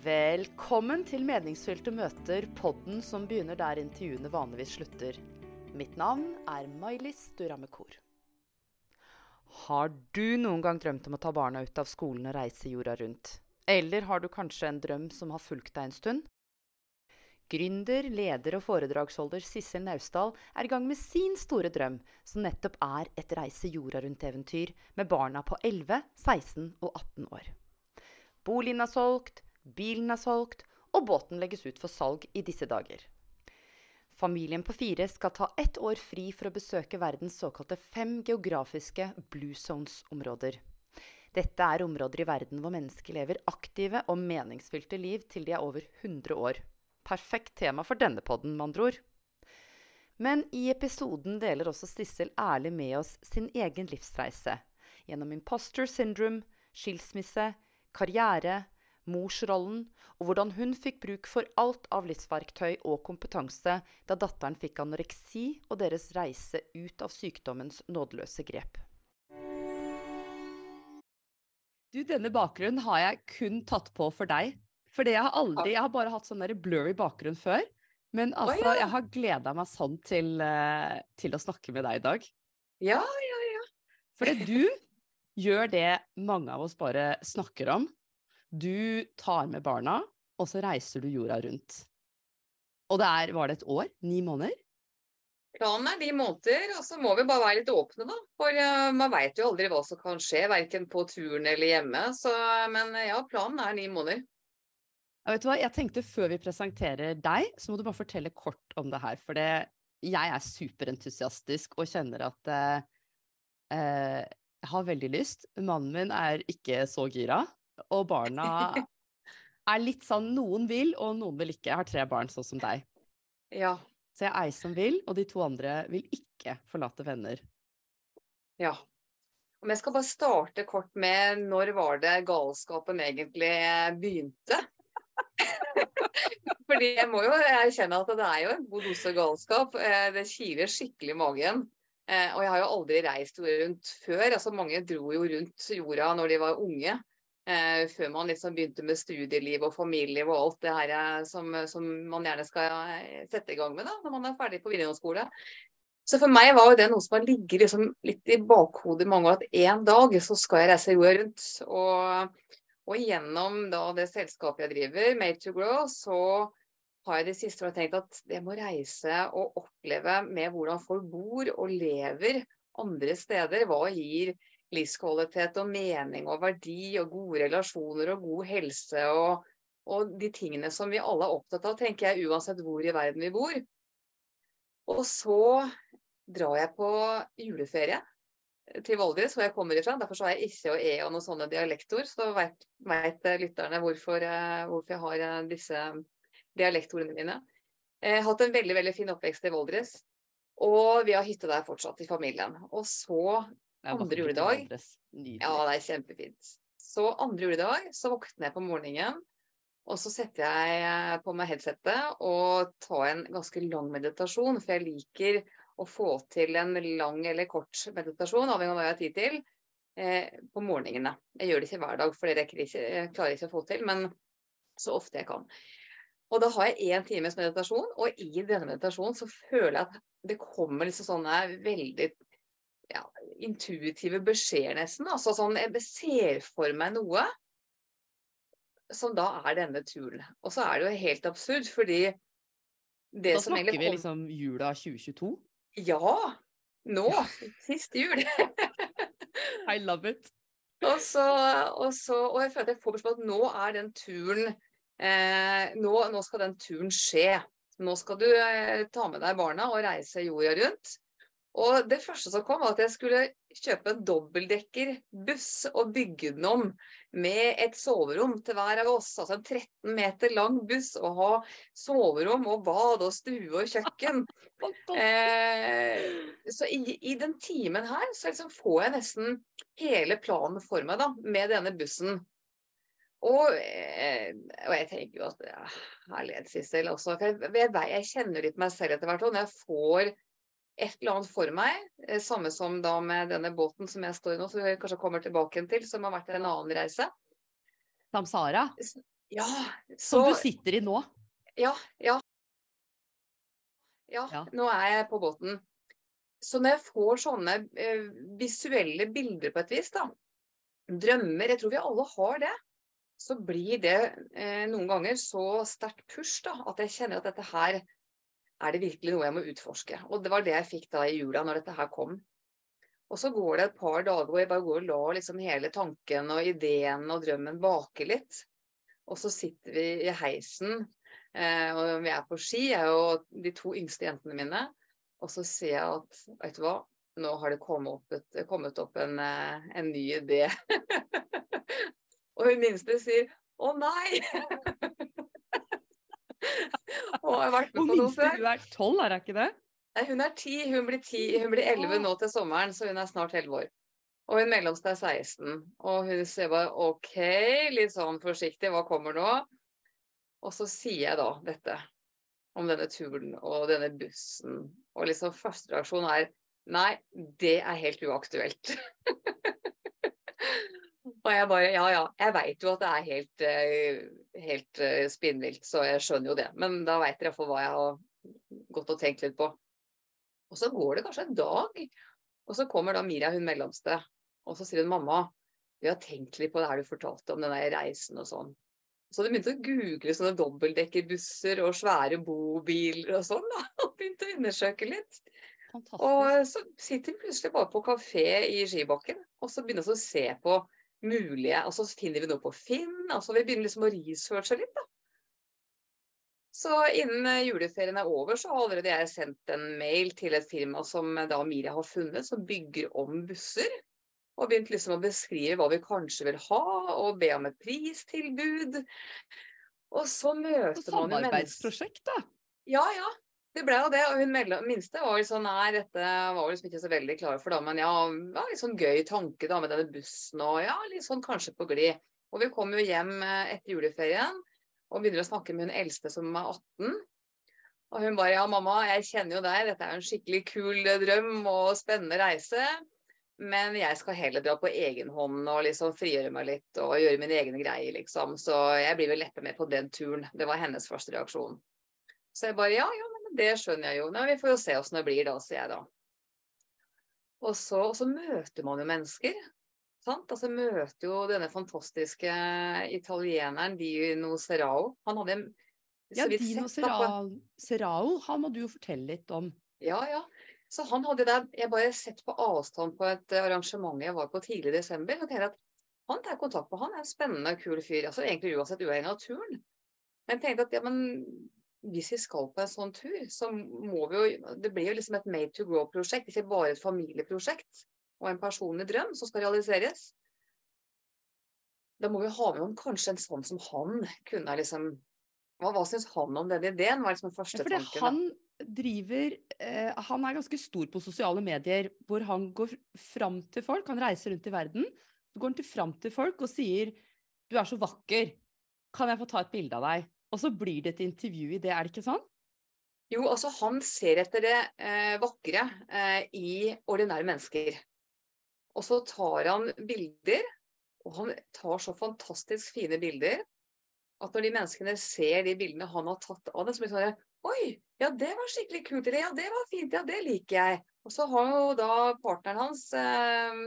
Velkommen til Meningsfylte møter, podden som begynner der intervjuene vanligvis slutter. Mitt navn er Mailis Duramekor. Har du noen gang drømt om å ta barna ut av skolen og reise jorda rundt? Eller har du kanskje en drøm som har fulgt deg en stund? Gründer, leder og foredragsholder Sissel Naustdal er i gang med sin store drøm, som nettopp er et reise jorda rundt-eventyr med barna på 11, 16 og 18 år. Boligen er solgt, bilen er solgt, og båten legges ut for salg i disse dager. Familien på fire skal ta ett år fri for å besøke verdens såkalte fem geografiske Blue Zones-områder. Dette er områder i verden hvor mennesker lever aktive og meningsfylte liv til de er over 100 år. Perfekt tema for denne podden, med andre ord. Men i episoden deler også Sissel ærlig med oss sin egen livsreise. Gjennom imposter syndrome, skilsmisse, karriere, morsrollen, og hvordan hun fikk bruk for alt av livsverktøy og kompetanse da datteren fikk anoreksi og deres reise ut av sykdommens nådeløse grep. Du, denne bakgrunnen har jeg kun tatt på for deg. Fordi jeg har aldri Jeg har bare hatt sånn der blurry bakgrunn før. Men altså, oh, ja. jeg har gleda meg sånn til, eh, til å snakke med deg i dag. Ja, ja, ja. Fordi du gjør det mange av oss bare snakker om. Du tar med barna, og så reiser du jorda rundt. Og det er, var det et år? Ni måneder? Planen er ni måneder, og så må vi bare være litt åpne, da. For uh, man veit jo aldri hva som kan skje, verken på turen eller hjemme. Så, men eh, ja, planen er ni måneder. Ja, vet du hva? Jeg tenkte før vi presenterer deg, så må du bare fortelle kort om det her. For det, jeg er superentusiastisk og kjenner at uh, jeg har veldig lyst. Mannen min er ikke så gira. Og barna er litt sånn noen vil, og noen vil ikke. Jeg har tre barn sånn som deg. Ja. Så jeg er ei som vil, og de to andre vil ikke forlate venner. ja. Om jeg skal bare starte kort med når var det galskapen egentlig begynte? Fordi jeg må jo erkjenne at det er jo en god dose galskap. Eh, Det kiler skikkelig i magen. Eh, Og jeg har jo aldri reist rundt før. Altså Mange dro jo rundt jorda når de var unge. Eh, Før man liksom begynte med studieliv og familieliv og alt det her eh, som, som man gjerne skal eh, sette i gang med da, når man er ferdig på videregående skole. Så for meg var det noe som har ligget liksom litt i bakhodet mange år, at en dag så skal jeg reise jorda rundt. Og, og gjennom da det selskapet jeg driver, Made to Grow, så har jeg de siste årene tenkt at jeg må reise og oppleve med hvordan folk bor og lever andre steder. Hva gir livskvalitet og mening og verdi og gode relasjoner og god helse og, og de tingene som vi alle er opptatt av, tenker jeg, uansett hvor i verden vi bor. Og så drar jeg på juleferie til Valdres, hvor jeg kommer ifra. Derfor så har jeg ikke og e og noen sånne dialektord. Så vet lytterne hvorfor, eh, hvorfor jeg har eh, disse dialektordene mine. Jeg har hatt en veldig veldig fin oppvekst i Valdres. Og vi har hytte der fortsatt i familien. Og så Andre juledag. Ja, det er kjempefint. Så andre juledag så våkner jeg på morgenen, og så setter jeg på meg headsetet og tar en ganske lang meditasjon, for jeg liker å få til en lang eller kort meditasjon, avhengig av hva jeg har tid til, eh, på morgenene. Jeg gjør det ikke hver dag, for det rekker ikke, jeg klarer ikke å få til, men så ofte jeg kan. Og da har jeg én times meditasjon, og i denne meditasjonen så føler jeg at det kommer liksom sånne veldig ja, intuitive beskjeder nesten. Altså sånn, jeg ser for meg noe som da er denne turen. Og så er det jo helt absurd, fordi det Da som snakker vi liksom jula 2022. Ja! Nå! Sist jul. I love it. Og, så, og, så, og jeg føler at jeg får beskjed om at nå er den turen eh, nå, nå skal den turen skje. Nå skal du eh, ta med deg barna og reise jorda rundt. Og det første som kom, var at jeg skulle kjøpe en dobbeltdekker buss og bygge den om med et soverom til hver av oss. Altså en 13 meter lang buss og ha soverom og bad og stue og kjøkken. Eh, så i, i den timen her så liksom får jeg nesten hele planen for meg da, med denne bussen. Og, eh, og jeg tenker jo at ja, herlighet, Sissel. Også, for jeg, jeg, jeg kjenner litt meg selv etter hvert. Og når jeg får et eller annet for meg, eh, samme som da med denne båten som jeg står i nå, som jeg kanskje kommer tilbake til, som har vært en annen reise. Samsara. Ja, Som du sitter i nå. Ja, ja. Ja, Ja. nå er jeg på båten. Så når jeg får sånne eh, visuelle bilder på et vis, da, drømmer, jeg tror vi alle har det, så blir det eh, noen ganger så sterkt push da, at jeg kjenner at dette her er det virkelig noe jeg må utforske. Og det var det jeg fikk da i jula når dette her kom. Og så går det et par dager hvor jeg bare går og lar liksom hele tanken og ideen og drømmen bake litt. Og så sitter vi i heisen, eh, og vi er på ski, jeg og de to yngste jentene mine. Og så ser jeg at, vet du hva, nå har det kommet opp, et, kommet opp en, eh, en ny idé. og hun minste sier å nei! og har vært med på noe før. hun er tolv, er hun ikke det? Nei, hun er ti, hun blir ti, hun blir elleve nå til sommeren, så hun er snart elleve år. Og hun mellomste er 16. Og hun ser bare OK, litt sånn forsiktig, hva kommer nå? Og så sier jeg da dette om denne turen og denne bussen. Og liksom første reaksjon er nei, det er helt uaktuelt. og jeg bare ja ja, jeg veit jo at det er helt, eh, helt eh, spinnvilt, så jeg skjønner jo det. Men da veit dere iallfall hva jeg har gått og tenkt litt på. Og så går det kanskje en dag, og så kommer da Mira, hun mellomste, og så sier hun mamma, vi har tenkt litt på det her du fortalte om den der reisen og sånn. Så hadde begynte å google sånne dobbeltdekkerbusser og svære bobiler og sånn, da. Og begynte å undersøke litt. Fantastisk. Og så sitter vi plutselig bare på kafé i skibakken, og så begynner vi å se på mulige Og så finner vi noe på Finn, og så vi begynner liksom å researche litt, da. Så innen eh, juleferien er over, så har allerede jeg sendt en mail til et firma som eh, da Miria har funnet, som bygger om busser. Og begynt liksom å beskrive hva vi kanskje vil ha, og be om et pristilbud. Og så møter man jo mennesker samarbeidsprosjekt, da. ja, ja. Det ble jo det. Og hun mellom- minste var sånn Nei, dette var liksom ikke så veldig klar for, da. Men ja, ja litt sånn gøy tanke da med denne bussen og ja, litt sånn kanskje på glid. Og vi kom jo hjem eh, etter juleferien og begynner å snakke med hun eldste som er 18. Og hun bare ja, mamma, jeg kjenner jo deg, dette er en skikkelig kul drøm og spennende reise. Men jeg skal heller dra på egen hånd og liksom frigjøre meg litt og gjøre mine egne greier, liksom. Så jeg blir vel neppe med på den turen. Det var hennes første reaksjon. Så jeg bare ja, ja, det skjønner jeg jo. Nei, vi får jo se åssen det blir da, sier jeg da. Og så, og så møter man jo mennesker. Sant? Altså møter jo denne fantastiske italieneren Dino Serrao. Han hadde Ja, Dino Serrao, han må du jo fortelle litt om. Ja, ja. Så han hadde der, Jeg bare sett på avstand på et arrangement jeg var på tidlig i desember. Og tenkte at han tar kontakt på han er en spennende, kul fyr. Altså egentlig uansett uavhengig av turen. Men tenkte at ja, men hvis vi skal på en sånn tur, så må vi jo Det blir jo liksom et made to grow-prosjekt, ikke bare et familieprosjekt og en personlig drøm som skal realiseres. Da må vi ha med noen, kanskje en sånn som han kunne liksom Hva, hva syns han om den ideen? Var liksom den første Ja, fordi tanken. han driver eh, Han er ganske stor på sosiale medier, hvor han går fram til folk. Han reiser rundt i verden. Så går han til fram til folk og sier 'Du er så vakker. Kan jeg få ta et bilde av deg?' Og så blir det et intervju i det, er det ikke sånn? Jo, altså han ser etter det eh, vakre eh, i ordinære mennesker. Og så tar han bilder, og han tar så fantastisk fine bilder at når de menneskene ser de bildene han har tatt av det, så blir det sånn Oi, ja det var skikkelig kult. Eller ja, det var fint. Ja, det liker jeg. Og så har jo da partneren hans eh,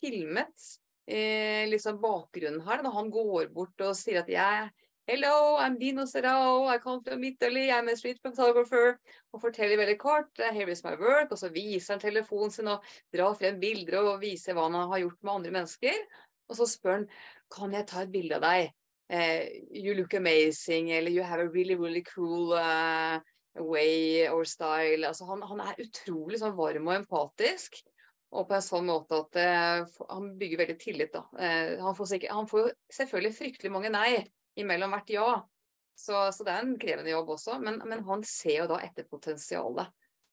filmet eh, liksom bakgrunnen her, når han går bort og sier at jeg Hello, I'm Dino Serrao, I come from Italy, I'm a street photographer. Og forteller veldig kort, uh, here is my work. Og så viser han telefonen sin og drar frem bilder og viser hva han har gjort med andre mennesker. Og så spør han, kan jeg ta et bilde av deg? Eh, you look amazing, eller you have a really, really cool uh, way or style. Altså han, han er utrolig sånn varm og empatisk. Og på en sånn måte at uh, han bygger veldig tillit, da. Uh, han, får sikkert, han får selvfølgelig fryktelig mange nei imellom hvert ja. Så, så det er en krevende jobb også. Men, men han ser jo da etter potensialet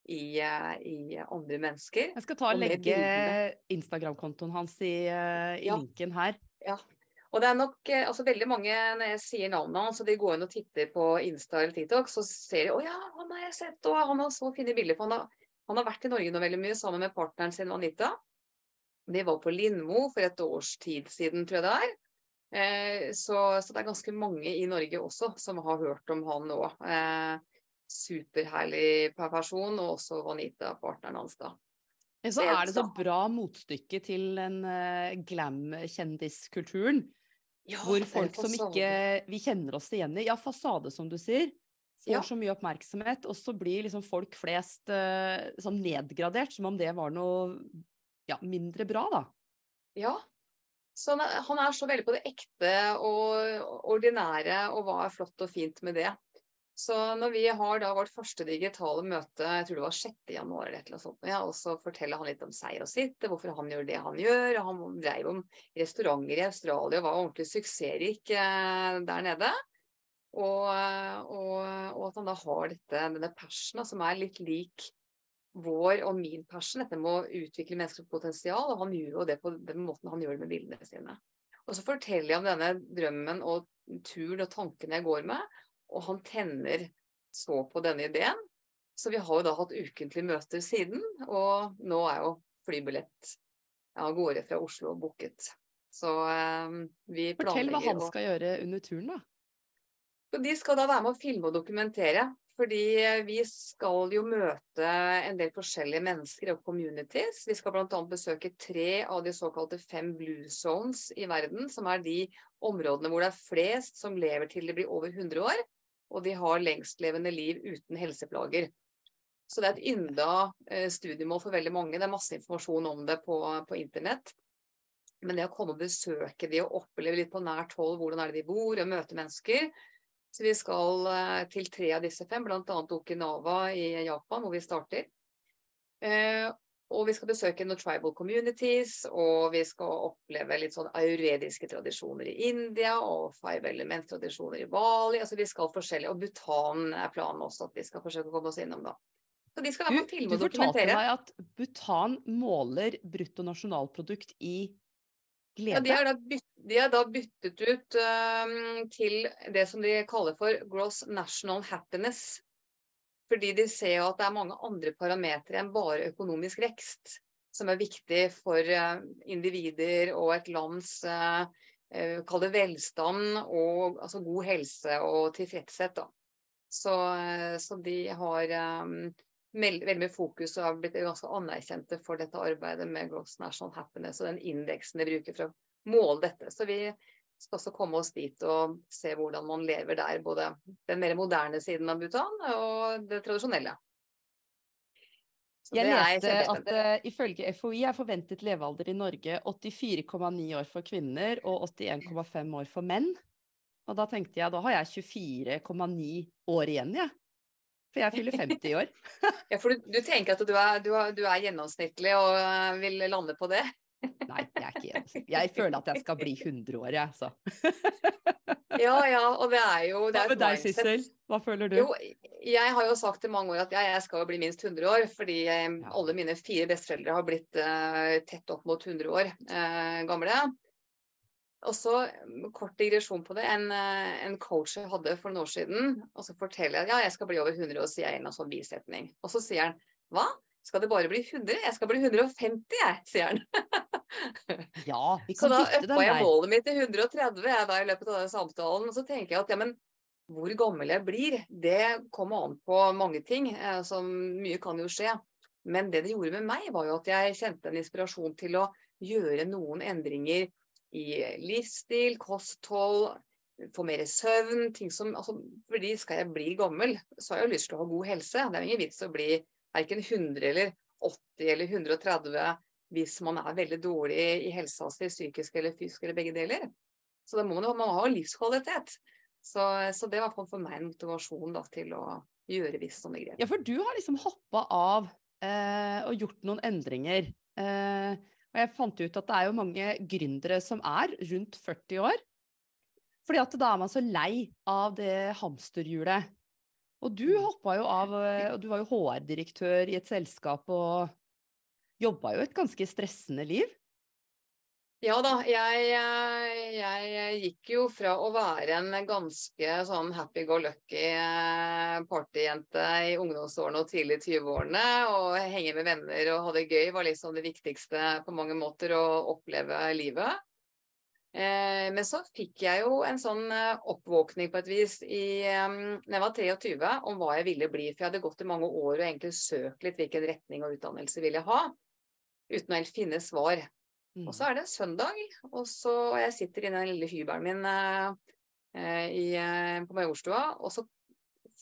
i, eh, i andre mennesker. Jeg skal ta og legge. Instagram-kontoen hans i, eh, i Ja. linken her. Og det er nok eh, altså veldig mange, når jeg sier navnet hans, og de går inn og titter på Insta eller TikTok, så ser de å ja, han har jeg sett, og han har så fine bilder. For han har, han har vært i Norge nå veldig mye sammen med partneren sin Anita. De var på Lindmo for et års tid siden, tror jeg det er. Eh, så, så, det er ganske mange i Norge også som har hørt om han nå. Eh, superherlig person, og også Vanita, partneren hans, da. Så er det så bra motstykke til den uh, glam-kjendiskulturen. Ja, hvor folk som ikke vi kjenner oss igjen i, ja, fasade som du sier, får ja. så mye oppmerksomhet, og så blir liksom folk flest uh, sånn nedgradert, som om det var noe ja, mindre bra, da. Ja. Så han er så veldig på det ekte og ordinære, og hva er flott og fint med det. Så når vi har da vårt første digitale møte, jeg tror det var 6. januar eller noe sånt, og så forteller han litt om seg og sitt, hvorfor han gjør det han gjør. og Han drev om restauranter i Australia og var ordentlig suksessrik eh, der nede. Og, og, og, at han da har dette, denne passionen som er litt lik vår og min passion, dette med å utvikle menneskers potensial. Og han gjør jo det på den måten han gjør det med bildene sine. Og så forteller jeg om denne drømmen og turen og tankene jeg går med, og han tenner så på denne ideen. Så vi har jo da hatt ukentlige møter siden, og nå er jo flybillett av gårde fra Oslo booket. Så eh, vi planlegger Fortell hva han skal gjøre under turen, da. De skal da være med å filme og dokumentere. Fordi vi skal jo møte en del forskjellige mennesker og communities. Vi skal bl.a. besøke tre av de såkalte fem blue zones i verden, som er de områdene hvor det er flest som lever til de blir over 100 år, og de har lengstlevende liv uten helseplager. Så det er et ynda eh, studiemål for veldig mange. Det er masse informasjon om det på, på internett. Men det å komme og besøke de og oppleve litt på nært hold hvordan er det de bor, og møte mennesker, så vi skal eh, til tre av disse fem, bl.a. Okinawa i Japan, hvor vi starter. Eh, og vi skal besøke noen tribal communities, og vi skal oppleve litt sånn aurediske tradisjoner i India og five element-tradisjoner i Bali. Altså vi skal forskjellig, Og Bhutan er planen også, at vi skal forsøke å komme oss innom da. Så de skal være med til og dokumentere. Du fortalte meg at Bhutan måler bruttonasjonalprodukt i? Ja, de har da, bytt, de har da byttet ut um, til det som de kaller for gross national happiness. Fordi de ser jo at det er mange andre parametere enn bare økonomisk vekst som er viktig for uh, individer og et lands uh, uh, Kall velstand og altså god helse og tilfredshet. Da. Så, så de har um, veldig mye fokus og har blitt ganske anerkjente for dette arbeidet med Gross National Happiness og den indeksen de bruker for å måle dette. Så vi skal også komme oss dit og se hvordan man lever der, både den mer moderne siden av Bhutan og det tradisjonelle. Så jeg leste at uh, ifølge FHI er forventet levealder i Norge 84,9 år for kvinner og 81,5 år for menn. Og da tenkte jeg da har jeg 24,9 år igjen, jeg. Ja. For jeg fyller 50 i år. ja, for du, du, tenker at du er, du, er, du er, gjennomsnittlig og eh, vil lande på det? Nei, jeg er ikke gjennomsnittlig. Jeg føler at jeg skal bli 100 år, jeg, så. ja, ja, og det er jo det er Hva med deg, Sissel? Hva føler du? Jo, jeg har jo sagt i mange år at ja, jeg skal bli minst 100 år, fordi ja. alle mine fire besteforeldre har blitt uh, tett opp mot 100 år uh, gamle. Og så mm, kort digresjon på det. En, eh, en, coach jeg hadde for noen år siden, og så forteller jeg at ja, jeg skal bli over 100, og sier jeg en sånn bisetning. Og så sier han hva? Skal det bare bli 100? Jeg skal bli 150, jeg, sier han. ja, vi kan så da uppa jeg målet mitt til 130 jeg, da, i løpet av den samtalen. Og så tenker jeg at ja, men hvor gammel jeg blir, det kommer an på mange ting. Eh, som mye kan jo skje. Men det det gjorde med meg, var jo at jeg kjente en inspirasjon til å gjøre noen endringer i livsstil, kosthold, få mer søvn. ting som, altså, fordi Skal jeg bli gammel, så har jeg jo lyst til å ha god helse. Det er jo ingen vits å bli verken 100 eller 80 eller 130 hvis man er veldig dårlig i helsa si, psykisk eller fysisk eller begge deler. Så da må man, man ha livskvalitet. Så, så, det var for meg en motivasjon da, til å gjøre visse sånne grep. Ja, for du har liksom hoppa av eh, og gjort noen endringer. Eh, og jeg fant ut at det er jo mange gründere som er rundt 40 år. Fordi at da er man så lei av det hamsterhjulet. Og du mm. hoppa jo av, eh, og du var jo HR-direktør i et selskap og jobba jo et ganske stressende liv. Ja da, jeg, jeg, gikk jo fra å være en ganske sånn happy-go-lucky eh, partyjente i ungdomsårene og tidlig 20-årene, og henge med venner og ha det gøy var liksom det viktigste på mange måter å oppleve livet. Eh, men så fikk jeg jo en sånn eh, oppvåkning på et vis i, når jeg var 23 om hva jeg ville bli. For jeg hadde gått i mange år og egentlig søkt litt hvilken retning og utdannelse ville jeg ha. Uten å helt finne svar. Mm. Og så er det en søndag, og så jeg sitter i den lille hybelen min eh, i, på Majorstua, og så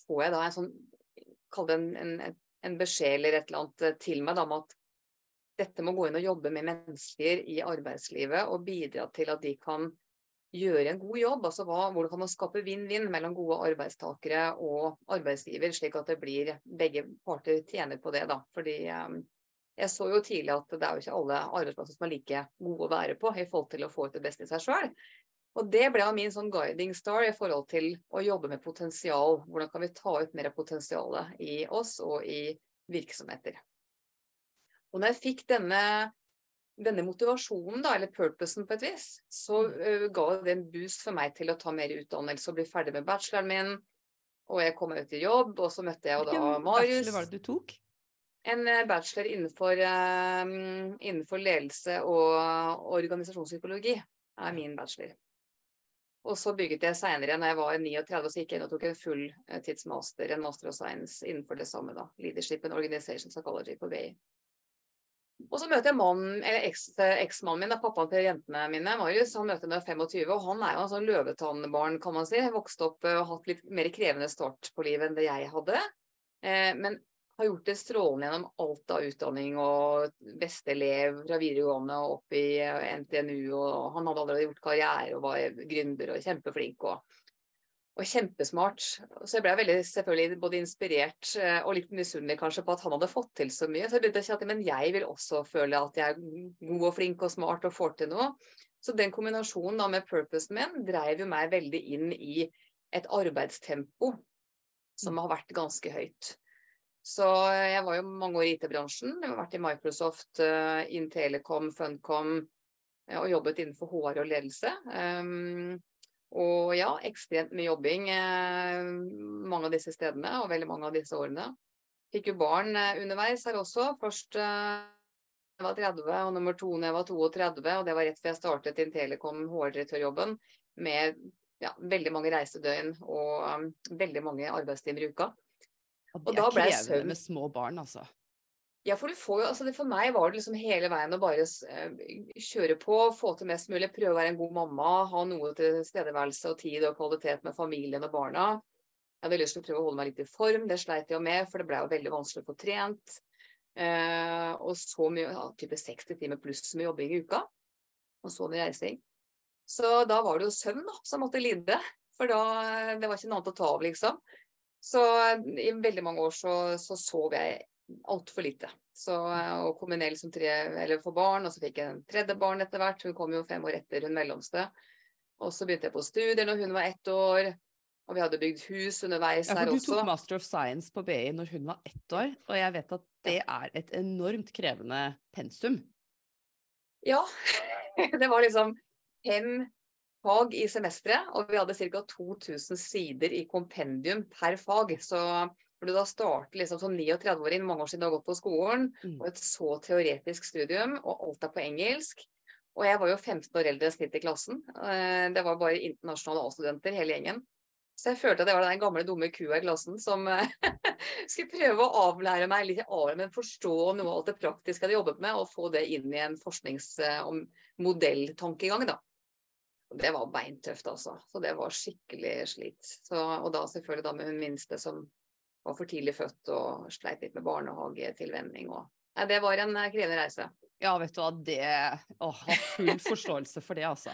får jeg da en sånn Kall det en, en, en beskjed eller et eller annet til meg da, om at dette må gå inn og jobbe med mennesker i arbeidslivet og bidra til at de kan gjøre en god jobb. Altså hva, hvordan kan man skape vinn-vinn mellom gode arbeidstakere og arbeidsgiver, slik at det blir begge parter tjener på det. da. Fordi um, jeg så jo tidlig at det er jo ikke alle arbeidsplasser som er like gode å være på i forhold til å få ut det beste i seg sjøl. Og det ble min sånn guiding star i forhold til å jobbe med potensial. Hvordan kan vi ta ut mer av potensialet i oss og i virksomheter. Og når jeg fikk denne, denne motivasjonen, da, eller purposen på et vis, så uh, ga det en boost for meg til å ta mer utdannelse og bli ferdig med bacheloren min. Og jeg kom meg ut i jobb, og så møtte jeg da Marius. Hvilken bachelor var det du tok? En bachelor innenfor, uh, innenfor ledelse og organisasjonspsykologi er min bachelor. Og så bygget jeg seinere, når jeg var 39, så gikk jeg inn og tok en fulltidsmaster, en master of science innenfor det samme, da. Leadership and Organization Psychology på BI. Og så møter jeg mannen, eller eksmannen min, da, pappaen til jentene mine, Marius. Han møter meg 25, og han er jo en sånn løvetannbarn, kan man si. Vokste opp eh, og hatt litt mer krevende start på livet enn det jeg hadde. Eh, men har gjort det strålende gjennom alt av utdanning og beste elev fra videregående og opp i eh, NTNU. Og han hadde allerede gjort karriere og var gründer og kjempeflink. og og kjempesmart. Så jeg ble veldig selvfølgelig både inspirert eh, og litt misunnelig kanskje på at han hadde fått til så mye. Så jeg begynte å si at men jeg vil også føle at jeg er god og flink og smart og får til noe. Så den kombinasjonen da med purposen min dreiv jo meg veldig inn i et arbeidstempo som har vært ganske høyt. Så jeg var jo mange år i IT-bransjen. Jeg har vært i Microsoft, uh, Intelecom, Funcom og jobbet innenfor HR og ledelse. Og ja, ekstremt mye jobbing eh, mange av disse stedene og veldig mange av disse årene. Fikk jo barn eh, underveis her også. Først eh, jeg var 30, og nummer to når jeg var 32. Og det var rett før jeg startet Intelecom HR-direktørjobben med ja, veldig mange reisedøgn og um, veldig mange arbeidstimer i uka. Og, det er krevende med små barn, altså. Ja, for, får, altså for meg var det liksom hele veien å bare uh, kjøre på, få til mest mulig, prøve å være en god mamma, ha noe tilstedeværelse og tid og kvalitet med familien og barna. Jeg hadde lyst til å prøve å holde meg litt i form, det sleit jeg med, for det ble jo veldig vanskelig å få trent. Uh, og så mye, ja, type 60 timer pluss med jobbing i uka, og så mye reising. Så da var det jo søvn da, som måtte lide, for da, det var ikke noe annet å ta av, liksom. Så i veldig mange år så, så sov jeg altfor lite. Så kom kombinere som tre, eller for barn, og så fikk jeg en tredje barn etter hvert. Hun kom jo fem år etter hun mellomste. Og så begynte jeg på studier når hun var ett år. Og vi hadde bygd hus underveis ja, her også. Du tok Master of Science på BI når hun var ett år, og jeg vet at det er et enormt krevende pensum. Ja. Det var liksom fem fag i semesteret, og vi hadde ca. 2000 sider i kompendium per fag. Så når du da starter liksom som 39-åring, mange år siden du har gått på skolen, mm. og et så teoretisk studium, og alt er på engelsk. Og jeg var jo 15 år eldre enn snitt i klassen. Eh, det var bare internasjonale A-studenter hele gjengen. Så jeg følte at jeg var den gamle, dumme kua i klassen som skulle prøve å avlære meg litt av men forstå noe av alt det praktiske jeg hadde jobbet med, og få det inn i en forsknings- og modelltankegang, da. Det var beintøft, altså. Så det var skikkelig slit. Så, og da selvfølgelig da med hun minste som var for tidlig født og sleit litt med barnehagetilvenning. Og... Nei, det var en eh, krevende reise. Ja, vet du hva, det Å, ha full forståelse for det, altså.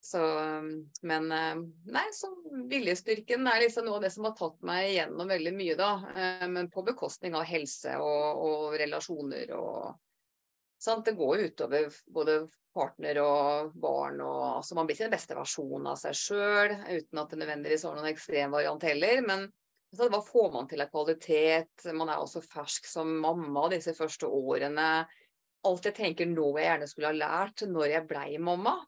Så, men eh, nei, så viljestyrken er liksom noe av det som har tatt meg gjennom veldig mye, da. Eh, men på bekostning av helse og, og relasjoner og sant? Det går jo utover både partner og barn og altså Man blir ikke den beste versjonen av seg sjøl, uten at det nødvendigvis var noen ekstrem variant heller. Men så hva får man til av kvalitet? Man er også fersk som mamma disse første årene. Alt jeg tenker nå jeg gjerne skulle ha lært når jeg blei mamma.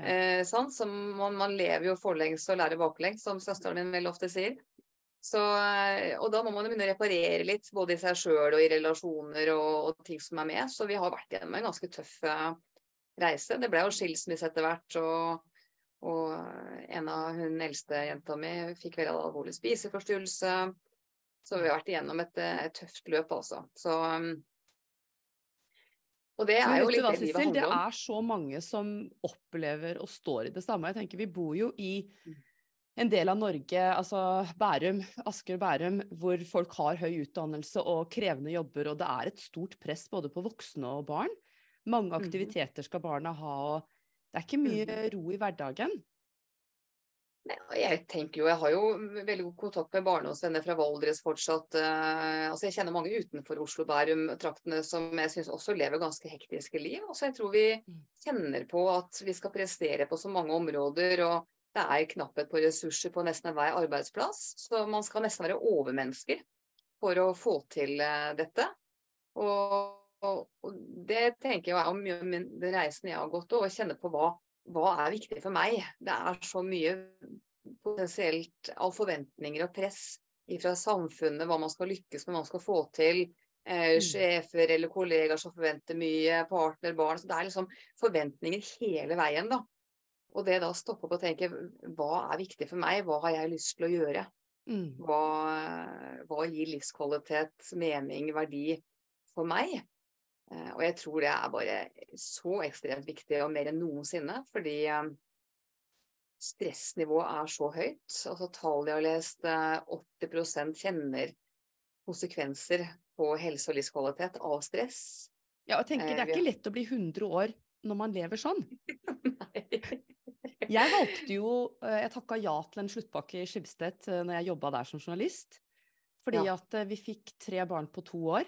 Ja. Eh, man, man, lever jo forlengs og lærer baklengs, som søsteren min veldig ofte sier. Så, eh, og da må man begynne å reparere litt, både i seg sjøl og i relasjoner og, og, ting som er med. Så vi har vært gjennom en ganske tøff eh, reise. Det ble jo skilsmisse etter hvert, og, og en av hun eldste jenta mi fikk veldig alvorlig spiseforstyrrelse. Så vi har vært igjennom et, et tøft løp, altså. Så um, og det er jo litt det livet handler om. Det er så mange som opplever og står i det samme. Jeg tenker Vi bor jo i mm. En del av Norge, altså Bærum, Asker og Bærum, hvor folk har høy utdannelse og krevende jobber, og det er et stort press både på voksne og barn. Mange mm-hmm. aktiviteter skal barna ha, og det er ikke mye mm-hmm. ro i hverdagen. Jeg tenker jo, jeg har jo veldig god kontakt med barndomsvenner fra Valdres fortsatt. Uh, altså jeg kjenner mange utenfor Oslo, Bærum-traktene som jeg syns også lever ganske hektiske liv. Altså jeg tror vi mm. kjenner på at vi skal prestere på så mange områder. og det er knapphet på ressurser på nesten hver arbeidsplass. Så man skal nesten være overmennesker for å få til uh, dette. Og, og, og, det tenker jeg er mye av den reisen jeg har gått og kjenne på hva hva er viktig for meg? Det er så mye potensielt av forventninger og press fra samfunnet, hva man skal lykkes med, hva man skal få til. Eh, mm. sjefer eller kollegaer som forventer mye, partner, barn. Så det er liksom forventninger hele veien, da. Og det da stoppe opp og tenke hva er viktig for meg, hva har jeg lyst til å gjøre? Mm. Hva, hva gir livskvalitet, mening, verdi for meg? Eh, og jeg tror det er bare så ekstremt viktig, og mer enn noensinne. Fordi eh, stressnivået er så høyt. Altså Tall jeg har lest, 80 eh, kjenner konsekvenser på helse og livskvalitet av stress. Ja, og tenker Det er ikke lett å bli 100 år når man lever sånn. jeg valgte jo Jeg takka ja til en sluttpakke i Skibsted når jeg jobba der som journalist. Fordi ja. at vi fikk tre barn på to år.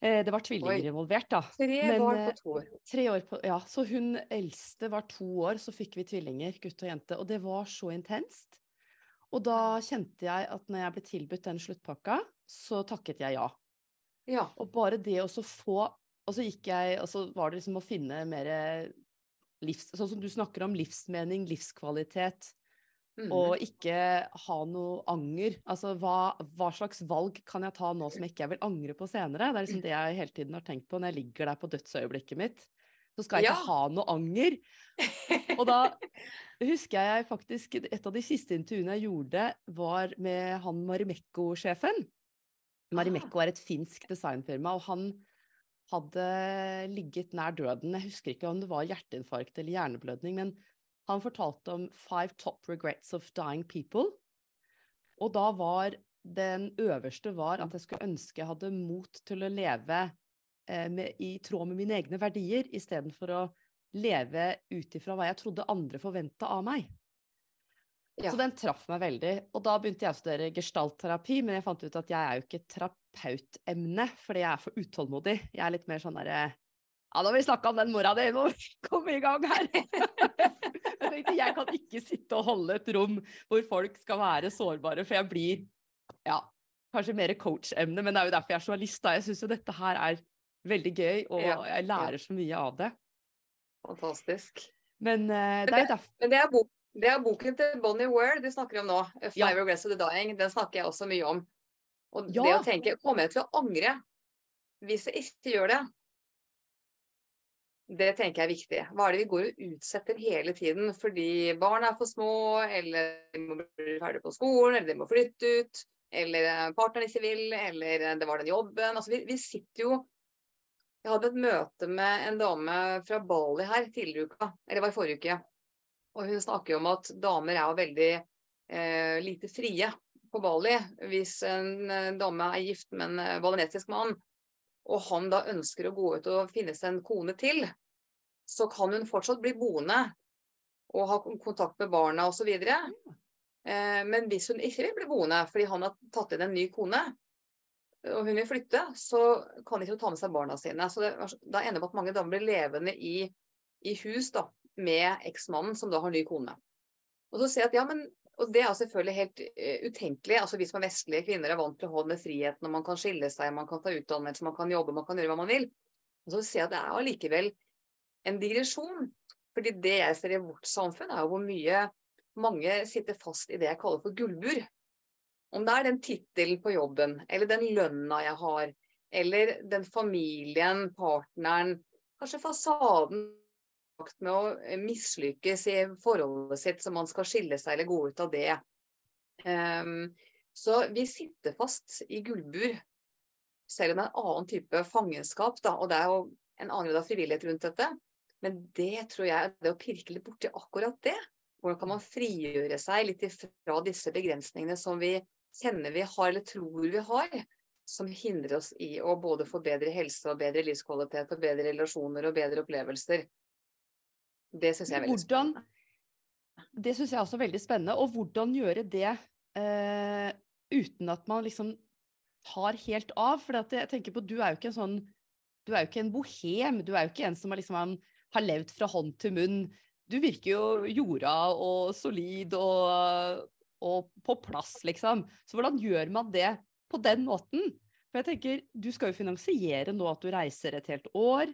Eh, det var tvillinger involvert, da. Tre Men, barn på to år. Eh, tre år på, ja, så hun eldste var to år, så fikk vi tvillinger, gutt og jente. Og det var så intenst. Og da kjente jeg at når jeg ble tilbudt den sluttpakka, så takket jeg ja. ja. Og bare det å få Og så gikk jeg Og så var det liksom å finne mer livs... Sånn som du snakker om livsmening, livskvalitet. Mm. Og ikke ha noe anger. Altså hva, hva, slags valg kan jeg ta nå som jeg ikke vil angre på senere? Det er liksom det jeg hele tiden har tenkt på når jeg ligger der på dødsøyeblikket mitt. Så skal jeg ja. ikke ha noe anger. Og da husker jeg faktisk Et av de siste intervjuene jeg gjorde, var med han Marimekko-sjefen. Marimekko er et finsk designfirma, og han hadde ligget nær døden. Jeg husker ikke om det var hjerteinfarkt eller hjerneblødning, men han fortalte om Five Top Regrets of Dying People. Og da var den øverste var at jeg skulle ønske jeg hadde mot til å leve eh, med, i tråd med mine egne verdier, istedenfor å leve ut ifra hva jeg trodde andre forventa av meg. Ja. Så den traff meg veldig. Og da begynte jeg å studere gestaltterapi, men jeg fant ut at jeg er jo ikke terapeutemne, fordi jeg er for utålmodig. Jeg er litt mer sånn derre Ja, nå har vi snakka om den mora di, må vi komme i gang her! jeg kan ikke sitte og holde et rom hvor folk skal være sårbare, for jeg blir ja, kanskje mer coach-emne, men det er jo derfor jeg er journalist. da. Jeg syns jo dette her er veldig gøy, og jeg lærer så mye av det. Fantastisk. Men, uh, det, er derfor Men det er, bok, det er boken til Bonnie Ware du snakker om nå, 'Five ja. Regrets of the Dying'. Den snakker jeg også mye om. Og ja. det å tenke Kommer jeg til å angre hvis jeg ikke gjør det? Det tenker jeg er viktig. Hva er det vi går og utsetter hele tiden fordi barna er for små, eller de må bli ferdig på skolen, eller de må flytte ut, eller partneren ikke vil, eller det var den jobben. Altså, vi, vi sitter jo Jeg hadde et møte med en dame fra Bali her tidligere uka, eller det var i forrige uke. Og hun snakker om at damer er jo veldig eh, lite frie på Bali. Hvis en eh, dame er gift med en balinesisk mann, og han da ønsker å gå ut og finne seg en kone til, så kan hun fortsatt bli boende og ha kontakt med barna osv. Eh, men hvis hun ikke vil bli boende fordi han har tatt inn en ny kone, og hun vil flytte, så kan ikke hun ta med seg barna sine. Så det, det er enig med at mange damer blir levende i, i hus da, med eksmannen som da har ny kone. Og så sier jeg at ja, men og det er selvfølgelig helt uh, utenkelig. altså Vi som er vestlige kvinner er vant til å ha den friheten, og man kan skille seg, man kan ta utdannelse, man kan jobbe, man kan gjøre hva man vil. Og så sier jeg at det er allikevel en digresjon. Fordi det jeg ser i vårt samfunn, er jo hvor mye mange sitter fast i det jeg kaller for gullbur. Om det er den tittelen på jobben, eller den lønna jeg har, eller den familien, partneren, kanskje fasaden med å eh, mislykkes i forholdet sitt, så man skal skille seg eller gå ut av det. Um, så vi sitter fast i gullbur, selv om det er en annen type fangenskap. Da, og det er jo en annen grad av frivillighet rundt dette. Men det tror jeg er det å pirke litt borti akkurat det. Hvordan kan man frigjøre seg litt fra disse begrensningene som vi kjenner vi har, eller tror vi har, som hindrer oss i å både få bedre helse og bedre livskvalitet og bedre relasjoner og bedre opplevelser. Det syns jeg er veldig hvordan, spennende. Det syns jeg også er veldig spennende. Og hvordan gjøre det eh, uten at man liksom tar helt av? For jeg tenker på, du er jo ikke en sånn Du er jo ikke en bohem. Du er jo ikke en som liksom, har levd fra hånd til munn. Du virker jo jorda og solid og, og på plass, liksom. Så hvordan gjør man det på den måten. For jeg tenker, du skal jo finansiere nå at du reiser et helt år.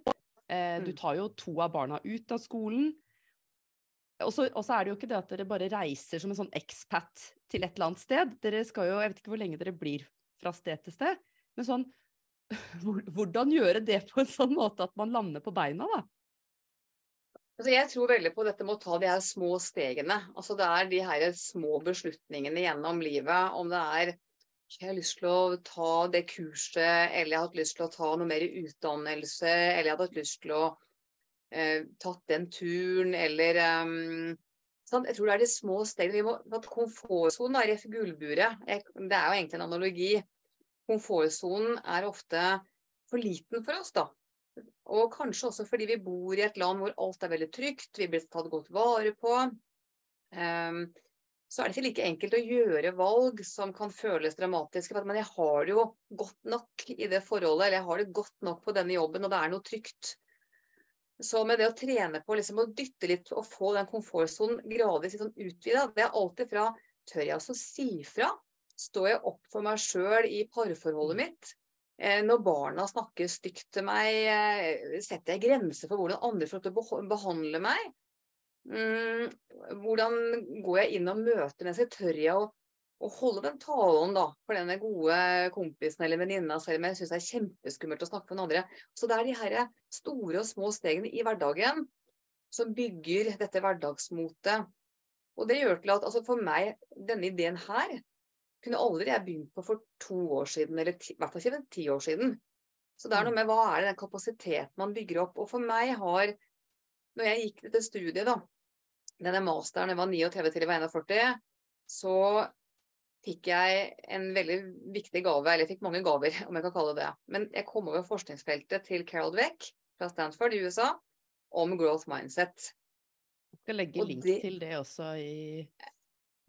Eh, du mm. tar jo to av barna ut av skolen. Og så er det jo ikke det at dere bare reiser som en sånn expat til et eller annet sted. Dere skal jo, Jeg vet ikke hvor lenge dere blir fra sted til sted. Men sånn Hvordan gjøre det på en sånn måte at man lander på beina, da? Altså jeg tror veldig på dette med å ta de her små stegene. Altså Det er de her små beslutningene gjennom livet. Om det er jeg har lyst til å ta det kurset, eller jeg har hatt lyst til å ta noe mer utdannelse, eller jeg hadde hatt lyst til å eh, tatt den turen, eller um, sånn. Jeg tror det er de små stegene. Vi må, at Komfortsonen er gullburet. Det er jo egentlig en analogi. Komfortsonen er ofte for liten for oss, da. Og kanskje også fordi vi bor i et land hvor alt er veldig trygt, vi blir tatt godt vare på. Um, så er det ikke like enkelt å gjøre valg som kan føles dramatiske. Men jeg har det jo godt nok i det forholdet, eller jeg har det godt nok på denne jobben, og det er noe trygt. Så med det å trene på liksom å dytte litt og få den komfortsonen gradvis liksom, utvida, det er alltid fra tør jeg også si fra? Står jeg opp for meg sjøl i parforholdet mitt? Eh, når barna snakker stygt til meg, eh, setter jeg grenser for hvordan andre får lov til å behandle meg? Mm, hvordan går jeg inn og møter mennesker? Tør jeg å, å holde den talen da, for denne gode kompisen eller venninna, selv om jeg syns det er kjempeskummelt å snakke med noen andre? Så det er de her store og små stegene i hverdagen som bygger dette hverdagsmotet. Og det gjør til at altså for meg, denne ideen her, kunne aldri jeg begynt på for to år siden, eller i hvert fall ikke for ti år siden. Så det er noe mm. med hva er det den kapasiteten man bygger opp. Og for meg har, når jeg gikk dette studiet, da, denne masteren jeg var 39 til jeg var 41, så fikk jeg en veldig viktig gave, eller jeg fikk mange gaver, om jeg kan kalle det det. Men jeg kom over forskningsfeltet til Carol Dweck fra Stanford i USA om growth mindset. Jeg skal legge og link de... til det også i,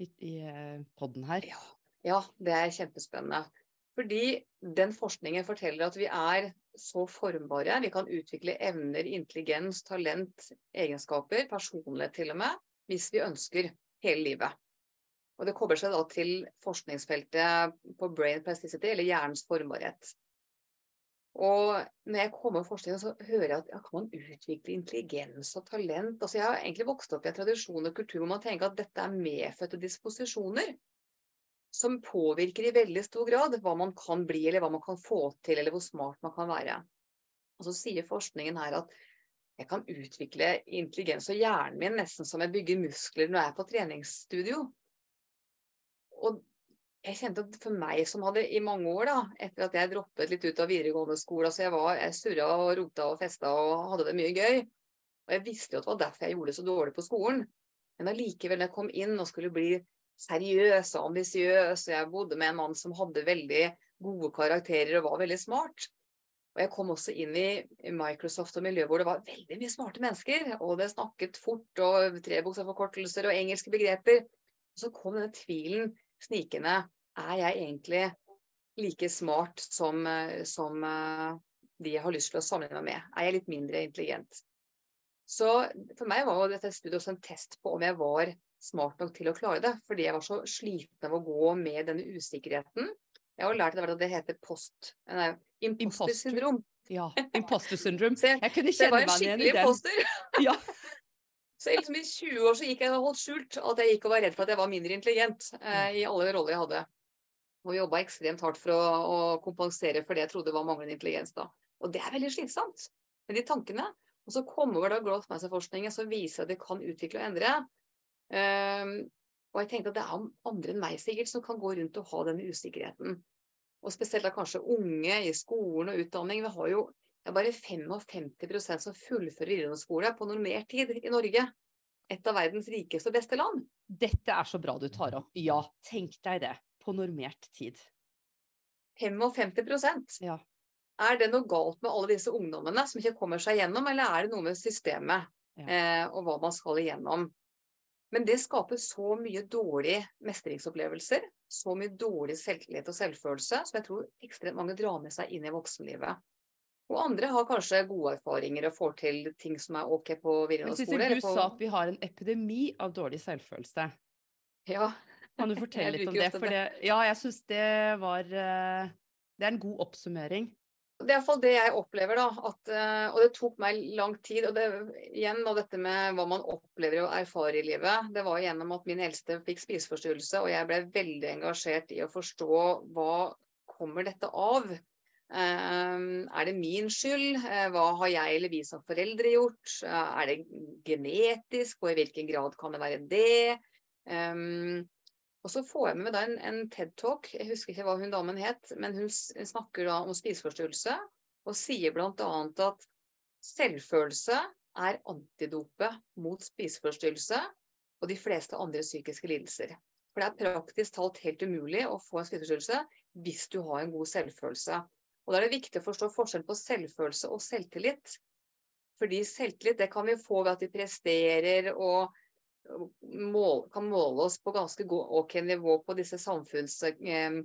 i, i eh, poden her. Ja, ja, det er kjempespennende. Fordi den forskningen forteller at vi er så formbare. Vi kan utvikle evner, intelligens, talent, egenskaper, personlighet til og med, hvis vi ønsker hele livet. Og Det kobler seg da til forskningsfeltet på brain plasticity, eller hjernens formbarhet. Og når jeg kommer med forskningen, så hører jeg at ja, kan man utvikle intelligens og talent? Altså Jeg har egentlig vokst opp i en tradisjon og kultur hvor man tenker at dette er medfødte disposisjoner som påvirker i veldig stor grad hva man kan bli, eller hva man kan få til, eller hvor smart man kan være. Og så sier forskningen her at jeg kan utvikle intelligens og hjernen min nesten som jeg bygger muskler når jeg er på treningsstudio. Og jeg kjente at for meg som hadde i mange år, da, etter at jeg droppet litt ut av videregående skole, altså jeg, var, jeg surra og rota og festa og hadde det mye gøy. Og jeg visste jo at det var derfor jeg gjorde det så dårlig på skolen. Men allikevel, når jeg kom inn og skulle bli seriøs og ambisiøs. Jeg bodde med en mann som hadde veldig gode karakterer og var veldig smart. Og jeg kom også inn i Microsoft og miljøet hvor det var veldig mye smarte mennesker. Og det snakket fort og trebokstavforkortelser og engelske begreper. Og så kom denne tvilen snikende. Er jeg egentlig like smart som, som eh, de jeg har lyst til å sammenligne meg med? Er jeg litt mindre intelligent? Så for meg var dette studiet også en test på om jeg var smart nok til å klare det. Fordi jeg var så sliten av å gå med denne usikkerheten. Jeg har lært at det heter post, nei, imposter syndrom. Ja, imposter syndrom. Jeg kunne kjenne meg igjen i den. Imposter. ja. Så liksom I 20 år så gikk jeg og holdt skjult at jeg gikk og var redd for at jeg var mindre intelligent eh, i alle roller jeg hadde. Og jobba ekstremt hardt for å, å, kompensere for det jeg trodde var manglende intelligens da. Og det er veldig slitsomt med de tankene. Og så kommer da growth mindset-forskningen som viser at det kan utvikle og endre. Um, og jeg tenkte at det er andre enn meg sikkert som kan gå rundt og ha denne usikkerheten. Og spesielt da kanskje unge i skolen og utdanning. Vi har jo det er bare 55% som fullfører videregående skole på normert tid i Norge. Et av verdens rikeste og beste land. Dette er så bra du tar opp. Ja, tenk deg det. På normert tid. 55% Ja. Er det noe galt med alle disse ungdommene som ikke kommer seg gjennom, eller er det noe med systemet Ja. eh, og hva man skal igjennom? Men det skaper så mye dårlige mestringsopplevelser, så mye dårlig selvtillit og selvfølelse, som jeg tror ekstremt mange drar med seg inn i voksenlivet. Og andre har kanskje gode erfaringer og får til ting som er ok på Men videregående Sissel, skole. du på- sa at vi har en epidemi av dårlig selvfølelse. Ja, Kan du fortelle litt om det? For det, ja, jeg syns det var eh, Det er en god oppsummering. Det er iallfall det jeg opplever, da. At, eh, og det tok meg lang tid. Og det, igjen da, dette med hva man opplever og erfarer i livet. Det var gjennom at min eldste fikk spiseforstyrrelse, og jeg ble veldig engasjert i å forstå hva kommer dette av. Eh, er det min skyld? Eh, hva har jeg eller vi som foreldre gjort? Er det genetisk, og i hvilken grad kan det være det? Og så får jeg med da en, en TED-talk, jeg husker ikke hva hun damen het, men hun snakker da om spiseforstyrrelse, og sier bl.a. at selvfølelse er antidopet mot spiseforstyrrelse og de fleste andre psykiske lidelser. For det er praktisk talt helt umulig å få en spiseforstyrrelse hvis du har en god selvfølelse. Og da er det viktig å forstå forskjellen på selvfølelse og selvtillit. Fordi selvtillit det kan vi få ved at vi presterer og mål, kan måle oss på ganske ok nivå på disse samfunns... Eh,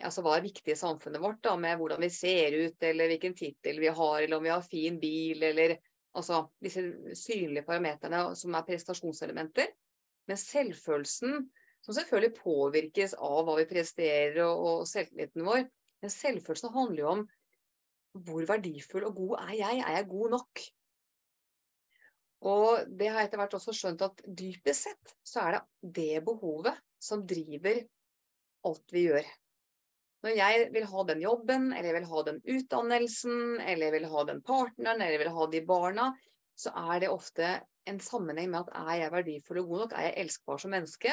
altså hva er viktig i samfunnet vårt, da, med hvordan vi ser ut, eller hvilken tittel vi har, eller om vi har fin bil, eller altså disse synlige parameterne som er prestasjonselementer. Men selvfølelsen, som selvfølgelig påvirkes av hva vi presterer og, og selvtilliten vår, men selvfølelsen handler jo om hvor verdifull og god er jeg? Er jeg god nok? Og det har jeg etter hvert også skjønt at dypest sett så er det det behovet som driver alt vi gjør. Når jeg vil ha den jobben, eller jeg vil ha den utdannelsen, eller jeg vil ha den partneren, eller jeg vil ha de barna, så er det ofte en sammenheng med at er jeg verdifull og god nok, er jeg elskbar som menneske?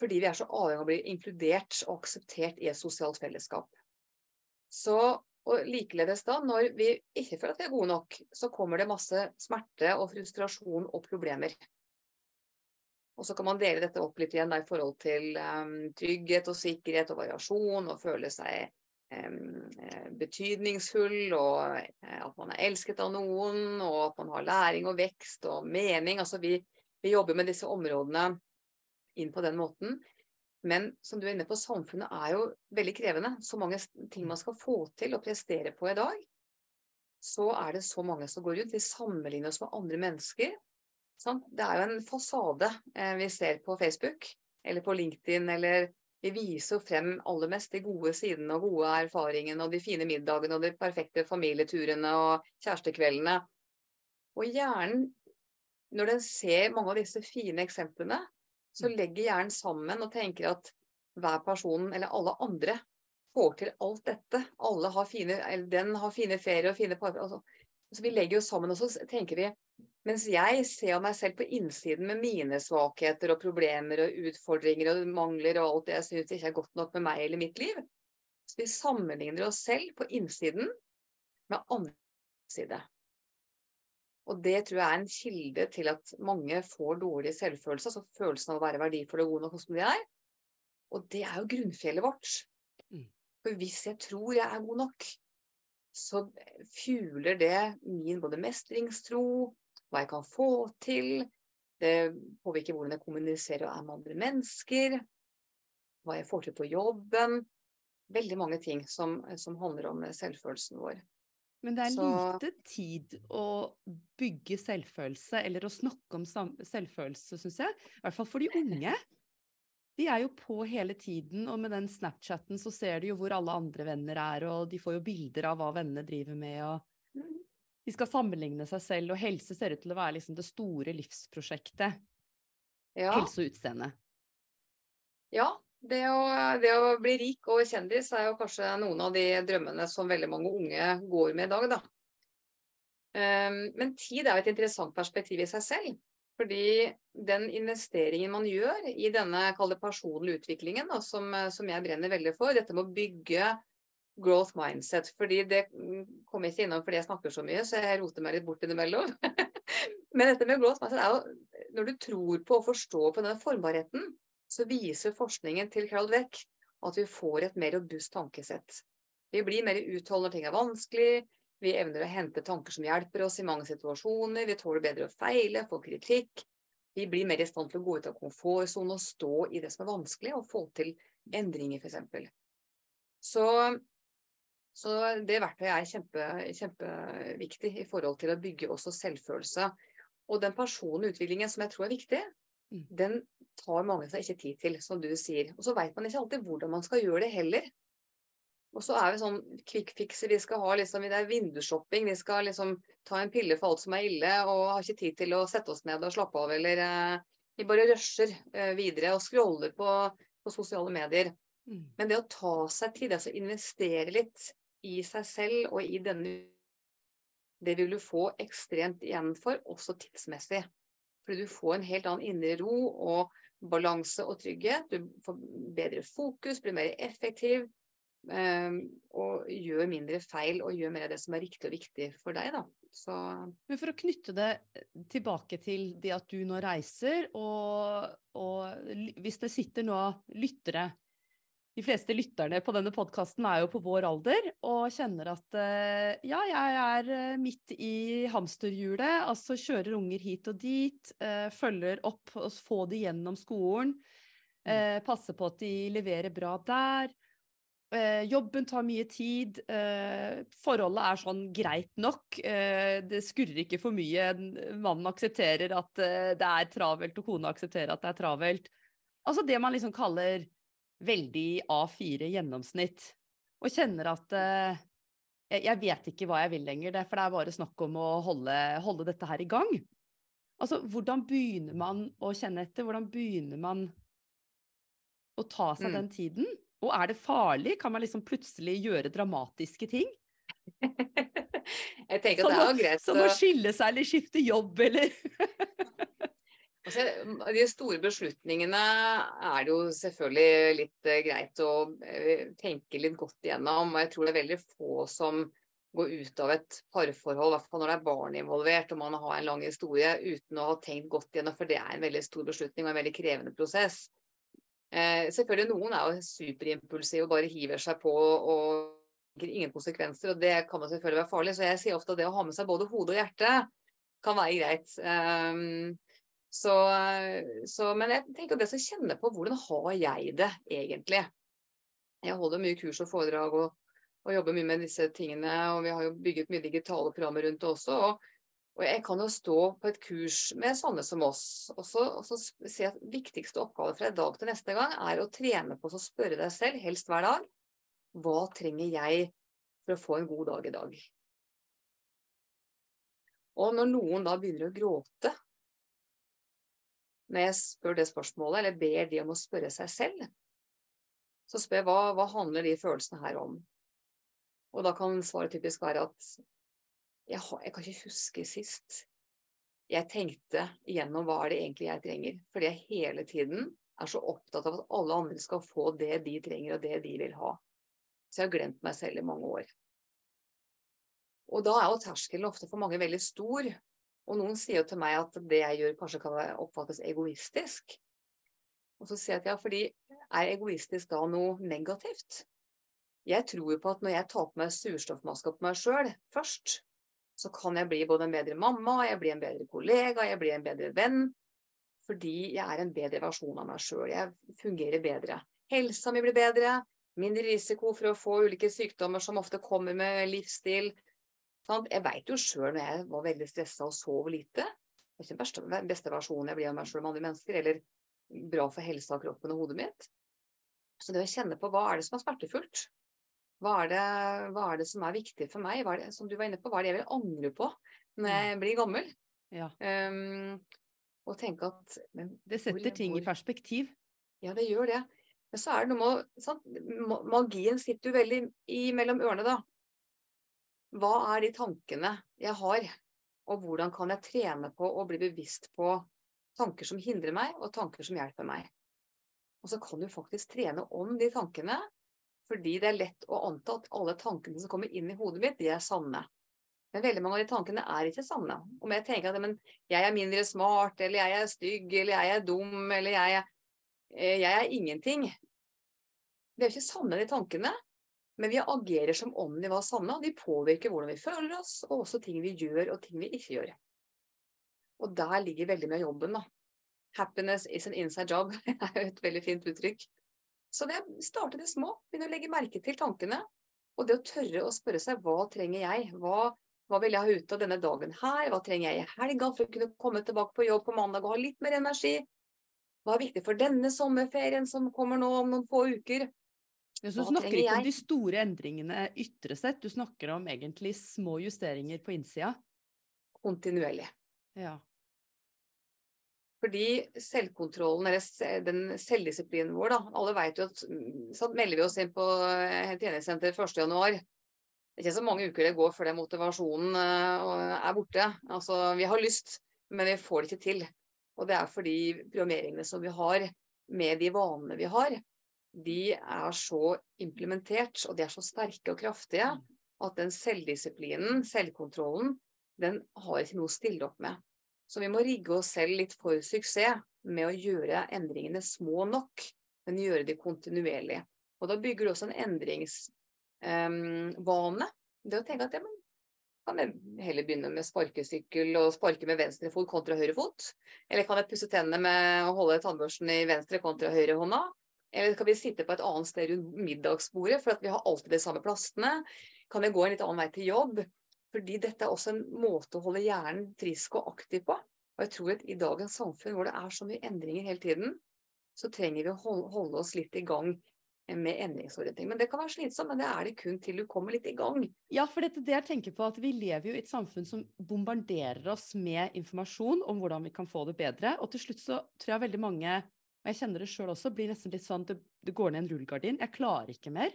Fordi vi er så avhengig av å bli inkludert og akseptert i et sosialt fellesskap. Så og likeledes da, når vi ikke føler at vi er gode nok, så kommer det masse smerte og frustrasjon og problemer. Og så kan man dele dette opp litt igjen da, i forhold til um, trygghet og sikkerhet og variasjon, og føle seg um, betydningsfull, og uh, at man er elsket av noen, og at man har læring og vekst og mening. Altså vi, vi jobber med disse områdene inn på den måten. Men som du er inne på, samfunnet er jo veldig krevende. Så mange ting man skal få til og prestere på i dag. Så er det så mange som går rundt. Vi sammenligner oss med andre mennesker. Sant? Det er jo en fasade eh, vi ser på Facebook eller på LinkedIn. eller Vi viser jo frem aller mest de gode sidene og gode erfaringene og de fine middagene og de perfekte familieturene og kjærestekveldene. Og hjernen, når den ser mange av disse fine eksemplene, så legger hjernen sammen og tenker at hver person, eller alle andre, får til alt dette. Alle har fine, eller den har fine ferier og fine parforhold. Altså, så vi legger jo sammen, og så tenker vi Mens jeg ser meg selv på innsiden med mine svakheter og problemer og utfordringer og mangler og alt det jeg syns ikke er godt nok med meg eller mitt liv. Så vi sammenligner oss selv på innsiden med andre side. Og det tror jeg er en kilde til at mange får dårlig selvfølelse, altså følelsen av å være verdifull og god nok som de er. Og det er jo grunnfjellet vårt. Mm. For hvis jeg tror jeg er god nok, så fugler det min både mestringstro, hva jeg kan få til, det påvirker hvordan jeg kommuniserer og er med andre mennesker, hva jeg får til på jobben. Veldig mange ting som, som handler om selvfølelsen vår. Men det er Så- lite tid å bygge selvfølelse, eller å snakke om selvfølelse, syns jeg. I hvert fall for de unge. De er jo på hele tiden, og med den Snapchatten så ser de jo hvor alle andre venner er, og de får jo bilder av hva vennene driver med, og de skal sammenligne seg selv, og helse ser ut til å være liksom det store livsprosjektet. Ja. Helse og utseende. Ja, det å, det å bli rik og kjendis er jo kanskje noen av de drømmene som veldig mange unge går med i dag, da. Um, men tid er jo et interessant perspektiv i seg selv. Fordi den investeringen man gjør i denne personlige utviklingen, da, som, som, jeg brenner veldig for, dette med å bygge growth mindset. fordi det kommer ikke innom fordi jeg snakker så mye, så jeg roter meg litt bort innimellom. Men dette med growth mindset er jo når du tror på og forstår på denne formbarheten, så viser forskningen til Carol Weck at vi får et mer robust tankesett. Vi blir mer utholdende når ting er vanskelig. Vi evner å hente tanker som hjelper oss i mange situasjoner. Vi tåler bedre å feile, få kritikk. Vi blir mer i stand til å gå ut av komfortsonen og stå i det som er vanskelig, og få til endringer, f.eks. Så, så det verktøyet er kjempe, kjempeviktig i forhold til å bygge også selvfølelse. Og den personlige utviklingen som jeg tror er viktig. Den tar mange seg ikke tid til, som du sier. Og så veit man ikke alltid hvordan man skal gjøre det heller. Og så er vi sånn quick fixer. Vi skal ha liksom, det er vindusshopping. Vi skal liksom ta en pille for alt som er ille, og har ikke tid til å sette oss ned og slappe av. Eller eh, vi bare rusher eh, videre og scroller på, på sosiale medier. Mm. Men det å ta seg tid, altså investere litt i seg selv og i denne Det vil du få ekstremt igjen for, også tidsmessig. Fordi du får en helt annen indre ro og balanse og trygghet. Du får bedre fokus, blir mer effektiv Ehm, og gjør mindre feil og gjør mer av det som er riktig og viktig for deg. Da. Så... Men for å knytte det tilbake til det at du nå reiser, og, og hvis det sitter nå lyttere de fleste lytterne på denne podkasten er jo på vår alder og kjenner at eh, ja, jeg er eh, midt i hamsterhjulet. Altså kjører unger hit og dit, eh, følger opp og få de gjennom skolen. Mm. Passer på at de leverer bra der. Jobben tar mye tid. Forholdet er sånn greit nok. Det skurrer ikke for mye. Mannen aksepterer at det er travelt, og kona aksepterer at det er travelt. Altså det man liksom kaller veldig A4 gjennomsnitt. Og kjenner at eh, jeg vet ikke hva jeg vil lenger, det, for det er bare snakk om å holde, holde dette her i gang. Altså, hvordan begynner man å kjenne etter? Hvordan begynner man å ta seg mm. den tiden? Og er det farlig? Kan man liksom plutselig gjøre dramatiske ting? Jeg tenker at det er greit. Som å skille seg eller skifte jobb eller altså, De store beslutningene er det jo selvfølgelig litt uh, greit å uh, tenke litt godt igjennom. Og jeg tror det er veldig få som går ut av et parforhold, i hvert fall når det er barn involvert og man har en lang historie, uten å ha tenkt godt igjennom, for det er en veldig stor beslutning og en veldig krevende prosess. Eh, selvfølgelig Noen er jo superimpulsive og bare hiver seg på og ingen konsekvenser, og det kan jo selvfølgelig være farlig. Så jeg sier ofte at det å ha med seg både hode og hjerte kan være greit. Um, så, så, men jeg tenker at det som kjenner på hvordan har jeg det egentlig? Jeg holder mye kurs og foredrag og, og jobber mye med disse tingene, og vi har jo bygget mye digitale programmer rundt det også. og og jeg kan jo stå på et kurs med sånne som oss og så, og så si at viktigste oppgave fra i dag til neste gang er å trene på å spørre deg selv, helst hver dag, hva trenger jeg for å få en god dag i dag? Og når noen da begynner å gråte når jeg spør det spørsmålet, eller ber de om å spørre seg selv, så spør jeg hva, hva handler de følelsene her om? Og da kan svaret typisk være at jeg, har, jeg, kan ikke huske sist jeg tenkte igjennom hva er det egentlig jeg trenger. Fordi jeg hele tiden er så opptatt av at alle andre skal få det de trenger, og det de vil ha. Så jeg har glemt meg selv i mange år. Og da er jo terskelen ofte for mange veldig stor. Og noen sier jo til meg at det jeg gjør kanskje kan oppfattes egoistisk. Og så sier jeg at ja, fordi er egoistisk da noe negativt? Jeg tror jo på at når jeg tar på meg surstoffmaska på meg sjøl først, så kan jeg bli både en bedre mamma, jeg blir en bedre kollega, jeg blir en bedre venn. Fordi jeg er en bedre versjon av meg sjøl. Jeg fungerer bedre. Helsa mi blir bedre. Mindre risiko for å få ulike sykdommer som ofte kommer med livsstil. Jeg veit jo sjøl når jeg var veldig stressa og sov lite. Det er ikke den beste versjonen jeg blir av meg sjøl med andre mennesker, eller bra for helsa, kroppen og hodet mitt. Så det å kjenne på hva er det som er smertefullt, hva er, det, hva er, det, som er viktig for meg? Hva er det, som du var inne på, hva er det jeg vil angre på når jeg mm. blir gammel? Ja. Um, og tenke at men, Det setter hvor, ting hvor... i perspektiv. Ja, det gjør det. Men så er det noe med? Magien sitter jo veldig i mellom ørene, da. Hva er de tankene jeg har, og hvordan kan jeg trene på å bli bevisst på tanker som hindrer meg, og tanker som hjelper meg. Og så kan du faktisk trene om de tankene, fordi det er lett å anta at alle tankene som kommer inn i hodet mitt, de er sanne. Men veldig mange av de tankene er ikke sanne. Om jeg tenker at men, jeg er mindre smart, eller jeg er stygg, eller jeg er dum, eller jeg, eh, jeg er ingenting. Det er jo ikke sanne, de tankene. Men vi agerer som om de var sanne, og de påvirker hvordan vi føler oss, og også ting vi gjør og ting vi ikke gjør. Og der ligger veldig mye av jobben, da. Happiness is an inside job er jo et veldig fint uttrykk. Så det starte det små. Begynne å legge merke til tankene. Og det å tørre å spørre seg hva trenger jeg? Hva, hva vil jeg ha ut av denne dagen her? Hva trenger jeg i helga for å kunne komme tilbake på jobb på mandag og ha litt mer energi? Hva er viktig for denne sommerferien som kommer nå om noen få uker? Ja, så du snakker ikke om de store endringene ytre sett, du snakker om egentlig små justeringer på innsida? Kontinuerlig. Ja. Fordi selvkontrollen, eller den selvdisiplinen vår, da Alle vet jo at mm, så melder vi oss inn på eh, treningssenter 1.1. Det er ikke så mange uker det går før den motivasjonen eh, er borte. Altså, vi har lyst, men vi får det ikke til. Og det er fordi programmeringene som vi har, med de vanene vi har, de er så implementert, og de er så sterke og kraftige, mm. at den selvdisiplinen, selvkontrollen, den har ikke noe å stille opp med. Så vi må rigge oss selv litt for suksess med å gjøre endringene små nok, men gjøre de kontinuerlig. Og da bygger du også en endringsvane. Um, det å tenke at ja, men kan jeg heller begynne med sparkesykkel og sparke med venstre fot kontra høyre fot? Eller kan jeg pusse tennene med å holde tannbørsten i venstre kontra høyre hånda? Eller skal vi sitte på et annet sted rundt middagsbordet, for vi har alltid de samme plastene? Kan jeg gå en litt annen vei til jobb? Fordi dette er også en måte å holde hjernen frisk og aktiv på. Og jeg tror at i dagens samfunn hvor det er så mye endringer hele tiden, så trenger vi å holde oss litt i gang med endringsorientering. Men det kan være slitsomt, men det er det kun til du kommer litt i gang. Ja, for dette det jeg tenker på, at vi lever jo i et samfunn som bombarderer oss med informasjon om hvordan vi kan få det bedre. Og til slutt så tror jeg veldig mange og jeg kjenner det sjøl også, blir nesten litt sånn det, det går ned en rullegardin. Jeg klarer ikke mer.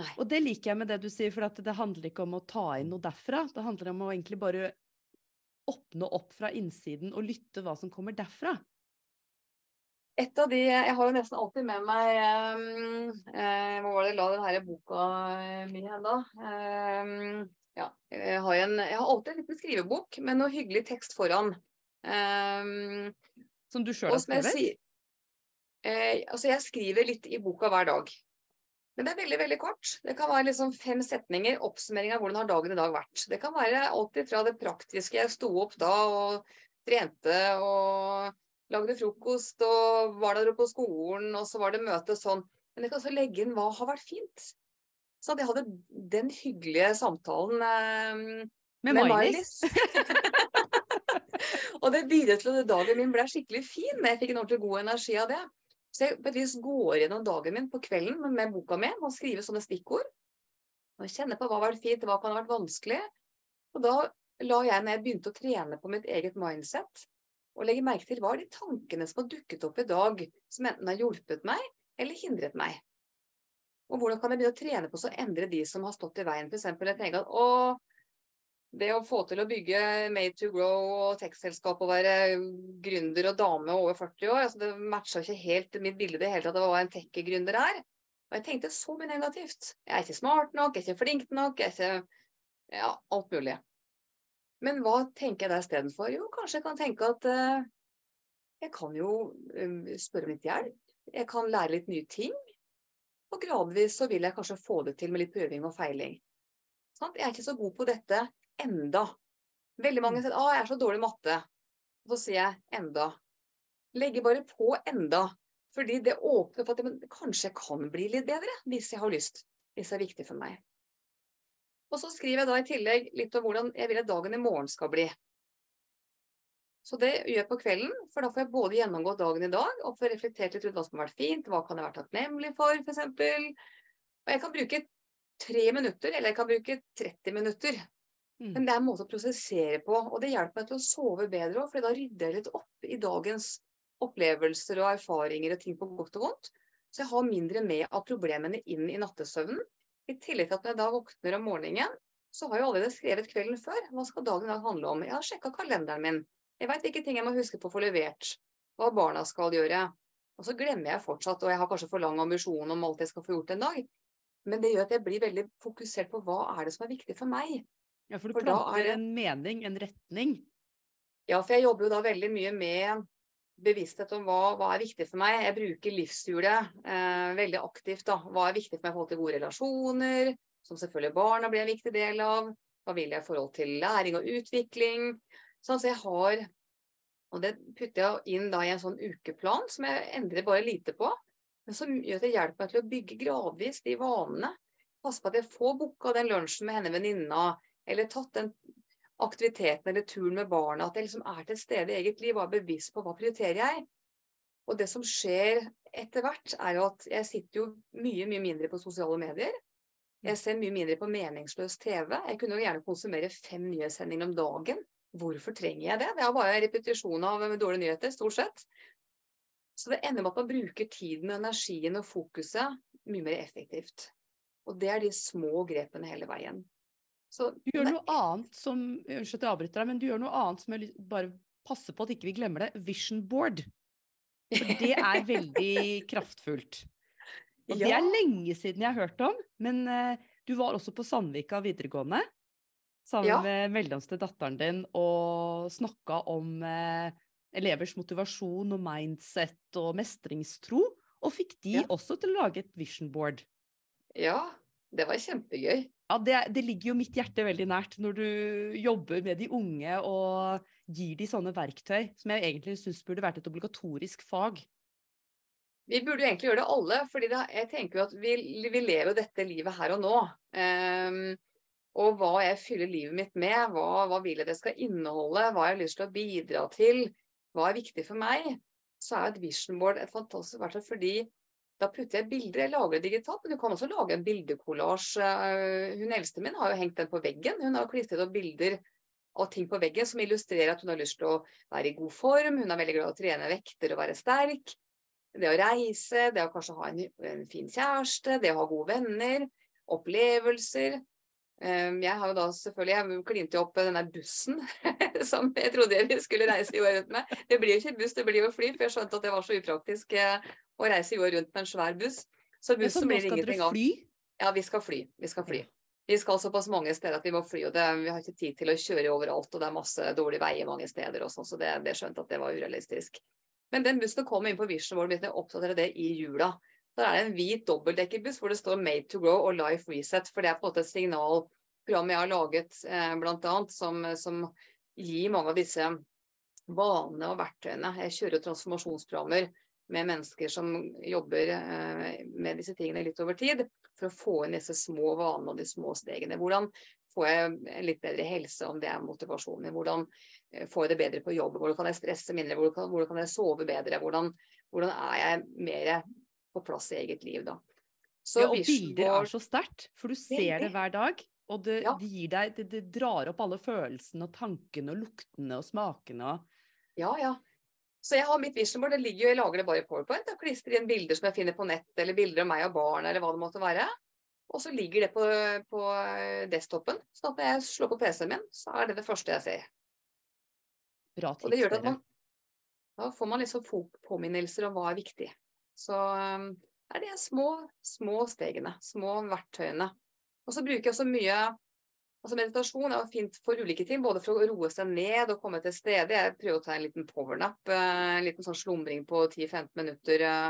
Nei. Og det liker jeg med det du sier, for det handler ikke om å ta inn noe derfra. Det handler om å egentlig bare åpne opp fra innsiden og lytte hva som kommer derfra. Et av de Jeg har jo nesten alltid med meg um, uh, Hvor var det la la denne boka mi hen, da? Um, ja, jeg har, en, jeg har alltid en liten skrivebok med noe hyggelig tekst foran. Um, som du sjøl har skrevet? Eh, altså jeg skriver litt i boka hver dag. Men det er veldig veldig kort. Det kan være liksom fem setninger, oppsummering av hvordan har dagen i dag vært. Det kan være alltid fra det praktiske. Jeg sto opp da og trente og lagde frokost og var der oppe på skolen, og så var det møte sånn. Men jeg kan også legge inn hva har vært fint. Så jeg hadde den hyggelige samtalen eh, med, med Mailis. og det bidro til at dagen min ble skikkelig fin. Jeg fikk en ordentlig god energi av det. Så jeg vis går gjennom dagen min på kvelden med boka mi og skriver sånne stikkord. Og kjenner på hva har vært fint, hva kan ha vært vanskelig. Og da la jeg, når jeg begynte å trene på mitt eget mindset, og legge merke til hva er de tankene som har dukket opp i dag, som enten har hjulpet meg eller hindret meg. Og hvordan kan jeg begynne å trene på å endre de som har stått i veien. Eksempel, jeg tenker at å, det å få til å bygge Made to Grow og tekstselskap og være gründer og dame over 40 år, altså det matcha ikke helt mitt bilde det hele tatt. Det var en tech-gründer her. Og jeg tenkte så mye negativt. Jeg er ikke smart nok, jeg er ikke flink nok, jeg er ikke Ja, alt mulig. Men hva tenker jeg der istedenfor? Jo, kanskje jeg kan tenke at uh, jeg kan jo uh, spørre om litt hjelp. Jeg kan lære litt nye ting. Og gradvis så vil jeg kanskje få det til med litt prøving og feiling. Sånn? Jeg er ikke så god på dette enda. Veldig mange mm. sier 'Å, jeg er så dårlig i matte'. Og så sier jeg 'enda'. Legger bare på 'enda'. Fordi det åpner for at men, kanskje kan bli litt bedre, hvis jeg har lyst. Hvis det er viktig for meg. Og så skriver jeg da i tillegg litt om hvordan jeg vil at dagen i morgen skal bli. Så det gjør jeg på kvelden, for da får jeg både gjennomgått dagen i dag og får reflektert litt rundt hva som har vært fint, hva kan jeg være takknemlig for, f.eks. Og jeg kan bruke tre minutter, eller jeg kan bruke 30 minutter Mm. Men det er en måte å prosessere på, og det hjelper meg til å sove bedre òg, for da rydder jeg litt opp i dagens opplevelser og erfaringer og ting på godt og vondt. Så jeg har mindre med av problemene inn i nattesøvnen. I tillegg til at når jeg da våkner om morgenen, så har jeg allerede skrevet kvelden før. Hva skal dagen i dag handle om? Jeg har sjekka kalenderen min. Jeg veit hvilke ting jeg må huske på å få levert. Hva barna skal gjøre. Og så glemmer jeg fortsatt, og jeg har kanskje for lang ambisjon om alt jeg skal få gjort en dag. Men det gjør at jeg blir veldig fokusert på hva er det som er viktig for meg. Ja, for du For er planter det- en mening, en retning. Ja, for jeg jobber jo da veldig mye med bevissthet om hva, hva er viktig for meg. Jeg bruker livshjulet eh, veldig aktivt. da. Hva er viktig for meg i forhold til gode relasjoner, som selvfølgelig barna blir en viktig del av. Hva vil jeg i forhold til læring og utvikling. Sånn, så jeg har Og det putter jeg inn da i en sånn ukeplan som jeg endrer bare lite på. Men som gjør at det hjelper meg til å bygge gradvis de vanene. Passe på at jeg får booka den lunsjen med henne venninna, eller tatt den aktiviteten eller turen med barna. At jeg liksom er til stede i eget liv og er bevisst på hva prioriterer jeg. Og det som skjer etter hvert, er jo at jeg sitter jo mye, mye mindre på sosiale medier. Jeg ser mye mindre på meningsløs TV. Jeg kunne jo gjerne konsumere fem nyhetssendinger om dagen. Hvorfor trenger jeg det? Det er bare repetisjon av dårlige nyheter, stort sett. Så det ender med at man bruker tiden, energien og fokuset mye mer effektivt. Og det er de små grepene hele veien. Så Du gjør noe annet som Unnskyld at jeg avbryter deg, men du gjør noe annet som jeg bare passer på at ikke vi glemmer det. Vision board. For det er veldig kraftfullt. Og det er lenge siden jeg har hørt om, men uh, du var også på Sandvika videregående sammen Ja. med mellomste datteren din og snakka om uh, elevers motivasjon og mindset og mestringstro, og fikk de Ja. også til å lage et vision board. ja, det var kjempegøy. Ja, det, det ligger jo mitt hjerte veldig nært når du jobber med de unge og gir de sånne verktøy, som jeg egentlig syns burde vært et obligatorisk fag. Vi burde jo egentlig gjøre det alle, fordi jeg tenker jo at vi, vi lever jo dette livet her og nå. Um, og hva jeg fyller livet mitt med, hva, hva vil jeg det skal inneholde, hva jeg har lyst til å bidra til, hva er viktig for meg, så er et vision board et fantastisk verktøy fordi da putter jeg bilder, jeg lager det digitalt, men du kan også lage en bildekollasj. Eh, Hun eldste min har jo hengt den på veggen. Hun har klistret opp bilder av ting på veggen som illustrerer at hun har lyst til å være i god form, hun er veldig glad i å trene vekter og være sterk. Det å reise, det å kanskje ha en, en fin kjæreste, det å ha gode venner, opplevelser. Um, Jeg har jo da selvfølgelig, jeg klinte opp den der bussen som jeg trodde vi skulle reise i året med. Det blir jo ikke buss, det blir jo fly, for jeg skjønte at det var så upraktisk eh, reiser jo rundt med en svær buss. Så bussen blir det skal ingenting dere av. fly. Ja, vi skal fly. Vi skal fly. Vi skal såpass mange steder at vi må fly, og det, vi har ikke tid til å kjøre overalt. Og det er masse dårlige veier mange steder og sånn, så det, det skjønte at det var urealistisk. Men den bussen kom inn på Vision World, begynte å oppdatere det i jula. Så er det en hvit dobbeltdekkerbuss hvor det står 'Made to Grow' og 'Life Reset'. For det er på en måte et signalprogram jeg har laget eh, annet, som, som gir mange av disse vanene og verktøyene. Jeg kjører transformasjonsprogrammer med mennesker som jobber eh, med disse tingene litt over tid, for å få inn disse små vanene og de små stegene. Hvordan får jeg litt bedre helse, om det er motivasjonen min? Hvordan eh, får jeg det bedre på jobb? Hvordan kan jeg stresse mindre? Hvordan kan, hvordan kan jeg sove bedre? Hvordan, hvordan er jeg mer på plass i eget liv, da? Så Ja, og bilder er så sterkt, for du ser det hver dag. Og det, Ja. det gir deg det, det drar opp alle følelsene og tankene og luktene og smakene og Ja, ja. Så jeg har mitt vision board, det ligger jo, jeg lager det bare i PowerPoint. og klistrer inn bilder som jeg finner på nett, eller bilder av meg og barn, eller hva det måtte være. Og så ligger det på, på desktopen, Så når jeg slår på PC-en min, så er det det første jeg ser. bra Og det tips, gjør at man Da får man liksom påminnelser om hva er viktig. Så um, er det små, små stegene, små verktøyene. Og så bruker jeg også mye Altså Meditasjon er fint for ulike ting, både for å roe seg ned og komme til stede. Jeg prøver å ta en liten powernap, eh, en liten sånn slumring på 10-15 minutter. eh.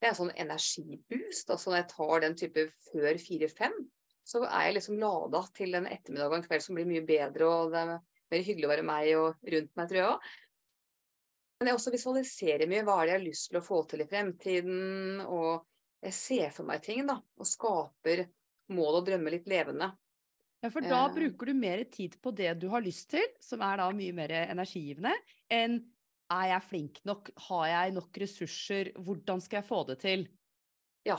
Det er en sånn energiboost. altså Når jeg tar den type før 4-5, så er jeg liksom lada til en ettermiddag og en kveld som blir mye bedre, og det er mer hyggelig å være meg og rundt meg, tror jeg òg. Men jeg også visualiserer mye. Hva er det jeg har lyst til å få til i fremtiden? Og jeg ser for meg ting, da. Og skaper mål og drømmer litt levende. Ja, for da Eh. bruker du mer tid på det du har lyst til, som er da mye mer energigivende, enn er jeg flink nok, har jeg nok ressurser, hvordan skal jeg få det til? Ja.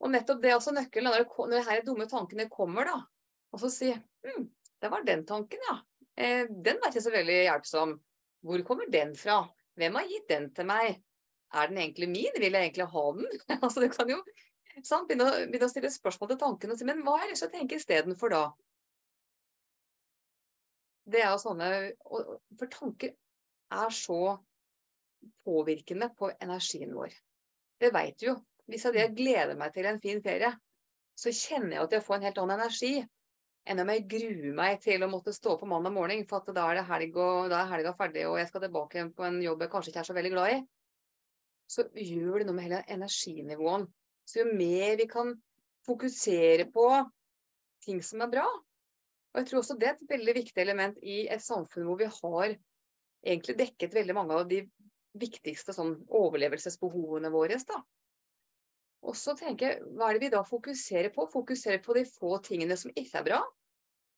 Og nettopp det er også nøkkelen når, de her dumme tankene kommer, da. Og så si hm, det var den tanken, ja. Eh, den var ikke så veldig hjelpsom. Hvor kommer den fra? Hvem har gitt den til meg? Er den egentlig min? Vil jeg egentlig ha den? altså, du kan jo sant? Begynne, å, begynne å stille spørsmål til tankene og si men hva har jeg lyst til å tenke istedenfor da? Det er jo sånne For tanker er så påvirkende på energien vår. Det veit du jo. Hvis jeg gleder meg til en fin ferie, så kjenner jeg at jeg får en helt annen energi enn om jeg gruer meg til å måtte stå på mandag morgen, for at da er det helg og da er helga ferdig og jeg skal tilbake på en jobb jeg kanskje ikke er så veldig glad i. Så gjør det noe med hele energinivåen. Så jo mer vi kan fokusere på ting som er bra, og jeg tror også det er et veldig viktig element i et samfunn hvor vi har egentlig dekket veldig mange av de viktigste sånn, overlevelsesbehovene våre. Da. Og så tenker jeg, hva er det vi da fokuserer på? Fokuserer på de få tingene som ikke er bra.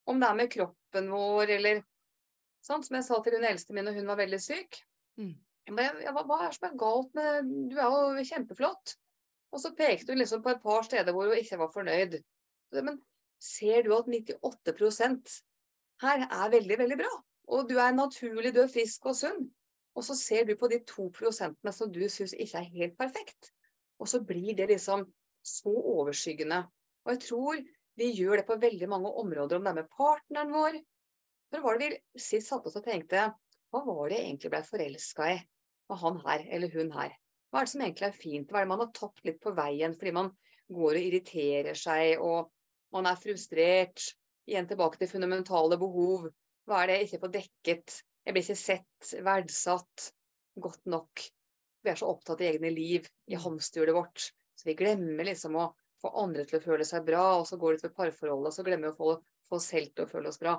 Om det er med kroppen vår, eller sånn, Som jeg sa til hun eldste min når hun var veldig syk. Mm. Ja, hva, hva, er det som er galt med Du er jo kjempeflott. Og så pekte hun liksom på et par steder hvor hun ikke var fornøyd. Men ser du at 98% her er veldig, veldig bra. Og du er naturlig, du er frisk og sunn. Og så ser du på de to prosentene som du syns ikke er helt perfekt. Og så blir det liksom så overskyggende. Og jeg tror vi gjør det på veldig mange områder, om det er med partneren vår. For var det vi sist satte oss og tenkte hva var det jeg egentlig ble forelska i Var han her eller hun her? Hva er det som egentlig er fint? Hva er det man har tapt litt på veien fordi man går og irriterer seg og man er frustrert. Igjen tilbake til fundamentale behov. Hva er det jeg ikke får dekket? Jeg blir ikke sett, verdsatt godt nok. Vi er så opptatt i egne liv, i hamsterhjulet vårt. Så vi glemmer liksom å få andre til å føle seg bra, og så går det utover parforholdet, og så glemmer vi å få, få oss selv til å føle oss bra.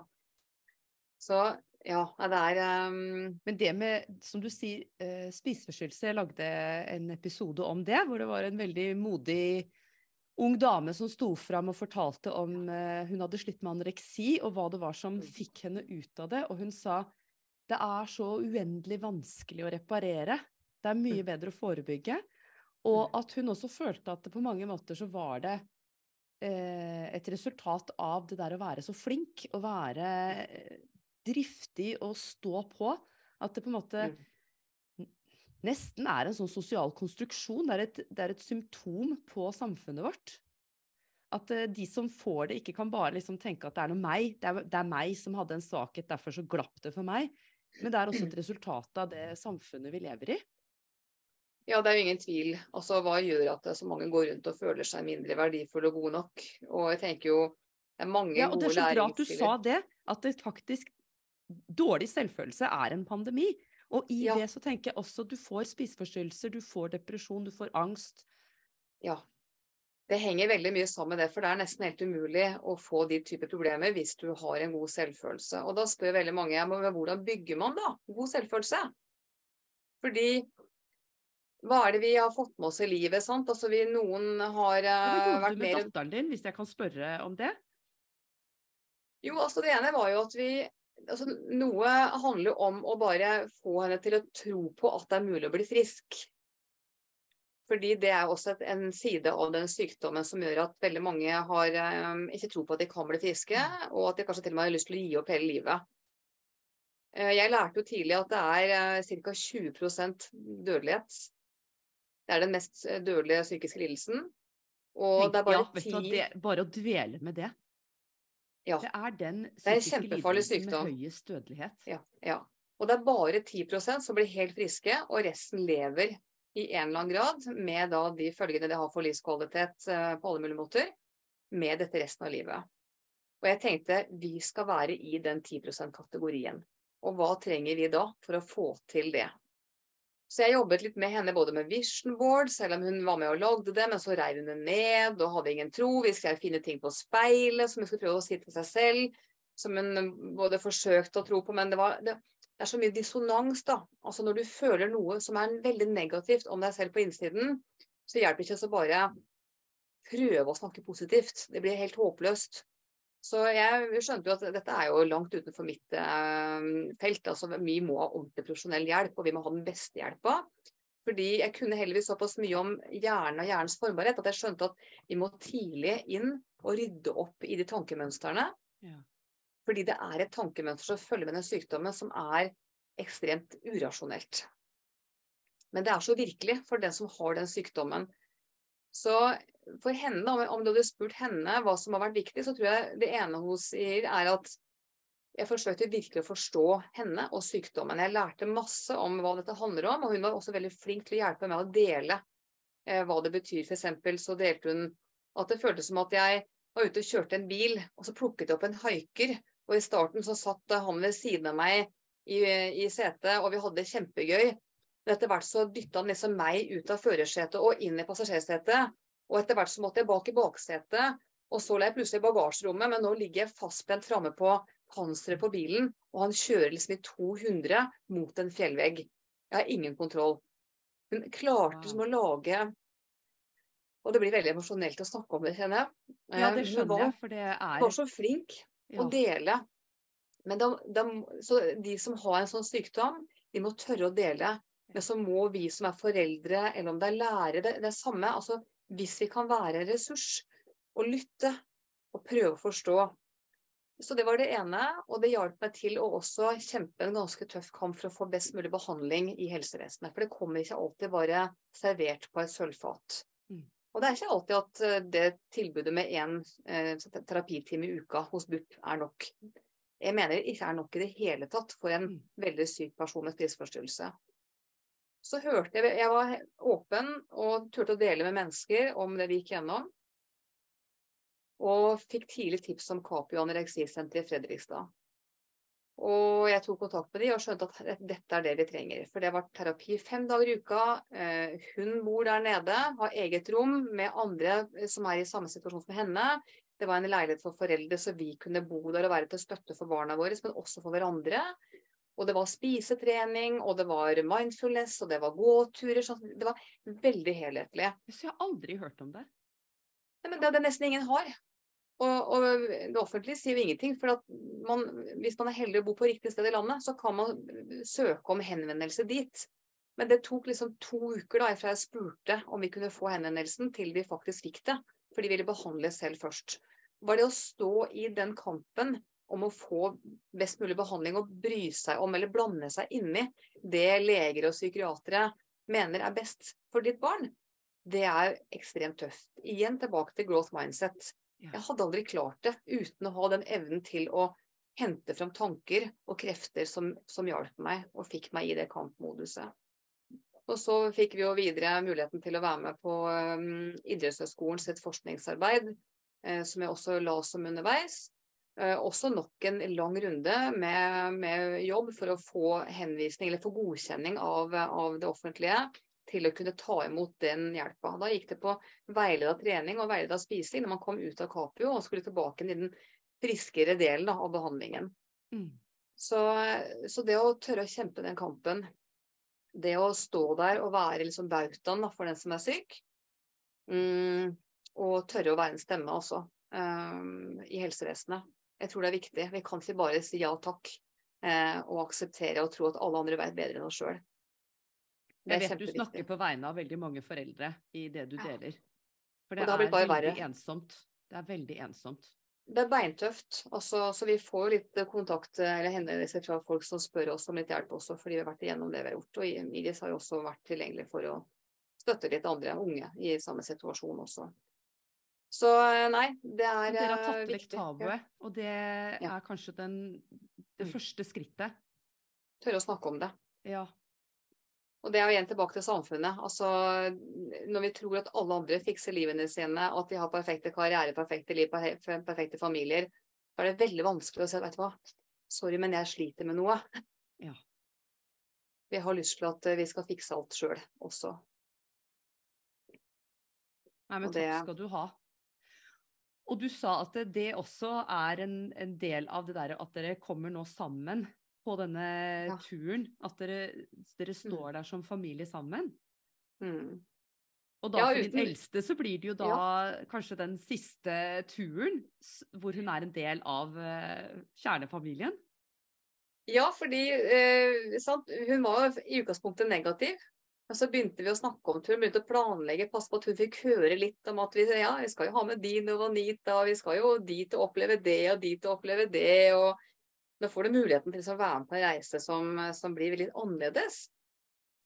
Så ja, det er um... Men det med, som du sier, uh, spiseforstyrrelse, jeg lagde en episode om det, hvor det var en veldig modig ung dame som sto fram og fortalte om uh, hun hadde slitt med anoreksi, og hva det var som mm. fikk henne ut av det. Og hun sa det er så uendelig vanskelig å reparere. Det er mye mm. bedre å forebygge. Og mm. at hun også følte at det på mange måter så var det uh, et resultat av det der å være så flink, å være driftig og stå på. At det på en måte nesten er en sånn sosial konstruksjon. Det er et, det er et symptom på samfunnet vårt. At uh, de som får det, ikke kan bare liksom tenke at det er noe meg. Det er, det er, meg som hadde en svakhet, derfor så glapp det for meg. Men det er også et resultat av det samfunnet vi lever i. Ja, det er jo ingen tvil. Altså, Hva gjør at så mange går rundt og føler seg mindre verdifulle og gode nok? Og jeg tenker jo, det er mange ja, og Det er så bra at du sa det, at det faktisk dårlig selvfølelse er en pandemi. Og i ja. det så tenker jeg også du får spiseforstyrrelser, du får depresjon, du får angst. Ja. Det henger veldig mye sammen med det, for det er nesten helt umulig å få de typer problemer hvis du har en god selvfølelse. Og da spør veldig mange men hvordan bygger man da god selvfølelse? Fordi hva er det vi har fått med oss i livet? sant? Altså vi, Noen har uh, Hva gjorde du med datteren din, hvis jeg kan spørre om det? Jo, altså Det ene var jo at vi altså, Noe handler om å bare få henne til å tro på at det er mulig å bli frisk. Fordi det er også et, en side av den sykdommen som gjør at veldig mange har um, ikke tro på at de kan bli friske, og at de kanskje til og med har lyst til å gi opp hele livet. Uh, jeg lærte jo tidlig at det er uh, ca. 20% dødelighet. Det er den mest eh, dødelige psykiske lidelsen. Og det er bare, ja, ti... det, bare å dvele med det. Ja. Det er den psykiske lidelsen med høyest dødelighet. Ja, ja. Og det er bare 10% som blir helt friske, og resten lever i en eller annen grad med da de følgene det har for livskvalitet eh, på alle mulige måter, med dette resten av livet. Og jeg tenkte vi skal være i den 10 %-kategorien. Og hva trenger vi da for å få til det? Så jeg jobbet litt med henne både med vision board, selv om hun var med og lagde det, men så reiv hun det ned og hadde ingen tro. Vi skrev fine ting på speilet som hun skulle prøve å si til seg selv, som hun både forsøkte å tro på, men det, var, det, det er så mye dissonans, da. Altså når du føler noe som er veldig negativt om deg selv på innsiden, så hjelper det ikke å bare prøve å snakke positivt. Det blir helt håpløst. Så jeg skjønte jo at dette er jo langt utenfor mitt eh, felt. altså Vi må ha ordentlig profesjonell hjelp, og vi må ha den beste hjelpa. Fordi jeg kunne heldigvis såpass mye om hjernen og hjernens formbarhet at jeg skjønte at vi må tidlig inn og rydde opp i de tankemønstrene. Ja. Fordi det er et tankemønster som følger med den sykdommen som er ekstremt urasjonelt. Men det er så virkelig for den som har den sykdommen. Så for henne, om, du hadde spurt henne hva som har vært viktig, så tror jeg det ene hun sier er at jeg forsøkte virkelig å forstå henne og sykdommen. Jeg lærte masse om hva dette handler om, og hun var også veldig flink til å hjelpe meg å dele eh, hva det betyr. Eksempel så delte hun at det føltes som at jeg var ute og kjørte en bil, og så plukket jeg opp en haiker. Og i starten så satt han ved siden av meg i, i setet, og vi hadde det kjempegøy. Men etter hvert så dytta han liksom meg ut av førersetet og inn i passasjersetet. Og etter hvert så måtte jeg bak i baksetet, og så la jeg plutselig i bagasjerommet, men nå ligger jeg fastspent framme på panseret på bilen, og han kjører liksom i 200 mot en fjellvegg. Jeg har ingen kontroll. Hun klarte liksom å lage Og det blir veldig emosjonelt å snakke om det, kjenner jeg. Ja, det Eh, skjønner jeg, for det er Hun var så flink ja. å dele. Men de, de, så de som har en sånn sykdom, de må tørre å dele. Men så må vi som er foreldre, eller om det er lærere, det, det er samme. Altså, hvis vi kan være en ressurs og lytte og prøve å forstå. Så det var det ene, og det hjalp meg til å også kjempe en ganske tøff kamp for å få best mulig behandling i helsevesenet. For det kommer ikke alltid bare servert på et sølvfat. Mm. Og det er ikke alltid at eh, det tilbudet med én eh, terapitime i uka hos BUP er nok. Jeg mener det ikke er nok i det hele tatt for en Mm. veldig syk person med spiseforstyrrelse. Så hørte jeg Jeg var åpen og turte å dele med mennesker om det vi gikk gjennom. Og fikk tidlig tips om Capio anoreksisenter i Fredrikstad. Og jeg tok kontakt med de og skjønte at dette er det vi trenger. For det var terapi fem dager i uka. Eh, Hun bor der nede, har eget rom med andre som er i samme situasjon som henne. Det var en leilighet for foreldre, så vi kunne bo der og være til støtte for barna våre, men også for hverandre. Og det var spisetrening, og det var mindfulness, og det var gåturer. Så det var veldig helhetlig. Så jeg har aldri hørt om det. Nei, men det er det nesten ingen har. Og, og det offentlige sier jo ingenting. For man, hvis man er heldig å bo på riktig sted i landet, så kan man søke om henvendelse dit. Men det tok liksom to uker da fra jeg spurte om vi kunne få henvendelsen, til de faktisk fikk det. For de ville behandle selv først. Var det å stå i den kampen om å få best mulig behandling og bry seg om eller blande seg inni det leger og psykiatere mener er best for ditt barn, det er ekstremt tøft. Igjen tilbake til growth mindset. Jeg hadde aldri klart det uten å ha den evnen til å hente fram tanker og krefter som, som hjalp meg og fikk meg i det kampmoduset. Og så fikk vi jo videre muligheten til å være med på um, sitt forskningsarbeid, eh, som jeg også la som underveis. Eh, også nok en lang runde med, med jobb for å få henvisning eller få godkjenning av, av det offentlige til å kunne ta imot den hjelpa. Da gikk det på veileda trening og veileda spising når man kom ut av Capio og skulle tilbake i den friskere delen av behandlingen. Mm. Så, så det å tørre å kjempe den kampen, det å stå der og være liksom bautaen for den som er syk, mm, og tørre å være en stemme også um, i helsevesenet, jeg tror det er viktig. Vi kan ikke bare si ja takk eh, og akseptere og tro at alle andre vet bedre enn oss sjøl. Jeg vet du snakker på vegne av veldig mange foreldre i det du deler. For det, det er veldig verre. ensomt. Det er veldig ensomt. Det er beintøft. Altså, så vi får jo litt kontakt eller henvendelser fra folk som spør oss om litt hjelp også, fordi vi har vært igjennom det vi har gjort. Og Iris har jo også vært tilgjengelig for å støtte litt andre unge i samme situasjon også. Så nei, det er viktig. Dere har eh, tatt vekk tabuet, og det Ja. er kanskje den, det Mm. første skrittet. Tørre å snakke om det. Ja. Og det er jo igjen tilbake til samfunnet. Altså, når vi tror at alle andre fikser livene sine, at de har perfekte karriere, perfekte liv, perfekte familier, da er det veldig vanskelig å si vet du hva, sorry, men jeg sliter med noe. Ja. Vi har lyst til at eh, vi skal fikse alt sjøl også. Nei, men det- takk skal du ha. Og du sa at det, også er en, en del av det der at dere kommer nå sammen på denne Ja. turen. At dere, dere står der som familie sammen. Mm. Og da Ja, for din eldste så blir det jo da kanskje den siste turen hvor hun er en del av uh, kjernefamilien. Ja, fordi sant? hun var i utgangspunktet negativ. Og så begynte vi å snakke om turen, begynte å planlegge, passe på at hun fikk høre litt om at vi, ja, vi skal jo ha med din og Vanita, vi skal jo dit og oppleve det og dit og oppleve det. og Da får du muligheten til å være med på en reise som, som blir litt annerledes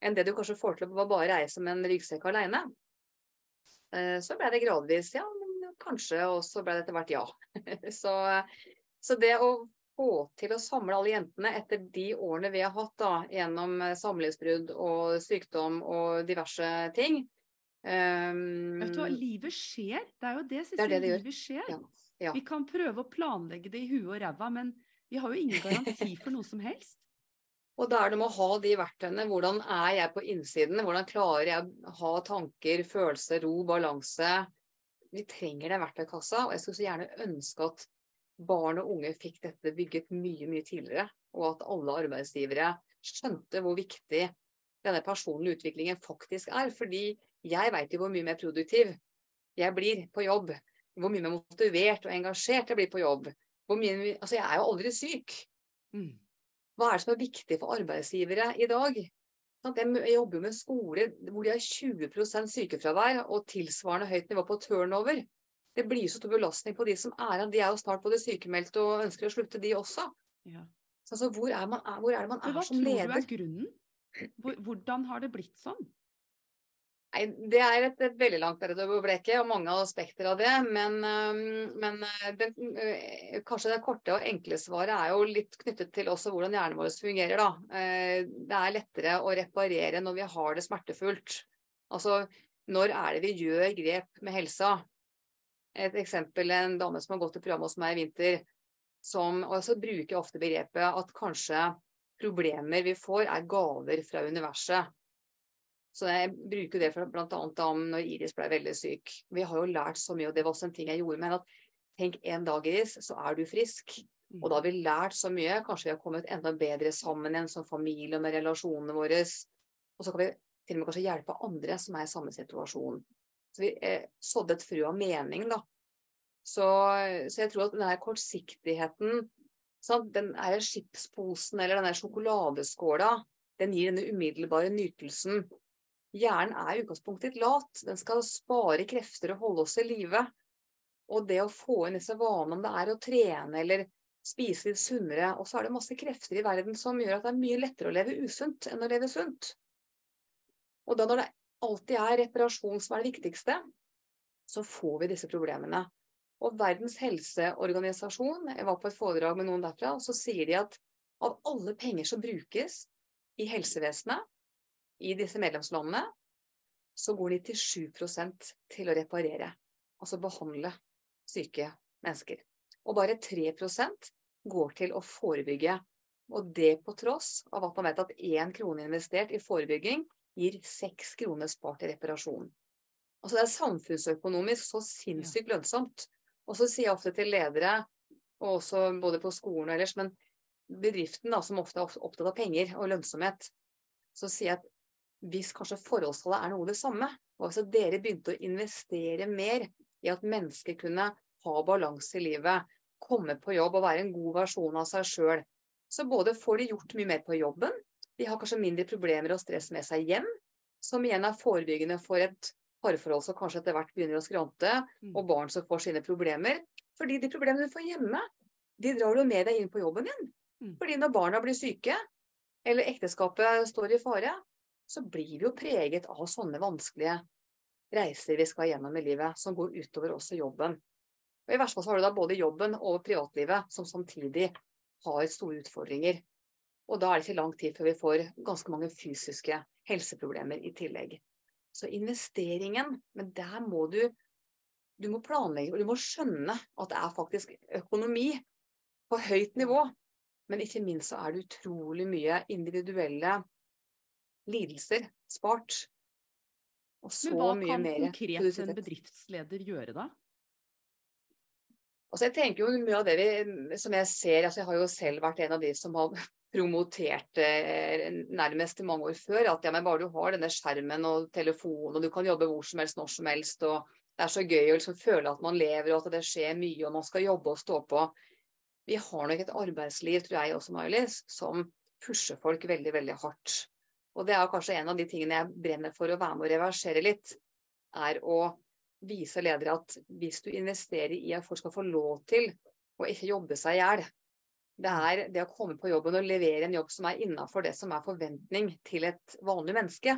enn det du kanskje får til å bare reise med en ryggsekk alene. Eh, så ble det gradvis ja, men kanskje, og så ble det etter hvert ja. så, så det å få til å samle alle jentene etter de årene vi har hatt da, gjennom eh, samlivsbrudd og sykdom og diverse ting um, Vet du hva, livet skjer. Det er jo det, Det er det det livet skjer. Ja, ja. Vi kan prøve å planlegge det i huet og ræva, men vi har jo ingen garanti for noe som helst. Og da er det med å ha de verktøyene. Hvordan er jeg på innsiden? Hvordan klarer jeg å ha tanker, følelser, ro, balanse? Vi trenger den verktøykassa, og jeg skulle så gjerne ønske at barn og unge fikk dette bygget mye, mye tidligere. Og at alle arbeidsgivere skjønte hvor viktig denne personlige utviklingen faktisk er. Fordi jeg veit jo hvor mye mer produktiv jeg blir på jobb. Hvor mye mer motivert og engasjert jeg blir på jobb. Hvor mye, altså jeg er jo aldri syk. Mm. Hva er det som er viktig for arbeidsgivere i dag? Jeg jobber jo med skoler hvor de har 20% sykefravær og tilsvarende høyt nivå på turnover. Det blir så stor belastning på de som er igjen. De er jo snart både sykemeldte og ønsker å slutte, de også. Ja. Så altså, hvor, er man, hvor er det man er hva som tror du er grunnen? Hvordan har det blitt sånn? Nei, det er et, et veldig langt bleke, og mange aspekter av det. Men, men den, øh, kanskje det korte og enkle svaret er jo litt knyttet til også hvordan hjernen vår fungerer. Da. Eh, Det er lettere å reparere når vi har det smertefullt. Altså, når er det vi gjør grep med helsa? Et eksempel en dame som har gått i programmet hos meg i vinter, som og bruker ofte begrepet at kanskje problemer vi får, er gaver fra universet. Så jeg bruker det for blant annet når Iris ble veldig syk. Vi har jo lært så mye, og det var også en ting jeg gjorde med henne, at tenk en dag, Iris, så er du frisk. Og da har vi lært så mye. Kanskje vi har kommet enda bedre sammen igjen som familie og med relasjonene våre. Og så kan vi til og med kanskje hjelpe andre som er i samme situasjon. Så vi eh, sådde et frø av mening, da. Så, så jeg tror at den her kortsiktigheten, sant? den her skipsposen eller den her sjokoladeskåla, den gir denne umiddelbare nytelsen. Hjernen er i utgangspunktet lat. Den skal spare krefter og holde oss i live. Og det å få inn disse vanene, om det er å trene eller spise litt sunnere, og så er det masse krefter i verden som gjør at det er mye lettere å leve usunt enn å leve sunt. Og da når det alltid er reparasjon som er det viktigste, så får vi disse problemene. Og Verdens helseorganisasjon, jeg var på et foredrag med noen derfra, så sier de at av alle penger som brukes i helsevesenet i disse medlemslandene, så går 97% til å reparere, altså behandle syke mennesker. Og bare 3% går til å forebygge. Og det på tross av at man vet at én krone investert i forebygging gir seks kroner spart i reparasjon. Altså det er samfunnsøkonomisk så sinnssykt lønnsomt. Og så sier jeg ofte til ledere, og også både på skolen og ellers, men bedriften da, som ofte er opptatt av penger og lønnsomhet, så sier jeg at hvis kanskje forholdstallet er noe det samme, og hvis dere begynte å investere mer i at mennesker kunne ha balanse i livet, komme på jobb og være en god versjon av seg sjøl, så både får de gjort mye mer på jobben, de har kanskje mindre problemer og stress med seg hjem, som igjen er forebyggende for et parforhold som kanskje etter hvert begynner å skrante, Mm. og barn som får sine problemer. Fordi de problemene du får hjemme, de drar du med deg inn på jobben din. Mm. Fordi når barna blir syke, eller ekteskapet står i fare, så blir vi jo preget av sånne vanskelige reiser vi skal gjennom i livet, som går utover også jobben. Og I verste fall så har du da både jobben og privatlivet som samtidig har store utfordringer. Og da er det ikke lang tid før vi får ganske mange fysiske helseproblemer i tillegg. Så investeringen, men der må du du må planlegge, og du må skjønne at det er faktisk økonomi på høyt nivå. Men ikke minst så er det utrolig mye individuelle lidelser spart. Og så Men hva kan konkret en bedriftsleder gjøre da? Altså jeg tenker jo mye av det vi, som jeg ser, altså jeg har jo selv vært en av de som har promotert eh, nærmest mange år før, at ja, men bare du har denne skjermen og telefonen, og du kan jobbe hvor som helst, når som helst, og det er så gøy å liksom føle at man lever, og at det skjer mye, og man skal jobbe og stå på. Vi har nok et arbeidsliv, tror jeg også, Mailis, som pusher folk veldig, veldig hardt. Og det er kanskje en av de tingene jeg brenner for å være med å reversere litt, er å vise ledere at hvis du investerer i at folk skal få lov til å ikke jobbe seg i hjel, det er det å komme på jobben og levere en jobb som er innafor det som er forventning til et vanlig menneske.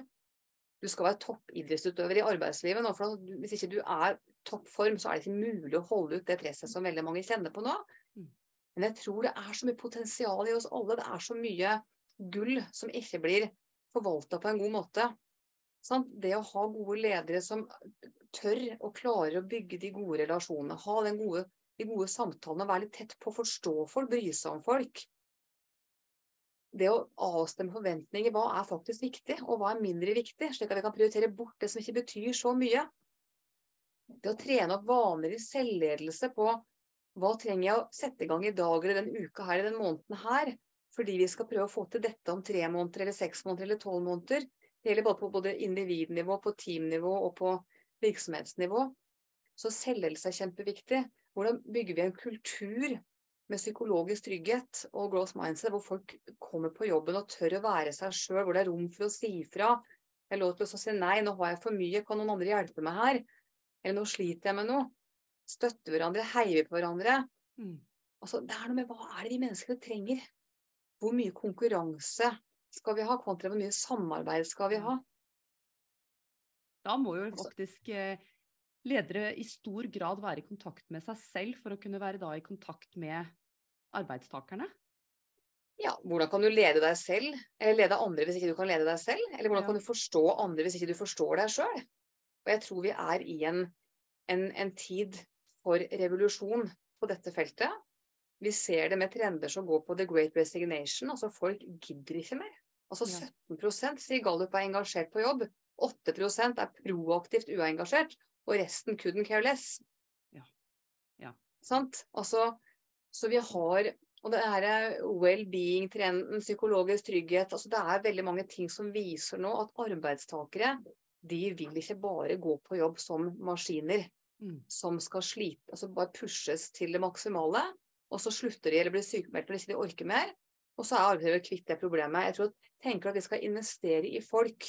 du skal være toppidrettsutøver i arbeidslivet nå. For hvis ikke du er toppform, så er det ikke mulig å holde ut det presset som veldig mange kjenner på nå. Mm. Men jeg tror det er så mye potensial i oss alle. Det er så mye gull som ikke blir forvalta på en god måte. Sant? Det å ha gode ledere som tør og klarer å bygge de gode relasjonene, ha den gode, de gode samtalene, være litt tett på, forstå folk, bry seg om folk det å avstemme forventninger, hva er faktisk viktig, og hva er mindre viktig, slik at vi kan prioritere bort det som ikke betyr så mye. Det å trene opp vaner i selvledelse på hva trenger jeg å sette i gang i dag eller den uka her, eller den måneden her, fordi vi skal prøve å få til dette om tre måneder eller seks måneder eller tolv måneder. Det gjelder både på både individnivå, på teamnivå og på virksomhetsnivå. Så selvledelse er kjempeviktig. Hvordan bygger vi en kultur med psykologisk trygghet og growth mindset, hvor folk kommer på jobben og tør å være seg sjøl, hvor det er rom for å si fra. Det er lov til å si nei, nå har jeg for mye, kan noen andre hjelpe meg her? Eller nå sliter jeg med noe. Støtte hverandre, heie på hverandre. Mm. Altså, det er noe med hva er det vi menneskene trenger? Hvor mye konkurranse skal vi ha, kontra hvor mye samarbeid skal vi ha? Da må jo altså faktisk eh, ledere i stor grad være i kontakt med seg selv for å kunne være da i kontakt med arbeidstakerne? Ja, hvordan kan du lede deg selv, eller lede andre hvis ikke du kan lede deg selv? Eller hvordan ja. kan du forstå andre hvis ikke du forstår deg sjøl? Og jeg tror vi er i en, en, en tid for revolusjon på dette feltet. Vi ser det med trender som går på the great resignation. Altså folk gidder ikke mer. Altså 17% sier Gallup er engasjert på jobb. 8% er proaktivt uengasjert og resten couldn't care less. Ja. ja. Sant? Altså, så vi har og det er well-being-trenden, psykologisk trygghet altså Det er veldig mange ting som viser nå at arbeidstakere de vil ikke bare gå på jobb som maskiner mm. som skal slite, altså bare pushes til det maksimale. Og så slutter de eller blir sykemeldt når de ikke orker mer. Og så er arbeidsgiver kvitt det problemet. Jeg tror, tenker at vi skal investere i folk.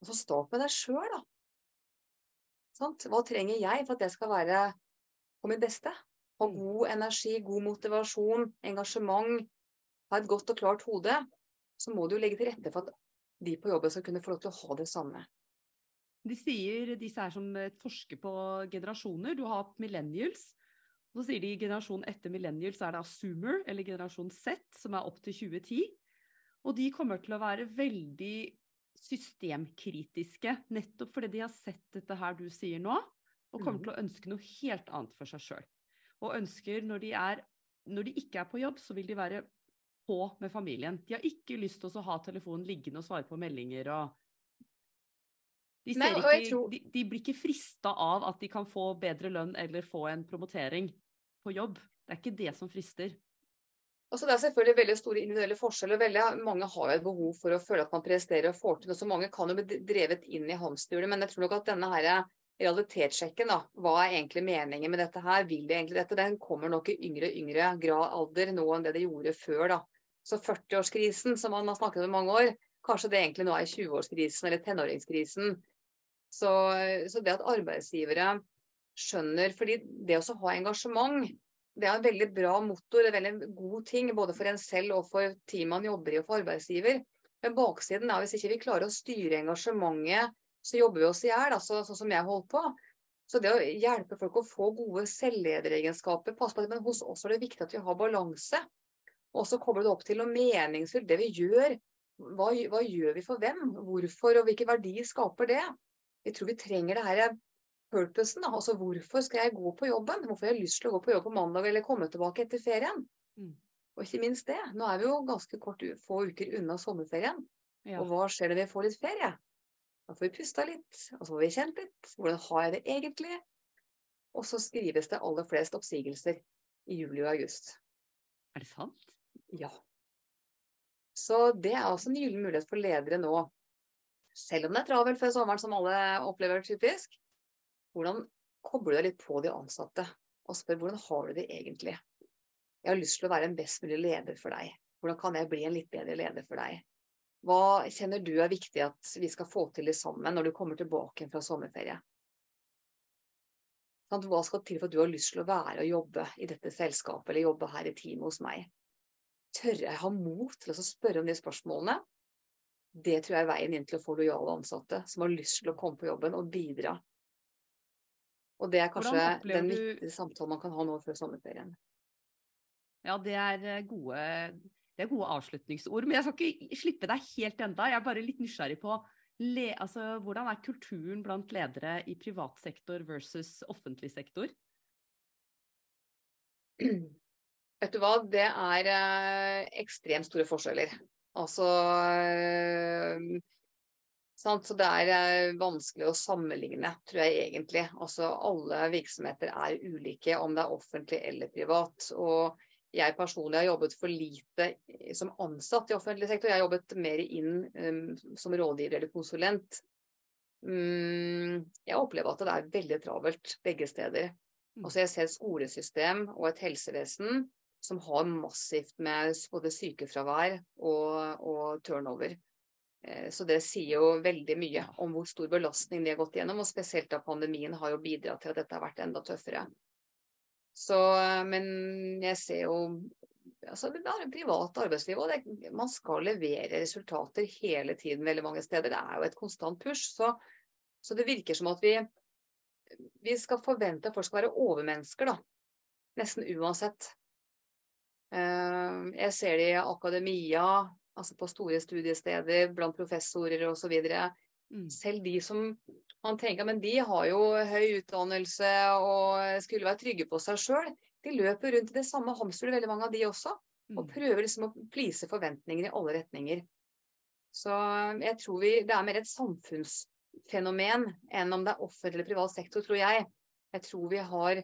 Og så start med deg sjøl, da. Sant? Hva trenger jeg for at det skal være på mitt beste? Ha mm. god energi, god motivasjon, engasjement, ha et godt og klart hode. Så må du legge til rette for at de på jobben skal kunne få lov til å ha det samme. De sier disse er som et forsker på generasjoner. Du har millennials. Så sier de generasjon etter millennials er det Assumer, eller generasjon Z, som er opp til 2010. Og de kommer til å være veldig systemkritiske, nettopp fordi de har sett dette her du sier nå, og kommer mm. til å ønske noe helt annet for seg sjøl. Og ønsker når de, er, når de ikke er på jobb, så vil de være på med familien. De har ikke lyst til å ha telefonen liggende og svare på meldinger og de, Nei, ikke, tror... de, de blir ikke frista av at de kan få bedre lønn eller få en promotering på jobb. Det er ikke det som frister. Altså det er selvfølgelig veldig store individuelle forskjeller. Veldig mange har jo et behov for å føle at man presterer og får til noe. Så mange kan jo bli drevet inn i hamsterhjulet. Men jeg tror nok at denne her realitetssjekken, da, hva er egentlig meningen med dette her, vil de egentlig dette, den kommer nok i yngre yngre grad alder nå enn det de gjorde før. da. Så 40-årskrisen som man har snakket om i mange år, kanskje det egentlig nå er 20-årskrisen eller tenåringskrisen. Så, så det at arbeidsgivere skjønner fordi det å ha engasjement det er en veldig bra motor, en veldig god ting både for en selv og for teamet man jobber i og for arbeidsgiver. Men baksiden er hvis ikke vi klarer å styre engasjementet, så jobber vi oss i hjel, altså, sånn som jeg holdt på. Så det å hjelpe folk å få gode selvlederegenskaper pass på det, Men hos oss er det viktig at vi har balanse. Og så kommer det opp til noe meningsfullt. Det vi gjør. Hva, hva, gjør vi for hvem? Hvorfor, og hvilke verdier skaper det? Jeg tror vi trenger det her purposen. Da. Altså hvorfor skal jeg gå på jobben? Hvorfor har jeg lyst til å gå på jobb på mandag eller komme tilbake etter ferien? Mm. Og ikke minst det. Nå er vi jo ganske kort, få uker unna sommerferien. Ja. Og hva skjer når vi får litt ferie? Da får vi pusta litt, og så får vi kjent litt. Hvordan har jeg det egentlig? Og så skrives det aller flest oppsigelser i juli og august. Er det sant? Ja. Så det er også en gyllen mulighet for ledere nå. Selv om det er travelt før sommeren, som alle opplever typisk, hvordan kobler du deg litt på de ansatte og spør hvordan har du det egentlig? Jeg har lyst til å være en best mulig leder for deg. Hvordan kan jeg bli en litt bedre leder for deg? Hva kjenner du er viktig at vi skal få til sammen når du kommer tilbake fra sommerferie? Hva skal til for at du har lyst til å være og jobbe i dette selskapet eller jobbe her i teamet hos meg? Tør jeg ha mot til å spørre om de spørsmålene? Det tror jeg er veien inn til å få lojale ansatte som har lyst til å komme på jobben og bidra. Og det er kanskje den du- viktigste samtalen man kan ha nå før sommerferien. Ja, det er eh, gode, det er gode avslutningsord. Men jeg skal ikke slippe deg helt enda. Jeg er bare litt nysgjerrig på le, altså, hvordan er kulturen blant ledere i privat sektor versus offentlig sektor? Vet du hva, det er eh, ekstremt store forskjeller. Altså eh? Så det er eh, vanskelig å sammenligne, tror jeg egentlig. Altså alle virksomheter er ulike, om det er offentlig eller privat. Og jeg personlig har jobbet for lite som ansatt i offentlig sektor. Jeg har jobbet mer inn um, som rådgiver eller konsulent. Um, jeg opplever at det er veldig travelt begge steder. Mm. Altså jeg ser et skolesystem og et helsevesen som har massivt med både sykefravær og, og turnover. Eh, Så det sier jo veldig mye om hvor stor belastning de har gått gjennom, og spesielt da pandemien har jo bidratt til at dette har vært enda tøffere. Så, eh, men jeg ser jo altså det er privat arbeidsliv, og det, man skal levere resultater hele tiden veldig mange steder. Det er jo et konstant push. Så, så det virker som at vi, vi skal forvente at folk skal være overmennesker, da. Nesten uansett. Eh, Jeg ser det i akademia, altså på store studiesteder, blant professorer osv. Mm. Selv de som man tenker men de har jo høy utdannelse og skulle være trygge på seg sjøl. De løper rundt i det samme hamsteret, veldig mange av de også. Og Mm. prøver liksom å please forventninger i alle retninger. Så jeg tror vi, det er mer et samfunnsfenomen enn om det er offentlig eller privat sektor, tror jeg. Jeg tror vi har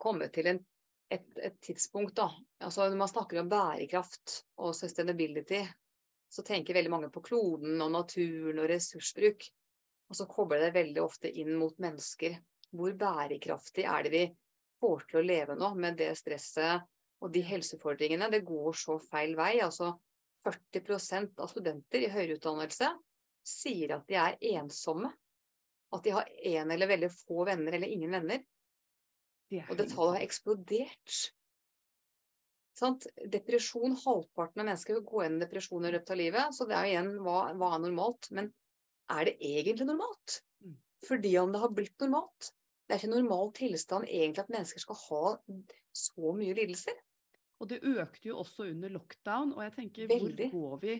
kommet til en, et, et tidspunkt, da. Altså når man snakker om bærekraft og sustainability, så tenker veldig mange på kloden og naturen og ressursbruk. Og så kobler det veldig ofte inn mot mennesker. Hvor bærekraftig er det vi får til å leve nå med det stresset og de helseutfordringene? Det går så feil vei. Altså 40% av studenter i høyere utdannelse sier at de er ensomme. At de har én eller veldig få venner eller ingen venner. Det Og det tallet har eksplodert. Sant? Depresjon, halvparten av mennesker vil gå gjennom depresjon i løpet av livet. Så det er igjen hva, hva er normalt? Men er det egentlig normalt? Mm. Fordi om det har blitt normalt. Det er ikke normal tilstand egentlig at mennesker skal ha så mye lidelser. Og det økte jo også under lockdown, og jeg tenker, Veldig. hvor går vi?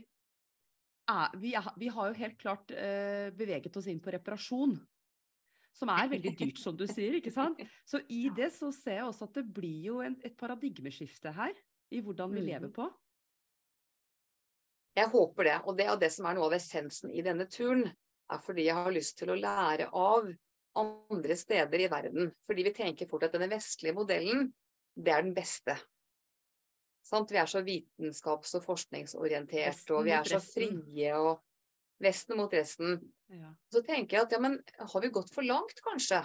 Er, vi, er, vi har jo helt klart eh, beveget oss inn på reparasjon. Som er veldig dyrt, som du sier, ikke sant? Så i det så ser jeg også at det blir jo en, et paradigmeskifte her, i hvordan vi lever Mhm. på. Jeg håper det. Og det er det som er noe av essensen i denne turen. Er fordi jeg har lyst til å lære av andre steder i verden. Fordi vi tenker fort at denne vestlige modellen, det er den beste. Sant? Vi er så vitenskaps- og forskningsorientert, og vi er så frie og Vesten mot resten. Ja. Så tenker jeg at ja, men har vi gått for langt, kanskje?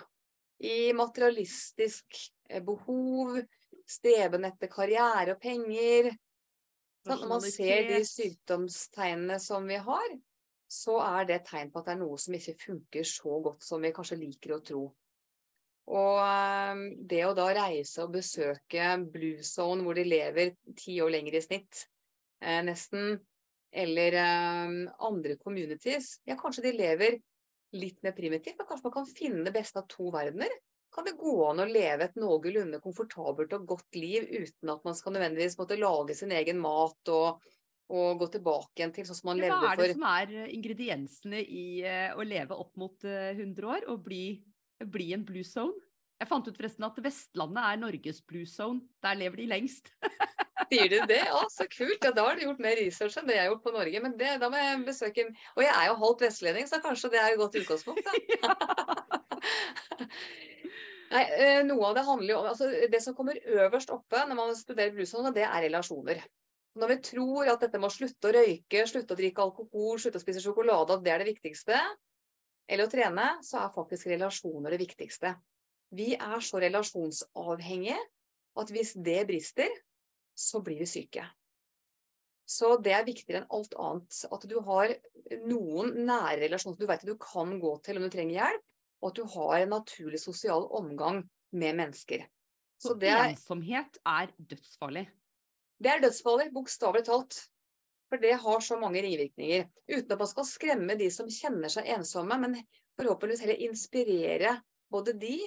I materialistisk eh, behov, streben etter karriere og penger. Sånn, Når man ser de sykdomstegnene som vi har, så er det et tegn på at det er noe som ikke funker så godt som vi kanskje liker å tro. Og eh, det å da reise og besøke Blue Zone, hvor de lever ti år lenger i snitt, eh, nesten, eller um, andre communities, ja, kanskje de lever litt mer primitivt, men kanskje man kan finne det beste av to verdener. Kan det gå an å leve et noenlunde komfortabelt og godt liv uten at man skal nødvendigvis måtte lage sin egen mat og, og gå tilbake igjen til sånn som man Men Hva er det for som er eh, ingrediensene i eh, å leve opp mot eh, 100 år og bli, bli en blue zone? Jeg fant ut forresten at Vestlandet er Norges blue zone. Der lever de lengst. Sier du det? Å, så kult. Ja, da har du gjort mer research enn det jeg har gjort på Norge. Men det, da må jeg besøke Og jeg er jo halvt vestlending, så kanskje det er et godt utgangspunkt, da. Nei, eh, noe av det handler jo om altså Det som kommer øverst oppe når man studerer bluesone, det er relasjoner. Når vi tror at dette med å slutte å røyke, slutte å drikke alkohol, slutte å spise sjokolade, at det er det viktigste, eller å trene, så er faktisk relasjoner det viktigste. Vi er så relasjonsavhengige at hvis det brister, så blir vi syke. Så det er viktigere enn alt annet. At du har noen nære relasjoner som du vet at du kan gå til om du trenger hjelp, og at du har en naturlig sosial omgang med mennesker. Så Så det er, ensomhet er dødsfarlig. det er dødsfarlig, bokstavelig talt. For det har så mange ringvirkninger. Uten at man skal skremme de som kjenner seg ensomme, men forhåpentligvis heller inspirere både de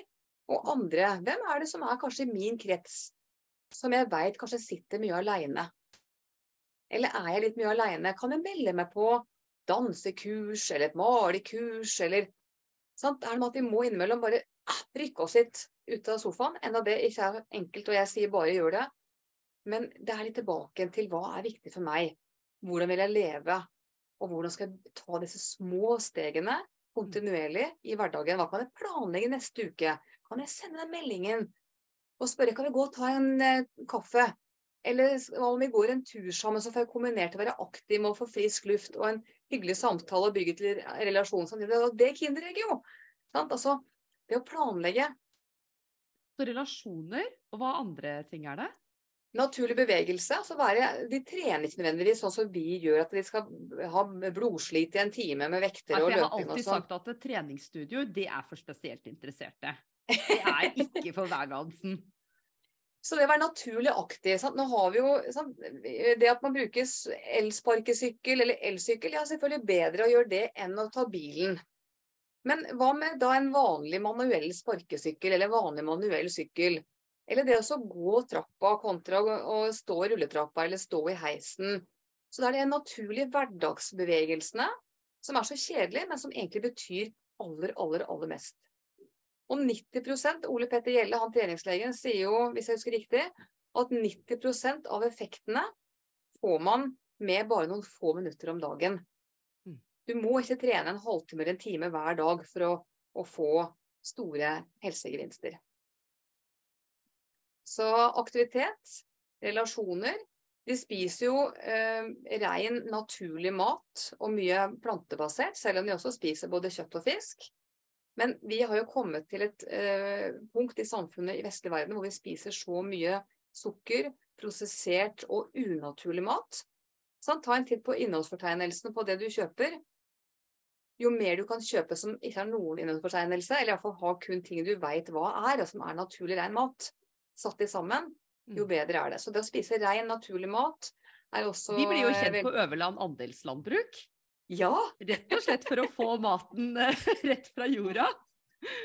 og andre. Hvem er det som er kanskje i min krets, som jeg veit kanskje sitter mye aleine? Eller er jeg litt mye aleine? Kan jeg melde meg på dansekurs eller et malekurs, eller sant? Er det med at vi må innimellom bare ah, rykke oss litt ut av sofaen? Enda det ikke er enkelt, og jeg sier bare gjør det. Men det er litt tilbake til hva er viktig for meg? Hvordan vil jeg leve? Og hvordan skal jeg ta disse små stegene kontinuerlig i hverdagen? Hva kan jeg planlegge neste uke? Kan jeg sende den meldingen og spørre kan vi gå og ta en eh, kaffe? Eller om vi går en tur sammen, så får jeg kombinert å være aktiv med å få frisk luft og en hyggelig samtale og bygge til relasjon samtidig. Og det er kinderegg, jo! Sant? Altså, det å planlegge. Så relasjoner, og hva andre ting er det? Naturlig bevegelse. altså være, De trener ikke nødvendigvis sånn som vi gjør, at de skal ha blodslit i en time med vekter og løping sånn. Jeg har alltid sagt at treningsstudio, det er for spesielt interesserte. Det er ikke for hvermannsen. Så det å være naturlig aktiv sant? Nå har vi jo sant? Det at man bruker elsparkesykkel eller elsykkel, ja selvfølgelig bedre å gjøre det enn å ta bilen. Men hva med da en vanlig manuell sparkesykkel eller vanlig manuell sykkel? Eller det å gå trappa kontra å stå i rulletrappa eller stå i heisen. Så det er de naturlige hverdagsbevegelsene som er så kjedelige, men som egentlig betyr aller, aller, aller mest. Og 90% Ole Petter Gjelle, han treningslegen, sier jo, hvis jeg husker riktig, at 90% av effektene får man med bare noen få minutter om dagen. Mm. Du må ikke trene en halvtime eller en time hver dag for å, å få store helsegevinster. Så aktivitet, relasjoner De spiser jo eh, ren, naturlig mat og mye plantebasert, selv om de også spiser både kjøtt og fisk. Men vi har jo kommet til et eh, punkt i samfunnet i vestlig verden hvor vi spiser så mye sukker, prosessert og unaturlig mat. Sånn, ta en titt på innholdsfortegnelsen på det du kjøper. Jo mer du kan kjøpe som ikke har noen innholdsfortegnelse, eller iallfall har kun ting du veit hva er, og som er naturlig ren mat, satt i sammen, jo mm. bedre er det. Så det å spise ren, naturlig mat er også Vi blir jo kjent på Øverland andelslandbruk. Ja. Rett og slett for å få maten eh, rett fra jorda.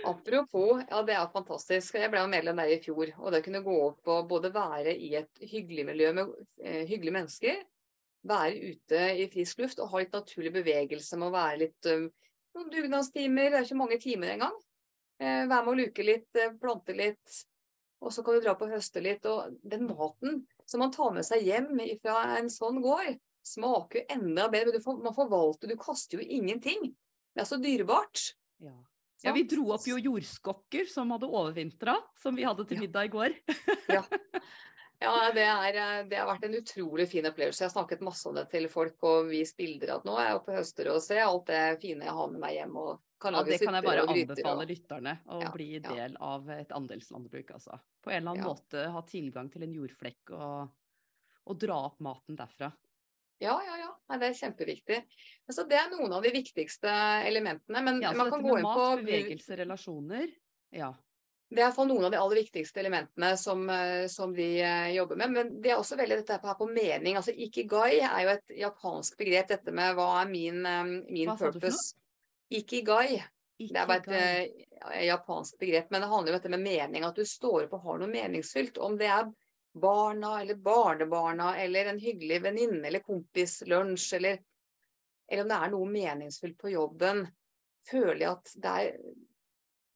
Apropos, ja det er fantastisk. Jeg ble medlem der i fjor. Og det å kunne gå opp og både være i et hyggelig miljø med eh, hyggelige mennesker, være ute i frisk luft og ha litt naturlig bevegelse med å være litt um, noen dugnadstimer, det er ikke mange timer engang. Eh, være med å luke litt, eh, plante litt, og så kan du dra på og høste litt. Og den maten som man tar med seg hjem fra en sånn gård, smaker jo enda bedre. Får, man forvalter, du kaster jo ingenting. Det er så dyrebart. Ja. ja vi dro opp jo jordskokker som hadde overvintra, som vi hadde til middag i går. ja. ja det, er, det, har vært en utrolig fin opplevelse. Jeg har snakket masse om det til folk og vist bilder at nå er jeg oppe i høster og ser alt det fine jeg har med meg hjem. og kan ja, det kan jeg bare anbefale og... lytterne. Å ja, bli del ja. av et andelslandbruk, altså. På en eller annen måte ha tilgang til en jordflekk og, og dra opp maten derfra. Ja, ja, ja. Nei, det er kjempeviktig. Altså, det er noen av de viktigste elementene. Men ja, man kan gå inn mat, på bevegelse, relasjoner. Ja. Det er iallfall noen av de aller viktigste elementene som, eh, som vi eh, jobber med. Men det er også veldig dette her på mening. Altså Ikigai er jo et japansk begrep. Dette med hva er min, eh, min hva purpose. Ikigai. Ikigai. Det er bare et uh, japansk begrep, men det handler om dette med mening. At du står opp og har noe meningsfylt. Om det er barna eller barnebarna eller en hyggelig venninne eller kompislunsj eller, eller om det er noe meningsfullt på jobben, føler jeg at det er,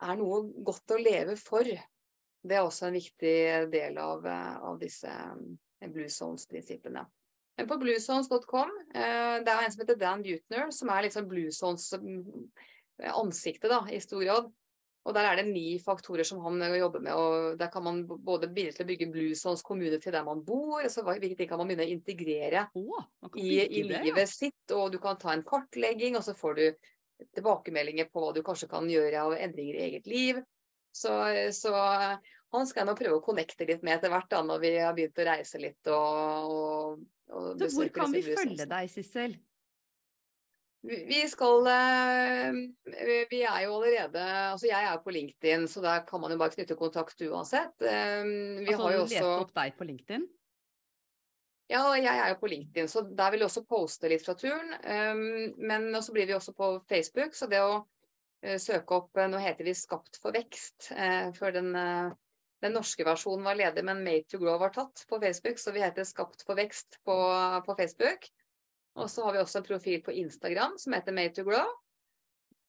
er noe godt å leve for. Det er også en viktig del av, av disse eh, Blue Zones-prinsippene. Men på bluezones.com, eh, det er en som heter Dan Butner, som er liksom Blue Zones eh, ansiktet da, i stor grad. Og Der er det ni faktorer som han jobber med. og Der kan man både bidra til å bygge Bluesons kommune til der man bor. altså Hvilke ting kan man begynne å integrere oh, i, i, livet ja. sitt. Og du kan ta en kartlegging, og så får du tilbakemeldinger på hva du kanskje kan gjøre av endringer i eget liv. Så, så han skal nå prøve å connecte litt med etter hvert, da, når vi har begynt å reise litt og, og, og Så hvor kan vi følge deg, Sissel? Vi skal eh, Vi er jo allerede Altså jeg er på LinkedIn, så der kan man jo bare knytte kontakt uansett. Eh, vi altså, har jo også lese opp deg på LinkedIn? Ja, jeg er jo på LinkedIn, så der vil jeg også poste litt fra turen. Um, men så blir vi også på Facebook, så det å uh, søke opp uh, Nå heter vi Skapt for vekst, før den, den, norske versjonen var ledig, men Made to Grow var tatt på Facebook, så vi heter Skapt for vekst på, på Facebook. Og så har vi også en profil på Instagram som heter Made to Grow.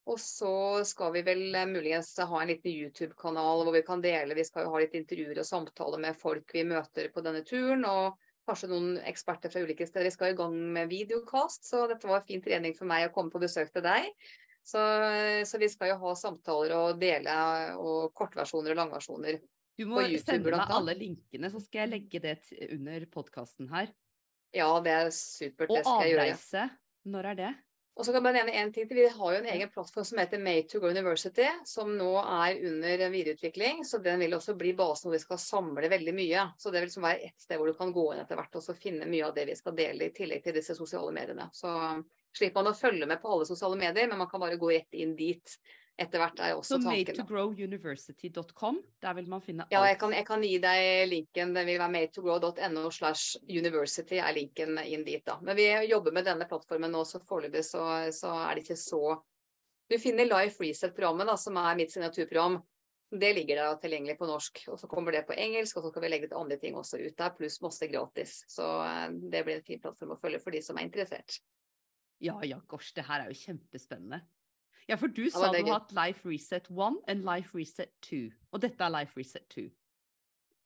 Og så skal vi vel muligens ha en liten YouTube-kanal hvor vi kan dele. Vi skal jo ha litt intervjuer og samtaler med folk vi møter på denne turen. og kanskje noen eksperter fra ulike steder. Vi skal i gang med videokast, så dette var fin trening for meg å komme på besøk til deg. Så, så vi skal jo ha samtaler og dele og kortversjoner og langversjoner. Du må sende meg alle linkene, så skal jeg legge det under podkasten her. Ja, det er supert. Det skal jeg gjøre. Og avreise, når er det? Og så kan jeg nevne en ting til. Vi har jo en egen plattform som heter Made to Go University, som nå er under videreutvikling. Så den vil også bli basen hvor vi skal samle veldig mye. Så det vil liksom være ett sted hvor du kan gå inn etter hvert og finne mye av det vi skal dele, i tillegg til disse sosiale mediene. Så slipper man å følge med på alle sosiale medier, men man kan bare gå rett inn dit etter hvert er også så tanken. Så madetogrowuniversity.com, der vil man finne alt? Ja, jeg kan, jeg kan, gi deg linken. Den vil være madetogrow.no slash university er linken inn dit, da. Men vi jobber med denne plattformen nå, så foreløpig så, så, er det ikke så Du finner Life Reset-programmet, da, som er mitt signaturprogram. Det ligger der tilgjengelig på norsk. Og så kommer det på engelsk, og så skal vi legge litt andre ting også ut der, pluss masse gratis. Så eh, det blir en fin plattform å følge for de som er interessert. Ja ja, gosh, det her er jo kjempespennende. Ja, for du sa du har hatt Life Reset 1 og Life Reset 2. Og dette er Life Reset 2.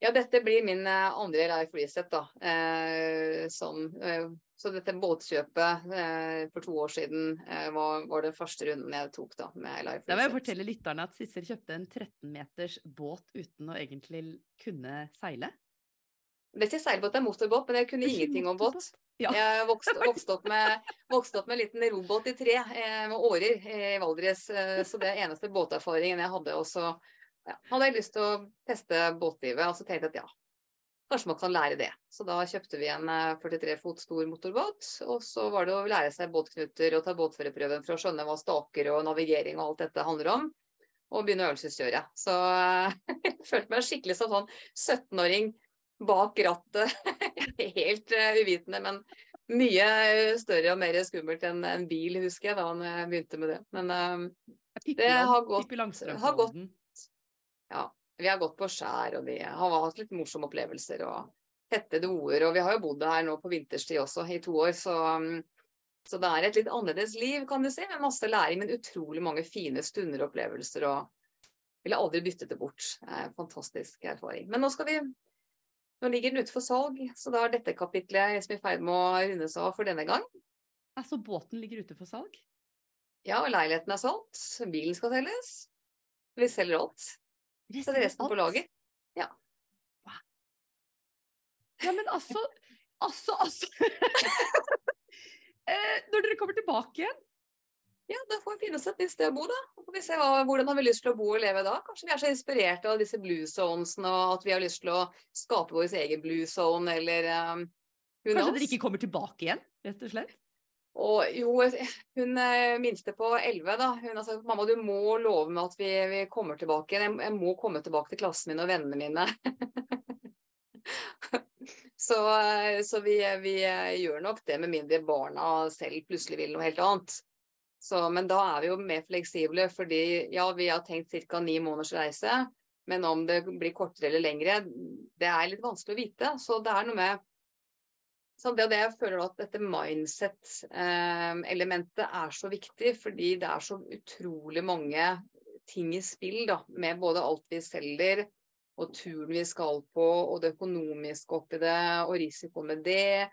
Ja, dette blir min eh, andre Life Reset, da. Eh, som, eh, så dette båtkjøpet eh, for to år siden eh, var, var den første runden jeg tok da, med Life Reset. Da vil jeg fortelle lytterne at Sissel kjøpte en 13 meters båt uten å egentlig kunne seile. Det er ikke seilbåt, er motorbåt, men jeg kunne ingenting om båt. Jeg vokste, vokste, opp med, vokste, opp med, en liten robåt i tre eh, med årer i Valdres. Eh, så det er eneste båterfaringen jeg hadde. Og så ja, hadde jeg lyst til å teste båtlivet, og så tenkte jeg at ja, kanskje man kan lære det. Så da kjøpte vi en 43 eh, fot stor motorbåt. Og så var det å lære seg båtknuter og ta båtførerprøven for å skjønne hva staker og navigering og alt dette handler om. Og begynne å øvelseskjøre. Så jeg følte meg skikkelig som sånn 17-åring bak rattet. Helt uh, uvitende, men mye større og mer skummelt enn en bil, husker jeg da jeg begynte med det. Men uh, det har gått, har gått Ja, vi har gått på skjær, og vi har hatt litt morsomme opplevelser og tette doer. Og vi har jo bodd her nå på vinterstid også i to år, så, um, så det er et litt annerledes liv, kan du si. Med masse læring, men utrolig mange fine stunder og opplevelser. og ville aldri byttet det bort. Fantastisk erfaring. Men nå skal vi nå ligger den ute for salg, så da er dette kapitlet liksom i ferd med å rundes av for denne gang. Altså båten ligger ute for salg? Ja, og leiligheten er solgt. Bilen skal selges. Vi selger alt. Så det er resten alt? på lager. Ja. Ja, men altså Altså, altså eh, Når dere kommer tilbake igjen, ja, da får vi finne oss et nytt sted å bo, da. Så får vi se hva, hvordan har vi lyst til å bo og leve da. Kanskje vi er så inspirerte av disse blue zonesene, og at vi har lyst til å skape vår egen blue zone, eller um, Kanskje dere ikke kommer tilbake igjen, rett og slett? Og jo, hun eh, minste på 11, da. Hun har sagt mamma, du må love meg at vi, vi kommer tilbake igjen. Jeg, jeg, må komme tilbake til klassen min og vennene mine. så, eh, så vi, vi, eh, gjør nok det med mindre barna selv plutselig vil noe helt annet. Så, men da er vi jo mer fleksible, fordi ja, vi har tenkt ca. ni måneders reise. Men om det blir kortere eller lengre, det er litt vanskelig å vite. Så det er noe med det, det jeg føler at dette mindset-elementet eh, er så viktig, fordi det er så utrolig mange ting i spill da, med både alt vi selger, og turen vi skal på, og det økonomiske oppi det, og risikoen med det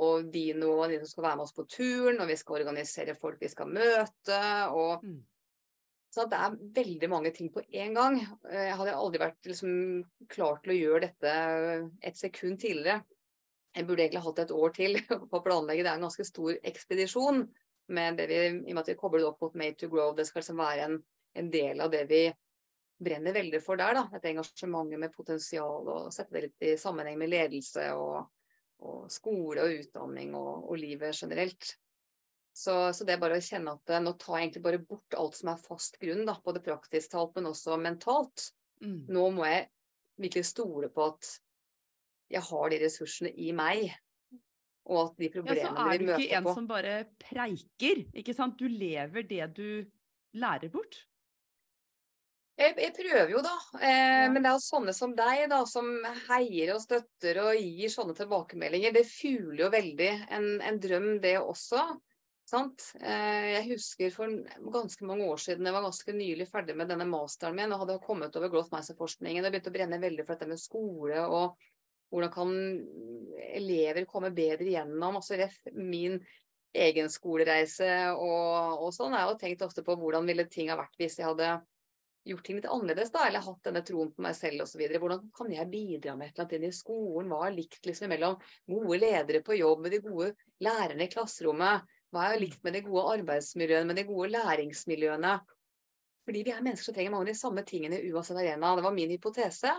og de noen de som skal være med oss på turen, og vi skal organisere folk vi skal møte. og mm. Så det er veldig mange ting på én gang. Eh, jeg hadde aldri vært liksom, klar til å gjøre dette et sekund tidligere. Jeg burde egentlig hatt et år til på å planlegge. Det er en ganske stor ekspedisjon. med det vi, I og med at vi kobler det opp mot Made to Grow. Det skal liksom være en, en del av det vi brenner veldig for der. da, Dette engasjementet med potensial, og sette det litt i sammenheng med ledelse og og skole og utdanning og, og livet generelt. Så, så, det er bare å kjenne at nå tar jeg egentlig bare bort alt som er fast grunn, da, både praktisk talt, men også mentalt. Mm. Nå må jeg virkelig stole på at jeg har de ressursene i meg og at de problemer vi møter Ja, så er du ikke en på som bare preiker, ikke sant? Du lever det du lærer bort. Jeg, jeg prøver jo, da. Eh. Men det er jo sånne som deg, da, som heier og støtter og gir sånne tilbakemeldinger. Det fuler jo veldig en, en drøm, det også. Sant? Eh, jeg husker for ganske mange år siden, jeg var ganske nylig ferdig med denne masteren min og hadde kommet over growth mindset-forskningen og begynte å brenne veldig for dette med skole og hvordan kan elever komme bedre igjennom. Altså ref min egen skolereise og, og sånn. Jeg har jo tenkt ofte på hvordan ville ting ha vært hvis jeg hadde gjort ting litt annerledes, da, eller hatt denne troen på meg selv osv. Hvordan kan jeg bidra med et eller annet inn i skolen? Hva er likt liksom mellom gode ledere på jobb, med de gode lærerne i klasserommet? Hva er likt med de gode arbeidsmiljøene, med de gode læringsmiljøene? Fordi vi er mennesker som trenger mange av de samme tingene uansett arena. Det var min hypotese.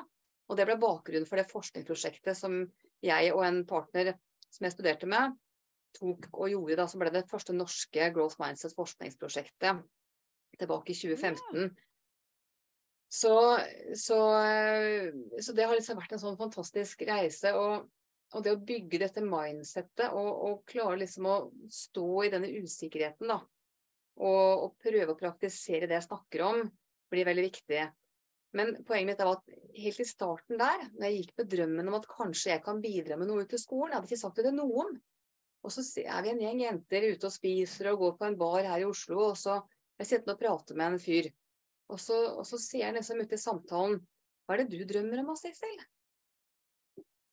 Og det ble bakgrunnen for det forskningsprosjektet som jeg og en partner som jeg studerte med, tok og gjorde da, som ble det første norske Growth Mindset forskningsprosjektet tilbake i 2015. Så, så, så, det har liksom vært en sånn fantastisk reise. Og, og det å bygge dette mindsettet og, og, klare liksom å stå i denne usikkerheten, da. Og, og, prøve å praktisere det jeg snakker om, blir veldig viktig. Men poenget mitt er at helt i starten der, når jeg gikk med drømmen om at kanskje jeg kan bidra med noe ut til skolen, jeg hadde ikke sagt det til noen. Og så er vi en gjeng jenter ute og spiser og går på en bar her i Oslo, og så jeg sitter og prater med en fyr. Og så, og så sier han liksom ute i samtalen Hva er det du drømmer om, Sissel?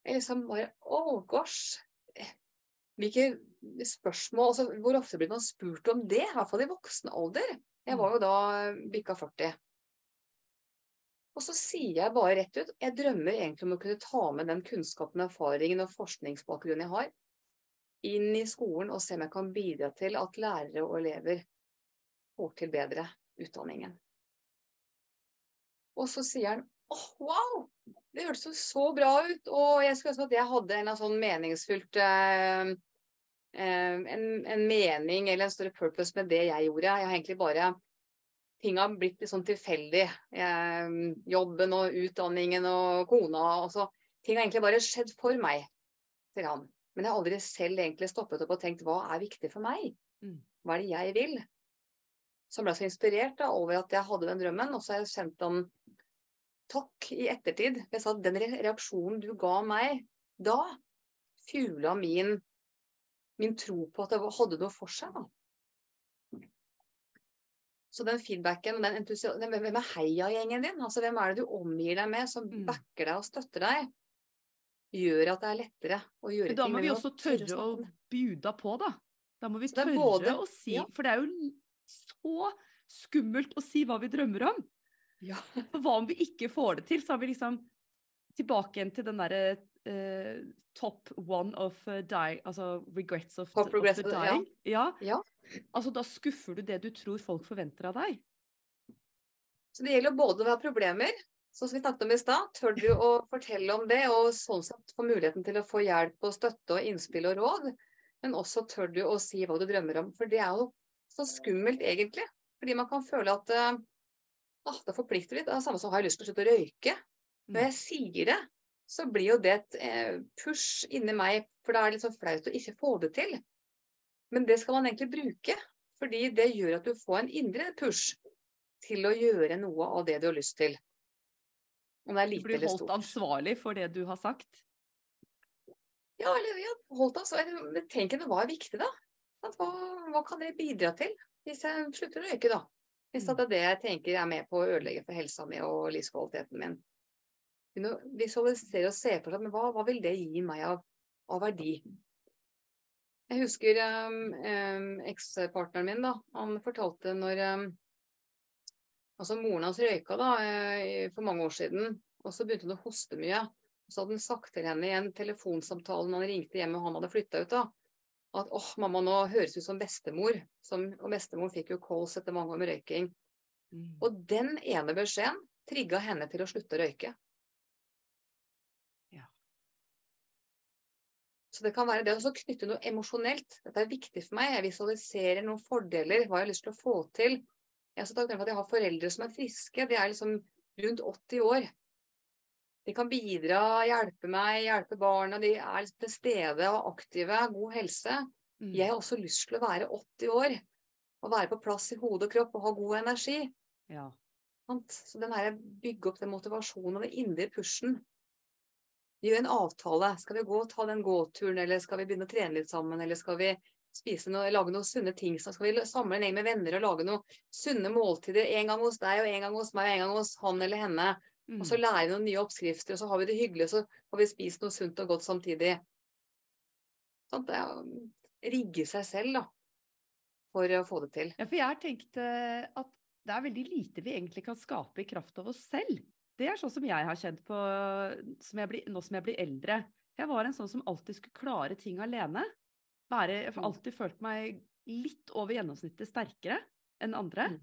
Jeg liksom bare Oh gosh. Hvilke spørsmål altså, Hvor ofte blir man spurt om det? I hvert fall i voksen alder. Jeg var jo da bikka 40. Og så sier jeg bare rett ut jeg drømmer egentlig om å kunne ta med den kunnskapen, erfaringen og forskningsbakgrunnen jeg har, inn i skolen og se om jeg kan bidra til at lærere og elever får til bedre utdanningen. Og så sier han åh, oh, wow! Det hørtes jo så bra ut. Og jeg skulle ønske at jeg hadde en sånn meningsfullt eh, en, en, mening eller en større purpose med det jeg gjorde. Jeg har egentlig bare Ting har blitt litt sånn tilfeldig. Eh, jobben og utdanningen og kona. og så. ting har egentlig bare skjedd for meg, sier han. Men jeg har aldri selv egentlig stoppet opp og tenkt hva er viktig for meg? Hva er det jeg vil? Så ble så inspirert da, over at jeg hadde den drømmen, og så har jeg sendt dem takk i ettertid. Jeg sa at den reaksjonen du ga meg da, fula min, min tro på at det hadde noe for seg. da. Så den feedbacken og den entusiasmen Hvem er heiagjengen din? Altså, hvem er det du omgir deg med, som Mm. backer deg og støtter deg? Gjør at det er lettere å gjøre Men da må ting, vi også tørre å bjuda på, da. Da må vi tørre både- å si ja. For det er jo så skummelt å si hva vi drømmer om. Ja. For hva om vi ikke får det til? Så har vi liksom tilbake igjen til den derre uh, top one of uh, dying Altså regrets of, of the the- ja. dying. Ja. Ja. Altså da skuffer du det du tror folk forventer av deg. Så det gjelder både å ha problemer, sånn som vi snakket om i stad. Tør du å fortelle om det, og sånn sett få muligheten til å få hjelp og støtte og innspill og råd. Men også tør du å si hva du drømmer om. For det er jo så skummelt, egentlig. Fordi man kan føle at uh, ah, det forplikter litt. Det er det samme som har jeg lyst til å slutte å røyke. Når jeg sier det, så blir jo det et eh, push inni meg, for da er det litt sånn flaut å ikke få det til. Men det skal man egentlig bruke, fordi det gjør at du får en indre push til å gjøre noe av det du har lyst til. Om det er lite Du stort. blir eller holdt ansvarlig for det du har sagt. Ja, eller ja, holdt ansvarlig. Men tenk hva er viktig, da? Hva, hva kan det bidra til hvis jeg slutter å røyke, da? Hvis Mm. det er det jeg tenker er med på å ødelegge for helsa mi og livskvaliteten min. Visualisere og se for seg men hva, hva vil det gi meg av, av verdi. Jeg husker um, um, ekspartneren min, da. Han fortalte når um, Altså, moren hans røyka da eh, for mange år siden, og så begynte hun å hoste mye. Så hadde han sagt til henne i en telefonsamtale når han ringte hjem og han hadde flytta ut, da, at åh, mamma, nå høres ut som bestemor. Som, og bestemor fikk jo kols etter mange år med røyking. Og den ene beskjeden trigga henne til å slutte å røyke. Ja. Så det kan være det å knytte noe emosjonelt. Dette er viktig for meg. Jeg visualiserer noen fordeler, hva jeg har lyst til å få til. Jeg er så takknemlig for at jeg har foreldre som er friske. De er liksom rundt 80 år. De kan bidra, hjelpe meg, hjelpe barna. De er til stede og aktive, god helse. Mm. Jeg har også lyst til å være 80 år og være på plass i hode og kropp og ha god energi. Ja. Så den her, bygge opp den motivasjonen og den indre pushen. Gjør en avtale. Skal vi gå og ta den gåturen, eller skal vi begynne å trene litt sammen, eller skal vi spise noe, lage noen sunne ting? Så skal vi samle en gjeng med venner og lage noen sunne måltider. En gang hos deg, og en gang hos meg, og en gang hos han eller henne. Og så Mm. lærer vi noen nye oppskrifter, og så har vi det hyggelig, og så får vi spist noe sunt og godt samtidig. Sånn, det er å rigge seg selv, da. For å få det til. Ja, for jeg har tenkt eh, at det er veldig lite vi egentlig kan skape i kraft av oss selv. Det er sånn som jeg har kjent på som jeg blir, nå som jeg blir eldre. Jeg var en sånn som alltid skulle klare ting alene. Være, jeg har Mm. alltid følt meg litt over gjennomsnittet sterkere enn andre. Mm.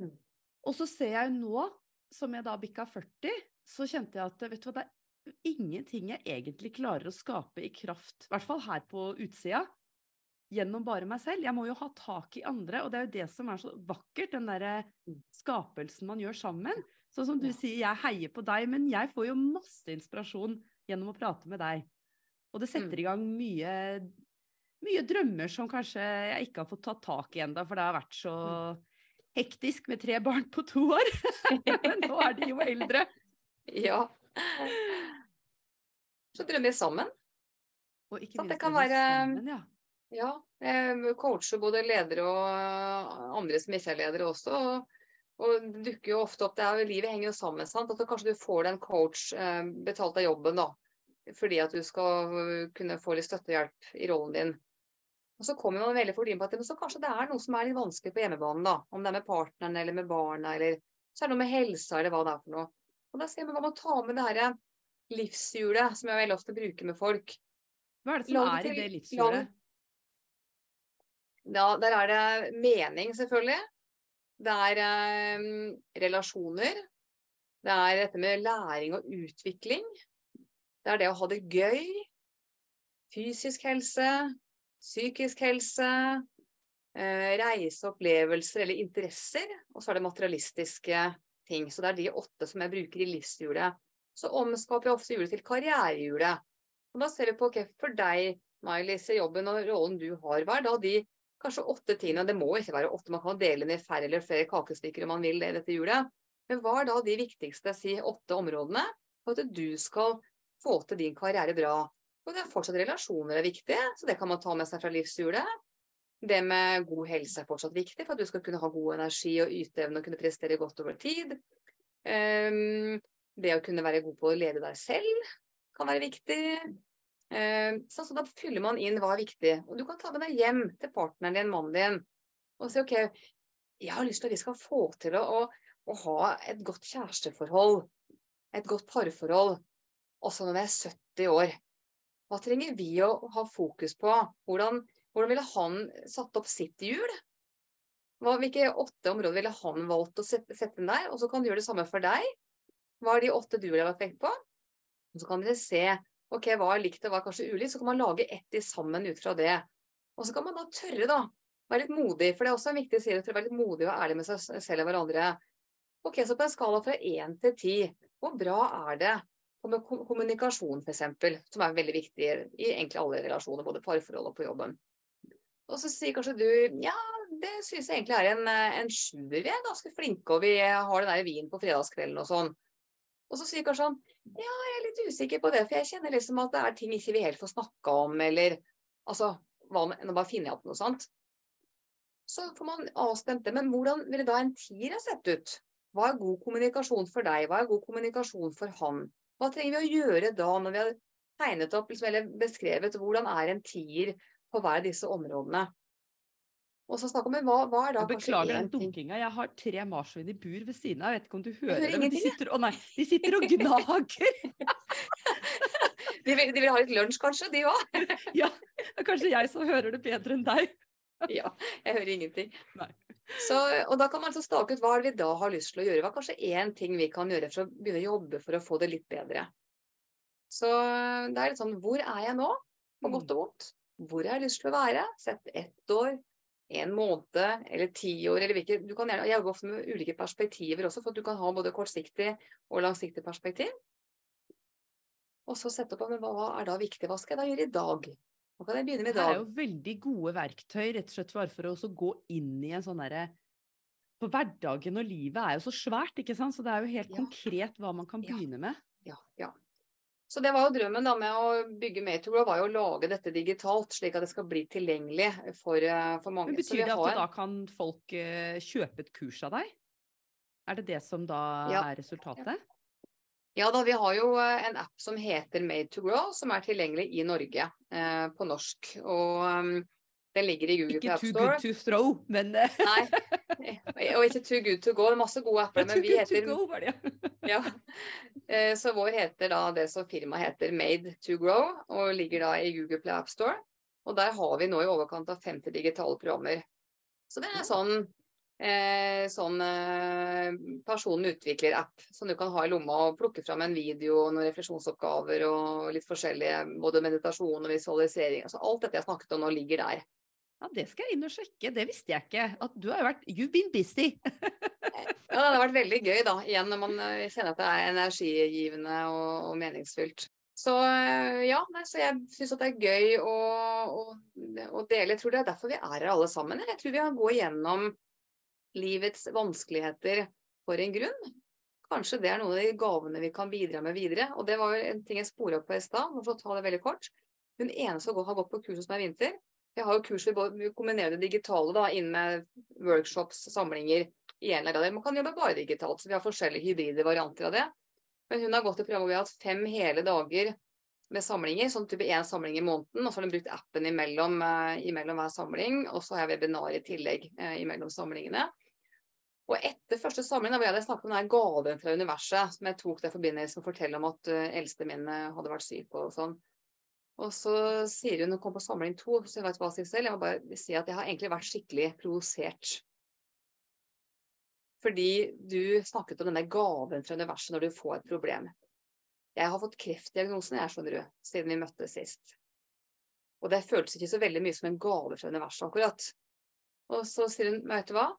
Mm. Og så ser jeg jo nå, som jeg da bikka 40, så kjente jeg at vet du hva, det er ingenting jeg egentlig klarer å skape i kraft, i hvert fall her på utsida, gjennom bare meg selv. Jeg må jo ha tak i andre, og det er jo det som er så vakkert, den derre Mm. skapelsen man gjør sammen. Sånn som du sier, jeg heier på deg, men jeg får jo masse inspirasjon gjennom å prate med deg. Og det setter Mm. i gang mye, mye drømmer som kanskje jeg ikke har fått tatt tak i ennå, for det har vært så hektisk med tre barn på to år. Men nå er de jo eldre. Ja. Så drømmer vi sammen. Og ikke Sant, det minst kan være- sammen, ja. Ja. Jeg coacher både ledere og andre som ikke er ledere også. Og, det dukker jo ofte opp det er, Livet henger jo sammen. sant? At kanskje du får deg en coach eh, betalt av jobben da, fordi at du skal kunne få litt støtte og hjelp i rollen din. Og så kommer man veldig fort inn på at så kanskje det er noe som er litt vanskelig på hjemmebanen. da, Om det er med partneren eller med barna, eller så er det noe med helsa eller hva det er for noe. Og da ser man hva man tar ta med det her livshjulet som jeg veldig ofte bruker med folk. Hva er det som Langt er i det livshjulet? Ja, der er det mening, selvfølgelig. Det er eh, relasjoner. Det er dette med læring og utvikling. Det er det å ha det gøy. Fysisk helse. Psykisk helse. Eh, reise, eller interesser. Og så er det materialistiske ting. Så det er de åtte som jeg bruker i livshjulet. Så omskaper jeg ofte hjulet til karrierehjulet. Og da ser vi på, okay, for deg, May-Lise, jobben og rollen du har, hva er de kanskje åtte tingene, det må ikke være åtte, man kan dele ned færre eller flere kakestykker om man vil det dette hjulet. Men hva er da de viktigste, si åtte områdene, for at du skal få til din karriere bra? Og det er fortsatt relasjoner er viktig, så det kan man ta med seg fra livshjulet. Det med god helse er fortsatt viktig for at du skal kunne ha god energi og yteevne og kunne prestere godt over tid. Um, det å kunne være god på å lede deg selv kan være viktig. Um, så, så da fyller man inn hva er viktig. Og du kan ta med deg hjem til partneren din, mannen din, og si OK, jeg har lyst til at vi skal få til å, å, å ha et godt kjæresteforhold, et godt parforhold, også når vi er 70 år. Hva trenger vi å ha fokus på? Hvordan, hvordan ville han satt opp sitt hjul? Hva, hvilke åtte områder ville han valgt å sette, sette inn der? Og så kan du gjøre det samme for deg. Hva er de åtte du ville lagt vekt på? Og så kan dere se ok, hva er likt og hva er kanskje ulikt, så kan man lage ett i sammen ut fra det. Og så kan man da tørre, da. Være litt modig, for det er også en viktig side til å være litt modig og ærlig med seg selv og hverandre. Ok, så på en skala fra én til ti, hvor bra er det med kommunikasjon f.eks., som er veldig viktig i egentlig alle relasjoner, både parforhold og på jobben. Og så sier kanskje du ja, det syns jeg egentlig er en, en sjuer. Vi er ganske flinke, og vi har den der vinen på fredagskvelden og sånn. Og så sier kanskje han ja, jeg er litt usikker på det, for jeg kjenner liksom at det er ting ikke vi helt får snakka om, eller altså hva med, Nå bare finner jeg opp noe sånt. Så får man avstemt det. Men hvordan ville da en tier ha sett ut? Hva er god kommunikasjon for deg? Hva er god kommunikasjon for han? Hva trenger vi å gjøre da, når vi har tegnet opp liksom, eller beskrevet hvordan er en tier på hver av disse områdene? Og så snakke om hva, hva er da Jeg beklager den dunkinga. Jeg har tre marsvin i bur ved siden av. Jeg vet ikke om du hører, hører det, men de sitter, å nei, de sitter og gnager. De vil, de vil ha litt lunsj, kanskje, de òg? Ja, det er kanskje jeg som hører det bedre enn deg. Ja, jeg hører ingenting. Nei. Så, og da kan man altså stake ut hva vi da har lyst til å gjøre. Hva er kanskje én ting vi kan gjøre for å begynne å jobbe for å få det litt bedre. Så det er litt sånn Hvor er jeg nå? På godt og vondt. Hvor har jeg lyst til å være? Sett ett år, en måned eller ti år, eller hvilke Du kan gjerne jobbe ofte med ulike perspektiver også, for at du kan ha både kortsiktig og langsiktig perspektiv. Og så sette opp hva er da viktig, hva skal jeg da gjøre i dag? Hva kan jeg begynne med da? Det er jo veldig gode verktøy, rett og slett bare for å også gå inn i en sånn derre For hverdagen og livet er jo så svært, ikke sant, så det er jo helt Ja. konkret hva man kan Ja. begynne med. Ja, ja. Så det var jo drømmen da med å bygge Metro, var jo å lage dette digitalt, slik at det skal bli tilgjengelig for, eh, for mange. Men betyr det at har- da kan folk eh, kjøpe et kurs av deg? Er det det som da Ja. er resultatet? Ja da, vi har jo eh, en app som heter Made to Grow, som er tilgjengelig i Norge eh, på norsk. Og um, den ligger i Google Ikke App too good to throw, men eh, Nei, og ikke Too Good To Go. Det er masse gode apper, men vi good to heter go, var det. ja. Eh, Så vår heter da det som firmaet heter Made to Grow, og ligger da i Google Play App Store. Og der har vi nå i overkant av 50 digitale programmer. Så det er sånn, eh, sånn eh, personen utvikler-app som du kan ha i lomma og plukke fram en video, og noen refleksjonsoppgaver og litt forskjellige, både meditasjon og visualisering. Altså alt dette jeg snakket om nå ligger der. Ja, det skal jeg inn og sjekke. Det visste jeg ikke. At du har jo vært You've been busy. Ja, det har vært veldig gøy da, igjen når man eh, kjenner at det er energigivende og, og meningsfylt. Så eh, ja, nei, så jeg syns at det er gøy å, å, å dele. Jeg tror det er derfor vi er her alle sammen. Jeg tror vi har gått gjennom livets vanskeligheter for en grunn. Kanskje det er noen av de gavene vi kan bidra med videre. Og det var jo en ting jeg spora opp på i stad, for å ta det veldig kort. Hun eneste som har gått på kurs hos meg i vinter. Jeg har jo kurs vi kombinerer det digitale da, inn med workshops, samlinger i en eller annen Man kan jobbe bare digitalt, så vi har forskjellige hybride varianter av det. Men hun har gått i program hvor vi har hatt fem hele dager med samlinger, sånn type én samling i måneden. Og så har hun brukt appen imellom, eh, imellom hver samling, og så har jeg webinar i tillegg eh, imellom samlingene. Og etter første samling da hvor jeg snakket om denne gaven fra universet, som jeg tok det i forbindelse med å fortelle om at uh, eldste min eh, hadde vært syk og sånn. Og så sier hun, hun kom på samling to, så jeg vet hva jeg selv, jeg må bare si at jeg har egentlig vært skikkelig provosert. Fordi du snakket om denne gaven fra universet når du får et problem. Jeg har fått kreftdiagnosen, jeg, skjønner du, siden vi møttes sist. Og det føltes ikke så veldig mye som en gave fra universet, akkurat. Og så sier hun, vet du hva,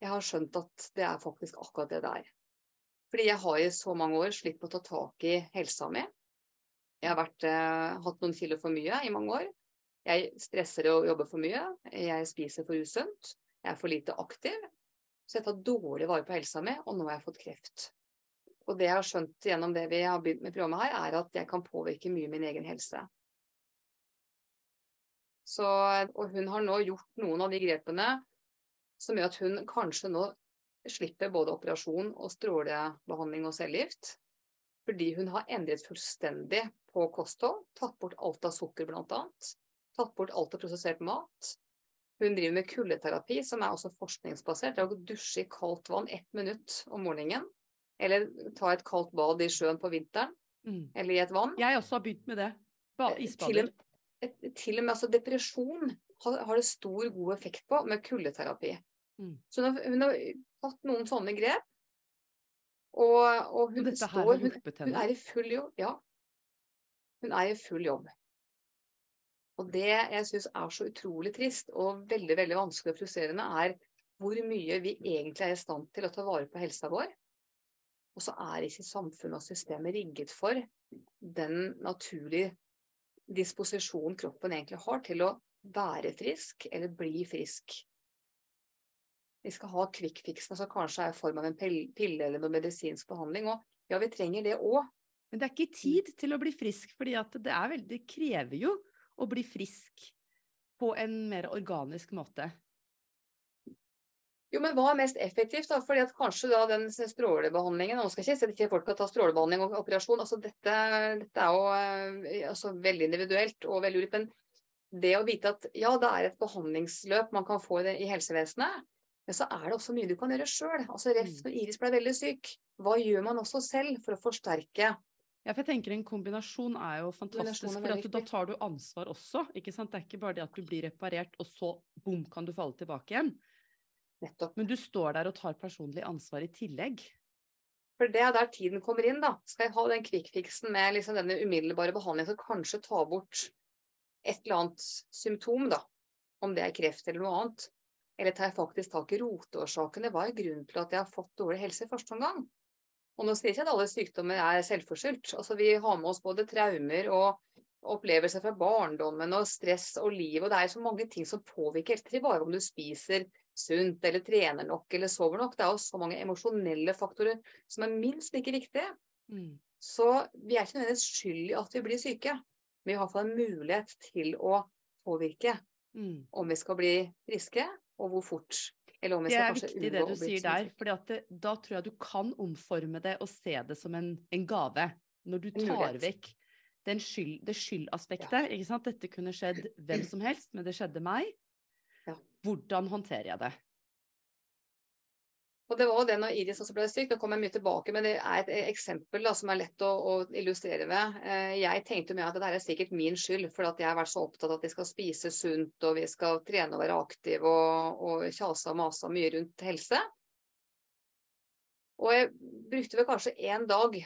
jeg har skjønt at det er faktisk akkurat det det er. Fordi jeg har i så mange år slitt på å ta tak i helsa mi. Jeg har vært, eh, hatt noen kilo for mye i mange år. Jeg stresser og jobber for mye. Jeg spiser for usunt. Jeg er for lite aktiv. Så jeg tar dårlig vare på helsa mi, og nå har jeg fått kreft. Og det jeg har skjønt gjennom det vi har begynt med programmet her, er at jeg kan påvirke mye min egen helse. Så, og hun har nå gjort noen av de grepene som gjør at hun kanskje nå slipper både operasjon og strålebehandling og cellegift. Fordi hun har endret fullstendig på kosthold. Tatt bort alt av sukker bl.a. Tatt bort alt av prosessert mat. Hun driver med kuldeterapi, som er også forskningsbasert. Det er å dusje i kaldt vann ett minutt om morgenen. Eller ta et kaldt bad i sjøen på vinteren. Mm. Eller i et vann. Jeg også har begynt med det. Ba Eh, Til isbader. Til og med altså depresjon har, har det stor, god effekt på med kuldeterapi. Mm. Så hun har, hun har tatt noen sånne grep. Og Og hun og står hun, hun er i full jobb. Ja. Hun er i full jobb. Og det jeg syns er så utrolig trist og veldig veldig vanskelig og frustrerende, er hvor mye vi egentlig er i stand til å ta vare på helsa vår. Og så er ikke samfunnet og systemet rigget for den naturlige disposisjonen kroppen egentlig har til å være frisk eller bli frisk. Vi skal ha quick-fixene som kanskje er i form av en pille eller noe medisinsk behandling. Og ja, vi trenger det òg. Men det er ikke tid til å bli frisk, for det, det krever jo å bli frisk på en mer organisk måte. Jo, men hva er mest effektivt, da? Fordi at kanskje da den strålebehandlingen Nå skal jeg ikke si folk kan ta strålebehandling og operasjon, altså dette, dette er jo eh, altså veldig individuelt og veldig ulikt. Men det å vite at ja, det er et behandlingsløp man kan få i, det, i helsevesenet, men så er det også mye du kan gjøre sjøl. Altså ref når Iris ble veldig syk. Hva gjør man også selv for å forsterke? Ja, for jeg tenker En kombinasjon er jo fantastisk, for da tar du ansvar også. ikke sant? Det er ikke bare det at du blir reparert, og så bom, kan du falle tilbake igjen. Nettopp. Men du står der og tar personlig ansvar i tillegg. For det er der tiden kommer inn, da. Skal jeg ha den quick-fixen med liksom denne umiddelbare behandlingen som kanskje tar bort et eller annet symptom, da. Om det er kreft eller noe annet. Eller tar jeg faktisk tak i roteårsakene? Hva er grunnen til at jeg har fått dårlig helse i første omgang? Og nå sier jeg ikke at alle sykdommer er selvforskyldt. Altså, vi har med oss både traumer og opplevelser fra barndommen og stress og liv. Og det er så mange ting som påvirker til bare om du spiser sunt eller trener nok eller sover nok. Det er også så mange emosjonelle faktorer som er minst like viktige. Mm. Så vi er ikke nødvendigvis skyld i at vi blir syke. Men vi har iallfall en mulighet til å påvirke Mm. om vi skal bli friske, og hvor fort. Eller om vi Det er viktig det du sier der, for da tror jeg du kan omforme det og se det som en, en gave. Når du tar vekk skyld, det skyldaspektet. ikke sant? Dette kunne skjedd hvem som helst, men det skjedde meg. Ja. Hvordan håndterer jeg det? Og det var jo det når Iris også ble syk, Nå kommer jeg mye tilbake, men det er et eksempel da, som er lett å, å illustrere ved. Eh, Jeg tenkte mye at dette er sikkert min skyld, for at jeg har vært så opptatt av at vi skal spise sunt, og vi skal trene og være aktive, og, og kjase og mase mye rundt helse. Og jeg brukte vel kanskje én dag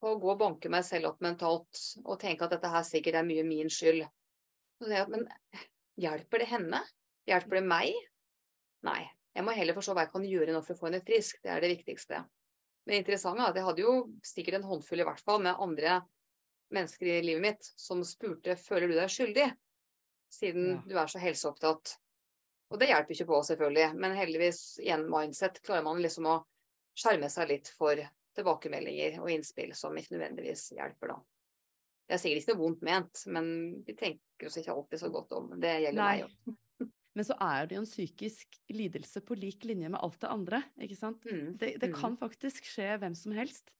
på å gå og banke meg selv opp mentalt, og tenke at dette her sikkert er mye min skyld. Men hjelper det henne? Hjelper det meg? Nei. Jeg må heller forstå hva jeg kan gjøre nå for å få henne frisk. Det er det viktigste. Men det interessante er at jeg hadde jo sikkert en håndfull i hvert fall med andre mennesker i livet mitt som spurte føler du deg skyldig, siden Ja. du er så helseopptatt. Og det hjelper ikke på, selvfølgelig. Men heldigvis, igjen mindset, klarer man liksom å skjerme seg litt for tilbakemeldinger og innspill som ikke nødvendigvis hjelper, da. Det er sikkert ikke noe vondt ment, men vi tenker oss ikke alltid så godt om. Det gjelder Nei. meg òg. Men så er det jo en psykisk lidelse på lik linje med alt det andre, ikke sant? Mm. Det, det Mm. kan faktisk skje hvem som helst.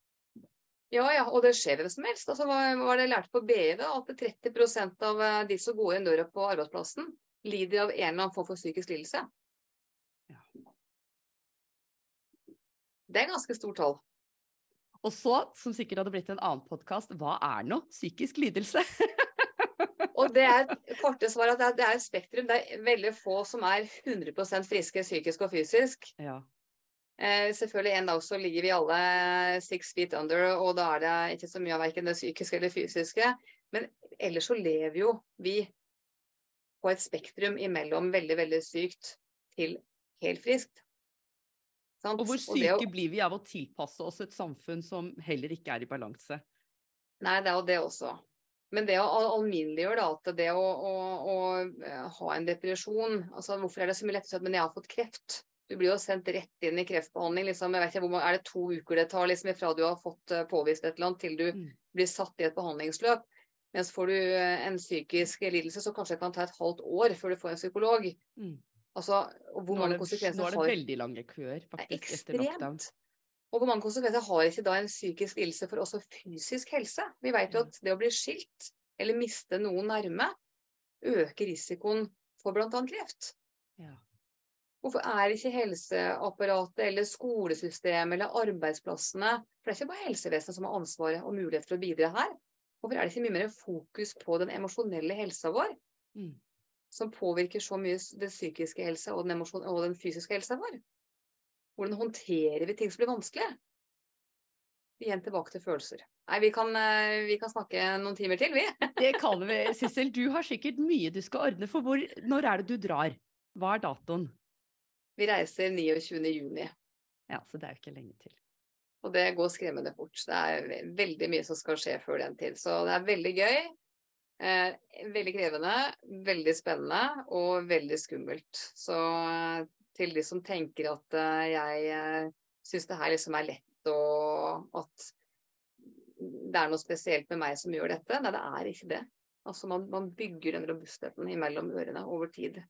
Ja, ja, og det skjer hvem som helst. Altså, hva var det jeg lærte på BI, da? At 30 av eh, de som går inn døra på arbeidsplassen, lider av en eller annen form for psykisk lidelse. Ja. Det er ganske stort tall. Og så, som sikkert hadde blitt en annen podkast, hva er nå psykisk lidelse? Og det er korte svar at det er, et spektrum. Det er veldig få som er 100% friske psykisk og fysisk. Ja. Eh, selvfølgelig en dag så ligger vi alle six feet under, og da er det ikke så mye av verken det psykiske eller fysiske. Men ellers så lever jo vi på et spektrum imellom veldig, veldig sykt til helt friskt. Sant? Og hvor det å- syke blir vi av å tilpasse oss et samfunn som heller ikke er i balanse? Nei, det er jo det også. Men det å al- alminneliggjøre at det å, å, å eh, ha en depresjon altså Hvorfor er det så mye lettere å si at men jeg har fått kreft? Du blir jo sendt rett inn i kreftbehandling. liksom, jeg vet ikke hvor mange, Er det to uker det tar liksom fra du har fått eh, påvist et eller annet, til du Mm. blir satt i et behandlingsløp? Mens får du eh, en psykisk lidelse, så kanskje det kan ta et halvt år før du får en psykolog. Mm. Altså, og hvor Nå er mange det, konsekvenser nå er det veldig lange køer, er faktisk, etter lockdown. Og hvor mange konsekvenser har ikke da en psykisk lidelse for også fysisk helse? Vi vet jo Mm. at det å bli skilt eller miste noen nærme øker risikoen for bl.a. kreft. Ja. Hvorfor er ikke helseapparatet eller skolesystemet eller arbeidsplassene For det er ikke bare helsevesenet som har ansvaret og mulighet for å bidra her. Hvorfor er det ikke mye mer fokus på den emosjonelle helsa vår, Mm. Som påvirker så mye den psykiske helsa og den, og den fysiske helsa vår? Hvordan håndterer vi ting som blir vanskelig? Igjen tilbake til følelser. Nei, vi kan, eh, vi kan snakke noen timer til, vi. Det kan vi. Sissel, du har sikkert mye du skal ordne. For hvor, når er det du drar? Hva er datoen? Vi reiser 29. juni, Ja, så det er jo ikke lenge til. og det går skremmende fort. Det er veldig mye som skal skje før den tid. Så det er veldig gøy. Eh, veldig krevende, veldig spennende og veldig skummelt. Så eh, til de som tenker at eh, jeg eh, syns det her liksom er lett og at det er noe spesielt med meg som gjør dette. Nei, det er ikke det. Altså man, man bygger den robustheten imellom ørene over tid.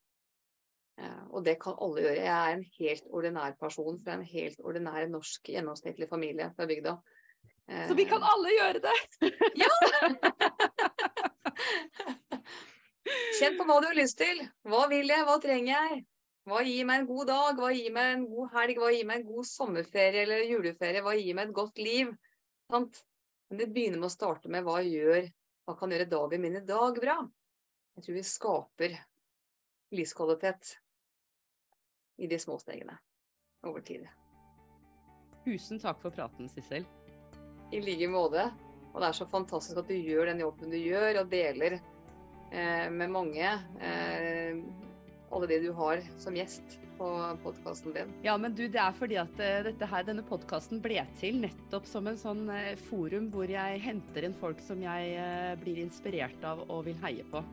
Eh, og det kan alle gjøre. Jeg er en helt ordinær person fra en helt ordinær norsk gjennomsnittlig familie fra bygda. Så vi kan Eh, alle gjøre det! Kjenn på hva du har lyst til. Hva vil jeg, hva trenger jeg? Hva gir meg en god dag, hva gir meg en god helg, hva gir meg en god sommerferie eller juleferie, hva gir meg et godt liv? Sant? Men det begynner med å starte med hva gjør, hva kan gjøre dagen min i dag bra? Jeg tror vi skaper livskvalitet i de små stegene over tid. Tusen takk for praten, Sissel. I like måte. Og det er så fantastisk at du gjør den jobben du gjør, og deler eh, med mange. Eh, alle de du har som gjest på podkasten din. Ja, men du, det er fordi at dette her, denne podkasten ble til nettopp som en sånn uh, forum hvor jeg henter inn folk som jeg uh, blir inspirert av og vil heie på.